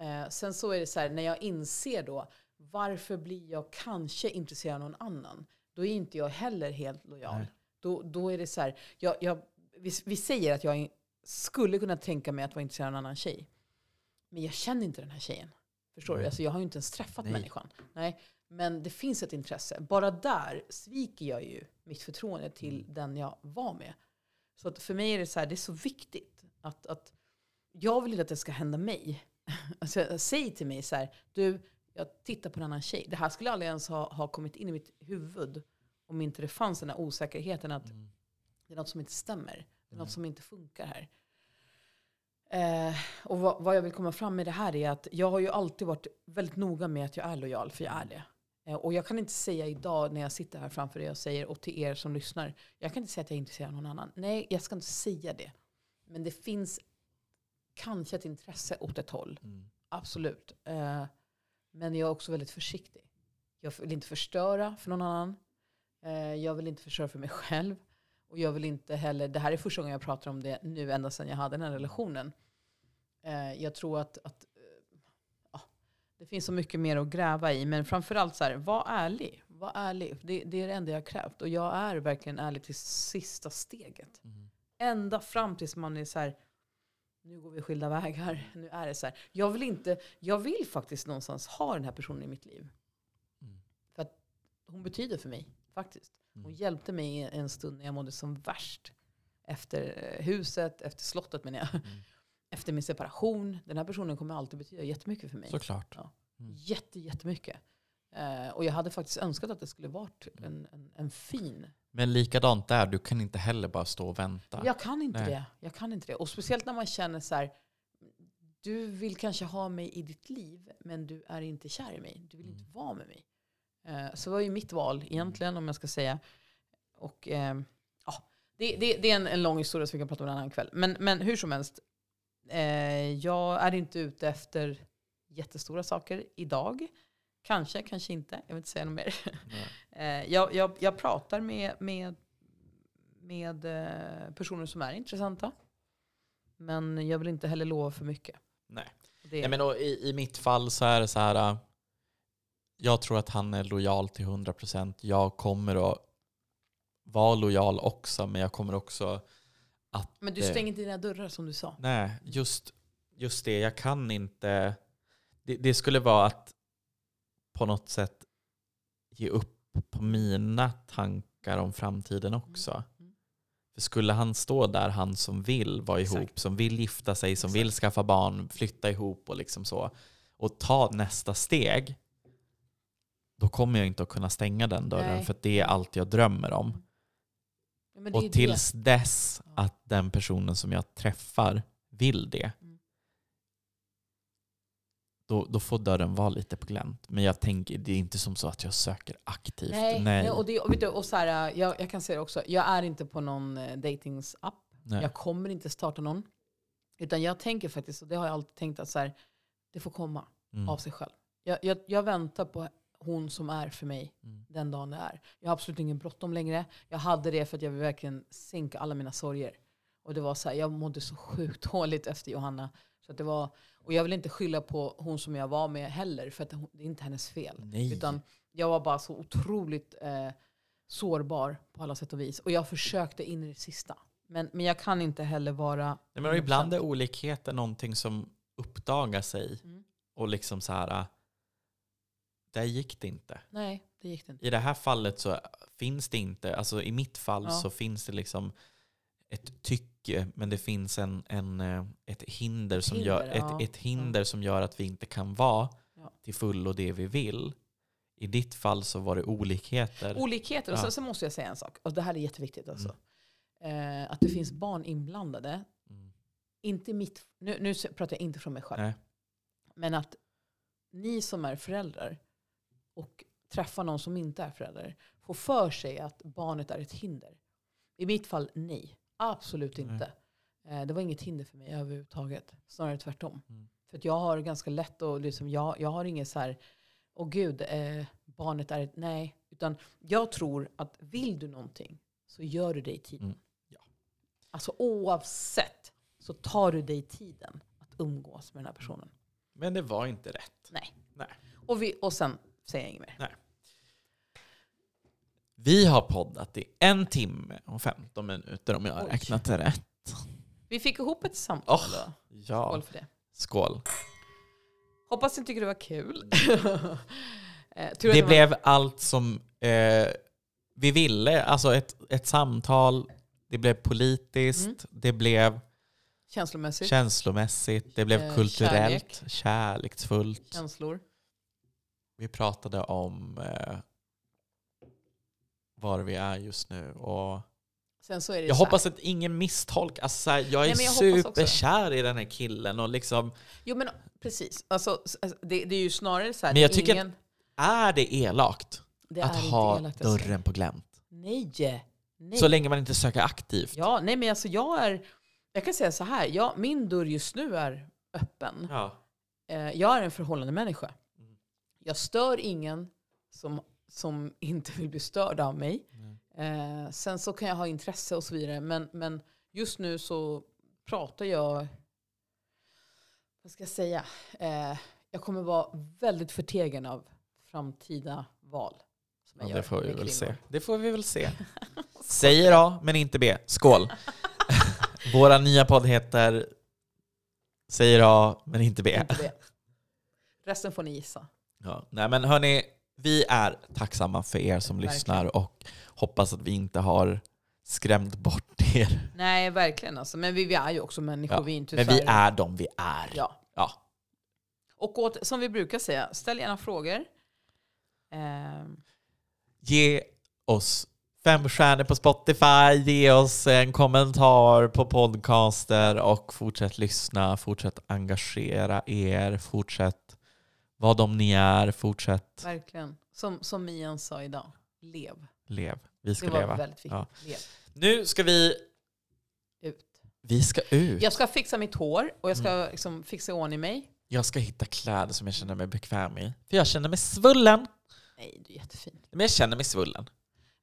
[SPEAKER 2] Eh, sen så är det så här, när jag inser då, varför blir jag kanske intresserad av någon annan? Då är inte jag heller helt lojal.
[SPEAKER 1] Nej.
[SPEAKER 2] Då, då är det så här, jag, jag, vi, vi säger att jag skulle kunna tänka mig att vara intresserad av en annan tjej. Men jag känner inte den här tjejen. Förstår du?
[SPEAKER 1] Nej.
[SPEAKER 2] Alltså jag har ju inte ens träffat
[SPEAKER 1] Nej.
[SPEAKER 2] människan. Nej. Men det finns ett intresse. Bara där sviker jag ju mitt förtroende till
[SPEAKER 1] Mm.
[SPEAKER 2] den jag var med. Så att för mig är det så här, det är så viktigt att, att jag vill inte att det ska hända mig. Alltså, säg till mig så här, du, jag tittar på en annan tjej. Det här skulle aldrig ens ha, ha kommit in i mitt huvud om inte det fanns den här osäkerheten att
[SPEAKER 1] Mm.
[SPEAKER 2] det är något som inte stämmer. Det är något
[SPEAKER 1] Nej.
[SPEAKER 2] som inte funkar här. Eh, och vad, vad jag vill komma fram med det här är att jag har ju alltid varit väldigt noga med att jag är lojal, för jag är det. Eh, och jag kan inte säga idag när jag sitter här framför er och säger, och till er som lyssnar, jag kan inte säga att jag är intresserad av någon annan. Nej, jag ska inte säga det. Men det finns kanske ett intresse åt ett håll.
[SPEAKER 1] Mm.
[SPEAKER 2] Absolut. Eh, men jag är också väldigt försiktig. Jag vill inte förstöra för någon annan. Eh, jag vill inte förstöra för mig själv. Och jag vill inte heller, det här är första gången jag pratar om det nu, ända sedan jag hade den här relationen. Jag tror att, att det finns så mycket mer att gräva i. Men framförallt så här, var ärlig. Var ärlig. Det, det är det enda jag har krävt. Och jag är verkligen ärlig till sista steget.
[SPEAKER 1] Mm.
[SPEAKER 2] Ända fram tills man är så här, nu går vi skilda vägar. Nu är det så här. Jag vill, inte, jag vill faktiskt någonstans ha den här personen i mitt liv.
[SPEAKER 1] Mm.
[SPEAKER 2] För att hon betyder för mig, faktiskt. Hon
[SPEAKER 1] Mm.
[SPEAKER 2] hjälpte mig i en stund när jag mådde som värst. Efter eh, huset, efter slottet menar jag.
[SPEAKER 1] Mm.
[SPEAKER 2] Efter min separation. Den här personen kommer alltid betyda jättemycket för mig.
[SPEAKER 1] Såklart.
[SPEAKER 2] Ja.
[SPEAKER 1] Mm.
[SPEAKER 2] Jätte, jättemycket. Eh, och jag hade faktiskt önskat att det skulle varit en, en, en fin
[SPEAKER 1] Men likadant där, du kan inte heller bara stå och vänta.
[SPEAKER 2] Jag kan inte
[SPEAKER 1] Nej.
[SPEAKER 2] det. Jag kan inte det. Och speciellt när man känner så här, du vill kanske ha mig i ditt liv, men du är inte kär i mig. Du vill inte vara med mig. Eh, så det var ju mitt val egentligen, om jag ska säga. Och eh, ja, det, det, det är en, en lång historia som vi kan prata om en annan kväll. Men, men hur som helst, eh, jag är inte ute efter jättestora saker idag. Kanske, kanske inte. Jag vill inte säga något mer. Eh, jag, jag, jag pratar med, med, med eh, personer som är intressanta. Men jag vill inte heller lova för mycket.
[SPEAKER 1] Nej.
[SPEAKER 2] Det,
[SPEAKER 1] Nej, men då, i, I mitt fall så är det så här. äh, Jag tror att han är lojal till 100%. Jag kommer att vara lojal också, men jag kommer också att...
[SPEAKER 2] men du stänger inte dina dörrar som du sa.
[SPEAKER 1] Nej, just, just det. Jag kan inte... Det, det skulle vara att på något sätt ge upp på mina tankar om framtiden också.
[SPEAKER 2] Mm.
[SPEAKER 1] För skulle han stå där, han som vill vara ihop,
[SPEAKER 2] Exakt.
[SPEAKER 1] som vill gifta sig, som
[SPEAKER 2] Exakt.
[SPEAKER 1] vill skaffa barn, flytta ihop och liksom så, och ta nästa steg, då kommer jag inte att kunna stänga den dörren
[SPEAKER 2] Nej.
[SPEAKER 1] för det är allt jag drömmer om.
[SPEAKER 2] Ja,
[SPEAKER 1] Och tills
[SPEAKER 2] det.
[SPEAKER 1] dess att den personen som jag träffar vill det,
[SPEAKER 2] Mm.
[SPEAKER 1] då, då får dörren vara lite på glänt. Men jag tänker, det är inte som så att jag söker aktivt.
[SPEAKER 2] Nej, nej. och, det, och, du, och så här, jag, jag kan säga det också. Jag är inte på någon eh, datingsapp. Jag kommer inte starta någon. Utan jag tänker faktiskt, och det har jag alltid tänkt, att så här, det får komma
[SPEAKER 1] Mm.
[SPEAKER 2] av sig själv. Jag, jag, jag väntar på hon som är för mig
[SPEAKER 1] Mm.
[SPEAKER 2] den dagen det är. Jag har absolut ingen bråttom längre. Jag hade det för att jag vill verkligen sänka alla mina sorger. Och det var så här, jag mådde så sjukt dåligt efter Johanna. Så att det var, och jag vill inte skylla på hon som jag var med heller, för att det är inte hennes fel.
[SPEAKER 1] Nej.
[SPEAKER 2] Utan jag var bara så otroligt eh, sårbar på alla sätt och vis. Och jag försökte in i det sista. Men, men jag kan inte heller vara...
[SPEAKER 1] Nej, men ibland är olikheter någonting som uppdagar sig
[SPEAKER 2] Mm.
[SPEAKER 1] och liksom så här, där gick det inte.
[SPEAKER 2] Nej, det gick det inte.
[SPEAKER 1] I det här fallet så finns det inte, alltså i mitt fall
[SPEAKER 2] Ja.
[SPEAKER 1] så finns det liksom ett tycke, men det finns en, en, eh, ett hinder, som,
[SPEAKER 2] hinder,
[SPEAKER 1] gör,
[SPEAKER 2] ja.
[SPEAKER 1] ett, ett hinder som gör att vi inte kan vara
[SPEAKER 2] Ja.
[SPEAKER 1] till fullo det vi vill. I ditt fall så var det olikheter.
[SPEAKER 2] Olikheter. Och sen, sen måste jag säga en sak. Och det här är jätteviktigt. Alltså. Eh, att det finns barn inblandade.
[SPEAKER 1] Mm.
[SPEAKER 2] Inte mitt, nu, nu pratar jag inte från mig själv.
[SPEAKER 1] Nej.
[SPEAKER 2] Men att ni som är föräldrar och träffar någon som inte är förälder får för sig att barnet är ett hinder. I mitt fall, nej. Absolut
[SPEAKER 1] Nej.
[SPEAKER 2] inte. Eh, det var inget hinder för mig överhuvudtaget. Snarare tvärtom.
[SPEAKER 1] Mm.
[SPEAKER 2] För att jag har ganska lätt att, liksom, jag, jag har inget så här, åh gud, eh, barnet är ett, nej. Utan jag tror att vill du någonting så gör du dig tiden.
[SPEAKER 1] Mm. Ja.
[SPEAKER 2] Alltså oavsett så tar du dig tiden att umgås med den här personen.
[SPEAKER 1] Men det var inte rätt.
[SPEAKER 2] Nej.
[SPEAKER 1] Nej.
[SPEAKER 2] Och, vi, och sen säger jag inget mer.
[SPEAKER 1] Vi har poddat i en timme och 15 minuter om jag har
[SPEAKER 2] Oj.
[SPEAKER 1] räknat det rätt.
[SPEAKER 2] Vi fick ihop ett samtal då.
[SPEAKER 1] Ja,
[SPEAKER 2] Skål för det.
[SPEAKER 1] skål.
[SPEAKER 2] Hoppas ni tycker det var kul. Eh, tur att
[SPEAKER 1] Det
[SPEAKER 2] var-
[SPEAKER 1] blev allt som eh, vi ville. Alltså ett, ett samtal, det blev politiskt,
[SPEAKER 2] Mm.
[SPEAKER 1] det blev
[SPEAKER 2] känslomässigt.
[SPEAKER 1] känslomässigt, det blev
[SPEAKER 2] Eh,
[SPEAKER 1] kulturellt, kärleksfullt.
[SPEAKER 2] Känslor.
[SPEAKER 1] Vi pratade om eh, var vi är just nu. Och jag hoppas att ingen misstolk. Alltså, jag är
[SPEAKER 2] Nej, jag
[SPEAKER 1] superkär i den här killen. Och liksom,
[SPEAKER 2] Jo men precis. Alltså, alltså, det, det är ju snarare så här.
[SPEAKER 1] Men jag tycker
[SPEAKER 2] ingen,
[SPEAKER 1] är det elakt
[SPEAKER 2] det
[SPEAKER 1] att ha
[SPEAKER 2] elakt, alltså.
[SPEAKER 1] dörren på glänt?
[SPEAKER 2] Nej. Nej.
[SPEAKER 1] Så länge man inte söker aktivt.
[SPEAKER 2] Ja, nej men alltså jag är... Jag kan säga så här. Jag, min dörr just nu är öppen.
[SPEAKER 1] Ja.
[SPEAKER 2] Eh, jag är en förhållande människa. Jag stör ingen som, som inte vill bli störd av mig. Eh, sen så kan jag ha intresse och så vidare. Men, men just nu så pratar jag... Vad ska jag säga? Eh, jag kommer vara väldigt förtegen av framtida val. Som jag
[SPEAKER 1] Ja,
[SPEAKER 2] gör
[SPEAKER 1] det får vi väl
[SPEAKER 2] kvinnor.
[SPEAKER 1] se. Det får vi väl se. Säger A, men inte B. Skål! Våra nya podd heter Säger A, men inte B.
[SPEAKER 2] Inte det. Resten får ni gissa.
[SPEAKER 1] Ja. Nej men hörni, vi är tacksamma för er som
[SPEAKER 2] Verkligen.
[SPEAKER 1] lyssnar och hoppas att vi inte har skrämt bort er.
[SPEAKER 2] Nej, verkligen. Alltså. Men vi, vi är ju också människor.
[SPEAKER 1] Ja,
[SPEAKER 2] Vi är inte
[SPEAKER 1] Men vi är de vi är.
[SPEAKER 2] Ja.
[SPEAKER 1] Ja.
[SPEAKER 2] Och åt, som vi brukar säga, ställ gärna frågor. Ehm,
[SPEAKER 1] Ge oss fem stjärnor på Spotify, ge oss en kommentar på podcaster och fortsätt lyssna, fortsätt engagera er, fortsätt vara de ni är, fortsätt
[SPEAKER 2] verkligen. Som, som Mian sa idag, lev.
[SPEAKER 1] lev. Vi
[SPEAKER 2] Det
[SPEAKER 1] ska
[SPEAKER 2] var
[SPEAKER 1] leva.
[SPEAKER 2] väldigt viktigt.
[SPEAKER 1] Ja.
[SPEAKER 2] Lev.
[SPEAKER 1] Nu ska vi,
[SPEAKER 2] Ut.
[SPEAKER 1] vi ska ut.
[SPEAKER 2] Jag ska fixa mitt hår och jag ska
[SPEAKER 1] Mm.
[SPEAKER 2] liksom fixa i ordning mig.
[SPEAKER 1] Jag ska hitta kläder som jag känner mig bekväm i. För jag känner mig svullen.
[SPEAKER 2] Nej, du är jättefin.
[SPEAKER 1] Men jag känner mig svullen.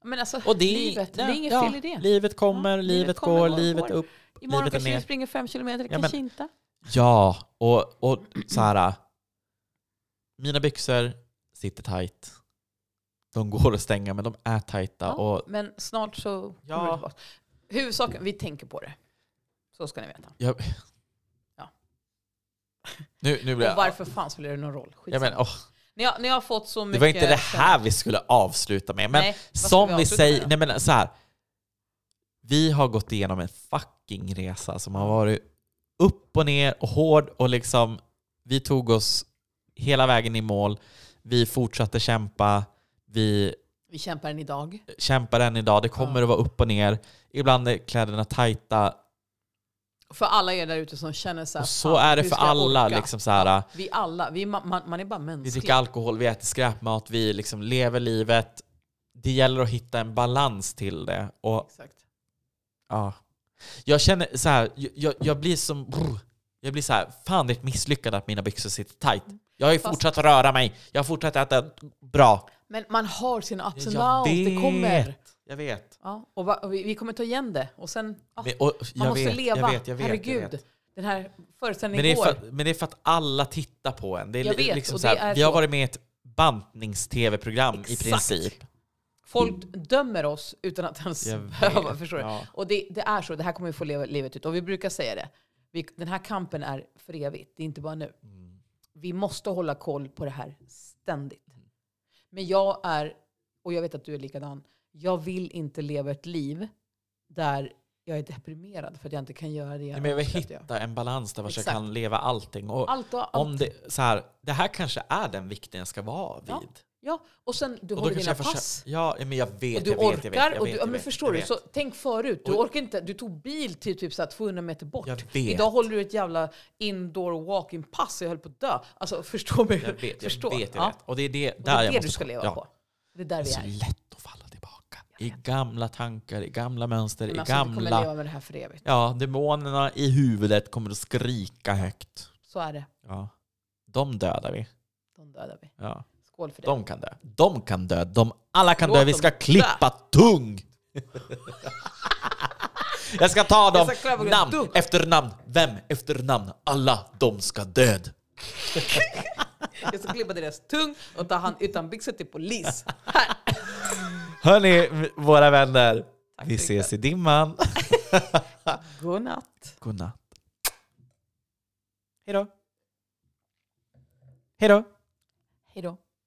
[SPEAKER 2] Men alltså,
[SPEAKER 1] Och det
[SPEAKER 2] livet, det är inget
[SPEAKER 1] ja,
[SPEAKER 2] fel i det.
[SPEAKER 1] Livet kommer,
[SPEAKER 2] Ja,
[SPEAKER 1] livet,
[SPEAKER 2] livet kommer,
[SPEAKER 1] går,
[SPEAKER 2] går,
[SPEAKER 1] livet
[SPEAKER 2] går.
[SPEAKER 1] upp.
[SPEAKER 2] Imorgon
[SPEAKER 1] livet
[SPEAKER 2] kanske vi springer fem kilometer,
[SPEAKER 1] Ja,
[SPEAKER 2] kanske
[SPEAKER 1] men-
[SPEAKER 2] inte.
[SPEAKER 1] Ja, och, och så här. Mina byxor sitter tight. De går att stänga, men de är tajta.
[SPEAKER 2] Ja,
[SPEAKER 1] Och
[SPEAKER 2] men snart så kommer
[SPEAKER 1] Ja.
[SPEAKER 2] det tillbaka. Huvudsaken, vi tänker på det. Så ska ni veta.
[SPEAKER 1] jag,
[SPEAKER 2] Ja.
[SPEAKER 1] nu, nu blir
[SPEAKER 2] Och
[SPEAKER 1] jag...
[SPEAKER 2] varför fan spelar det någon roll?
[SPEAKER 1] Ja,
[SPEAKER 2] Skitsamma.
[SPEAKER 1] men, åh,
[SPEAKER 2] Ni, har, ni har fått så
[SPEAKER 1] det
[SPEAKER 2] mycket...
[SPEAKER 1] var inte det här vi skulle avsluta med. Men
[SPEAKER 2] Nej,
[SPEAKER 1] som
[SPEAKER 2] vi
[SPEAKER 1] vi säger, nej men så här. Vi har gått igenom en fucking resa som har varit upp och ner och hård och liksom vi tog oss hela vägen i mål. Vi fortsatte kämpa. Vi
[SPEAKER 2] Vi kämpar än idag.
[SPEAKER 1] kämpar än idag. Det kommer
[SPEAKER 2] Ja.
[SPEAKER 1] att vara upp och ner. Ibland är kläderna tajta.
[SPEAKER 2] För alla er där ute som känner så här,
[SPEAKER 1] Och så
[SPEAKER 2] "Fan,
[SPEAKER 1] är det för alla.
[SPEAKER 2] orka?"
[SPEAKER 1] Liksom så här,
[SPEAKER 2] Vi alla, vi, ma- man, man är bara
[SPEAKER 1] vi
[SPEAKER 2] mänsklig.
[SPEAKER 1] dricker alkohol, vi äter skräpmat, vi liksom lever livet. Det gäller att hitta en balans till det. Och
[SPEAKER 2] Exakt.
[SPEAKER 1] Ja. Jag känner så här, jag- jag, blir som... Jag blir så här, fan det är ett misslyckande att mina byxor sitter tight. Jag har ju
[SPEAKER 2] Fast-
[SPEAKER 1] fortsatt röra mig, jag har fortsatt äta bra.
[SPEAKER 2] Men man har sina ups and
[SPEAKER 1] Jag
[SPEAKER 2] downs, det kommer.
[SPEAKER 1] vet. Jag vet.
[SPEAKER 2] Ja, och, va, och vi, vi kommer ta igen det. Och sen, ja,
[SPEAKER 1] Men, och,
[SPEAKER 2] man
[SPEAKER 1] jag
[SPEAKER 2] måste
[SPEAKER 1] vet,
[SPEAKER 2] leva.
[SPEAKER 1] Jag vet, jag vet,
[SPEAKER 2] Herregud.
[SPEAKER 1] Jag vet.
[SPEAKER 2] Den här
[SPEAKER 1] Men,
[SPEAKER 2] föreställningen
[SPEAKER 1] det är
[SPEAKER 2] går.
[SPEAKER 1] för, men det är för att alla tittar på en. Det är
[SPEAKER 2] Jag
[SPEAKER 1] li-
[SPEAKER 2] vet,
[SPEAKER 1] liksom
[SPEAKER 2] och
[SPEAKER 1] så
[SPEAKER 2] det
[SPEAKER 1] här,
[SPEAKER 2] är
[SPEAKER 1] vi har
[SPEAKER 2] så.
[SPEAKER 1] varit med i ett bantnings-tv-program i
[SPEAKER 2] Exakt.
[SPEAKER 1] princip.
[SPEAKER 2] Folk dömer oss utan att ens
[SPEAKER 1] Jag
[SPEAKER 2] behöva,
[SPEAKER 1] vet,
[SPEAKER 2] förstår du?
[SPEAKER 1] ja.
[SPEAKER 2] Och det, det är så, det här kommer vi få leva livet ut. Och vi brukar säga det. Vi, den här kampen är för evigt, det är inte bara nu. Vi måste hålla koll på det här ständigt. Men jag är, och jag vet att du är likadan, jag vill inte leva ett liv där jag är deprimerad för att jag inte kan göra det
[SPEAKER 1] Nej, men jag vill
[SPEAKER 2] jag-
[SPEAKER 1] hitta en balans där jag kan leva allting. Och
[SPEAKER 2] Allt och allt.
[SPEAKER 1] om det, så här, det här kanske är den vikten jag ska vara vid.
[SPEAKER 2] Ja, Ja, och sen du
[SPEAKER 1] Och
[SPEAKER 2] håller dina
[SPEAKER 1] jag
[SPEAKER 2] pass.
[SPEAKER 1] Ja, men jag vet,
[SPEAKER 2] Och du
[SPEAKER 1] jag vet,
[SPEAKER 2] orkar.
[SPEAKER 1] jag vet, jag
[SPEAKER 2] och
[SPEAKER 1] vet,
[SPEAKER 2] du, ja,
[SPEAKER 1] jag
[SPEAKER 2] men
[SPEAKER 1] vet,
[SPEAKER 2] förstår
[SPEAKER 1] jag
[SPEAKER 2] du?
[SPEAKER 1] vet.
[SPEAKER 2] Så tänk förut. Du
[SPEAKER 1] Och-
[SPEAKER 2] orkar inte. Du tog bil till typ så här 200 meter bort.
[SPEAKER 1] Jag vet.
[SPEAKER 2] Idag håller du ett jävla indoor walking pass jag höll på att dö. Alltså förstå mig.
[SPEAKER 1] Jag vet, jag
[SPEAKER 2] förstå.
[SPEAKER 1] vet, jag
[SPEAKER 2] Ja.
[SPEAKER 1] vet. Och det är det,
[SPEAKER 2] Och
[SPEAKER 1] där
[SPEAKER 2] det är
[SPEAKER 1] jag
[SPEAKER 2] det
[SPEAKER 1] måste
[SPEAKER 2] du ska leva
[SPEAKER 1] ja.
[SPEAKER 2] på. Det är där
[SPEAKER 1] Det är
[SPEAKER 2] vi
[SPEAKER 1] så
[SPEAKER 2] är.
[SPEAKER 1] lätt att falla tillbaka. I gamla tankar, i gamla mönster,
[SPEAKER 2] Men
[SPEAKER 1] i
[SPEAKER 2] alltså, vi kommer
[SPEAKER 1] gamla...
[SPEAKER 2] leva med det här för evigt.
[SPEAKER 1] Ja, demonerna i huvudet kommer att skrika högt.
[SPEAKER 2] Så är det.
[SPEAKER 1] Ja. De dödar vi.
[SPEAKER 2] De dödar vi.
[SPEAKER 1] Ja.
[SPEAKER 2] Skål för det.
[SPEAKER 1] De kan dö. De kan dö. De alla kan
[SPEAKER 2] Låt
[SPEAKER 1] dö. Vi ska
[SPEAKER 2] dö.
[SPEAKER 1] klippa tung! Jag ska ta dem
[SPEAKER 2] ska
[SPEAKER 1] namn
[SPEAKER 2] tung.
[SPEAKER 1] efter namn. Vem efter namn? Alla de ska död.
[SPEAKER 2] Jag ska klippa deras tung och ta han utan byxor till polis. Här.
[SPEAKER 1] Hörni, våra vänner.
[SPEAKER 2] Tack
[SPEAKER 1] Vi ses i dimman.
[SPEAKER 2] God natt.
[SPEAKER 1] God natt. Hej då. Hej då.
[SPEAKER 2] Hej då.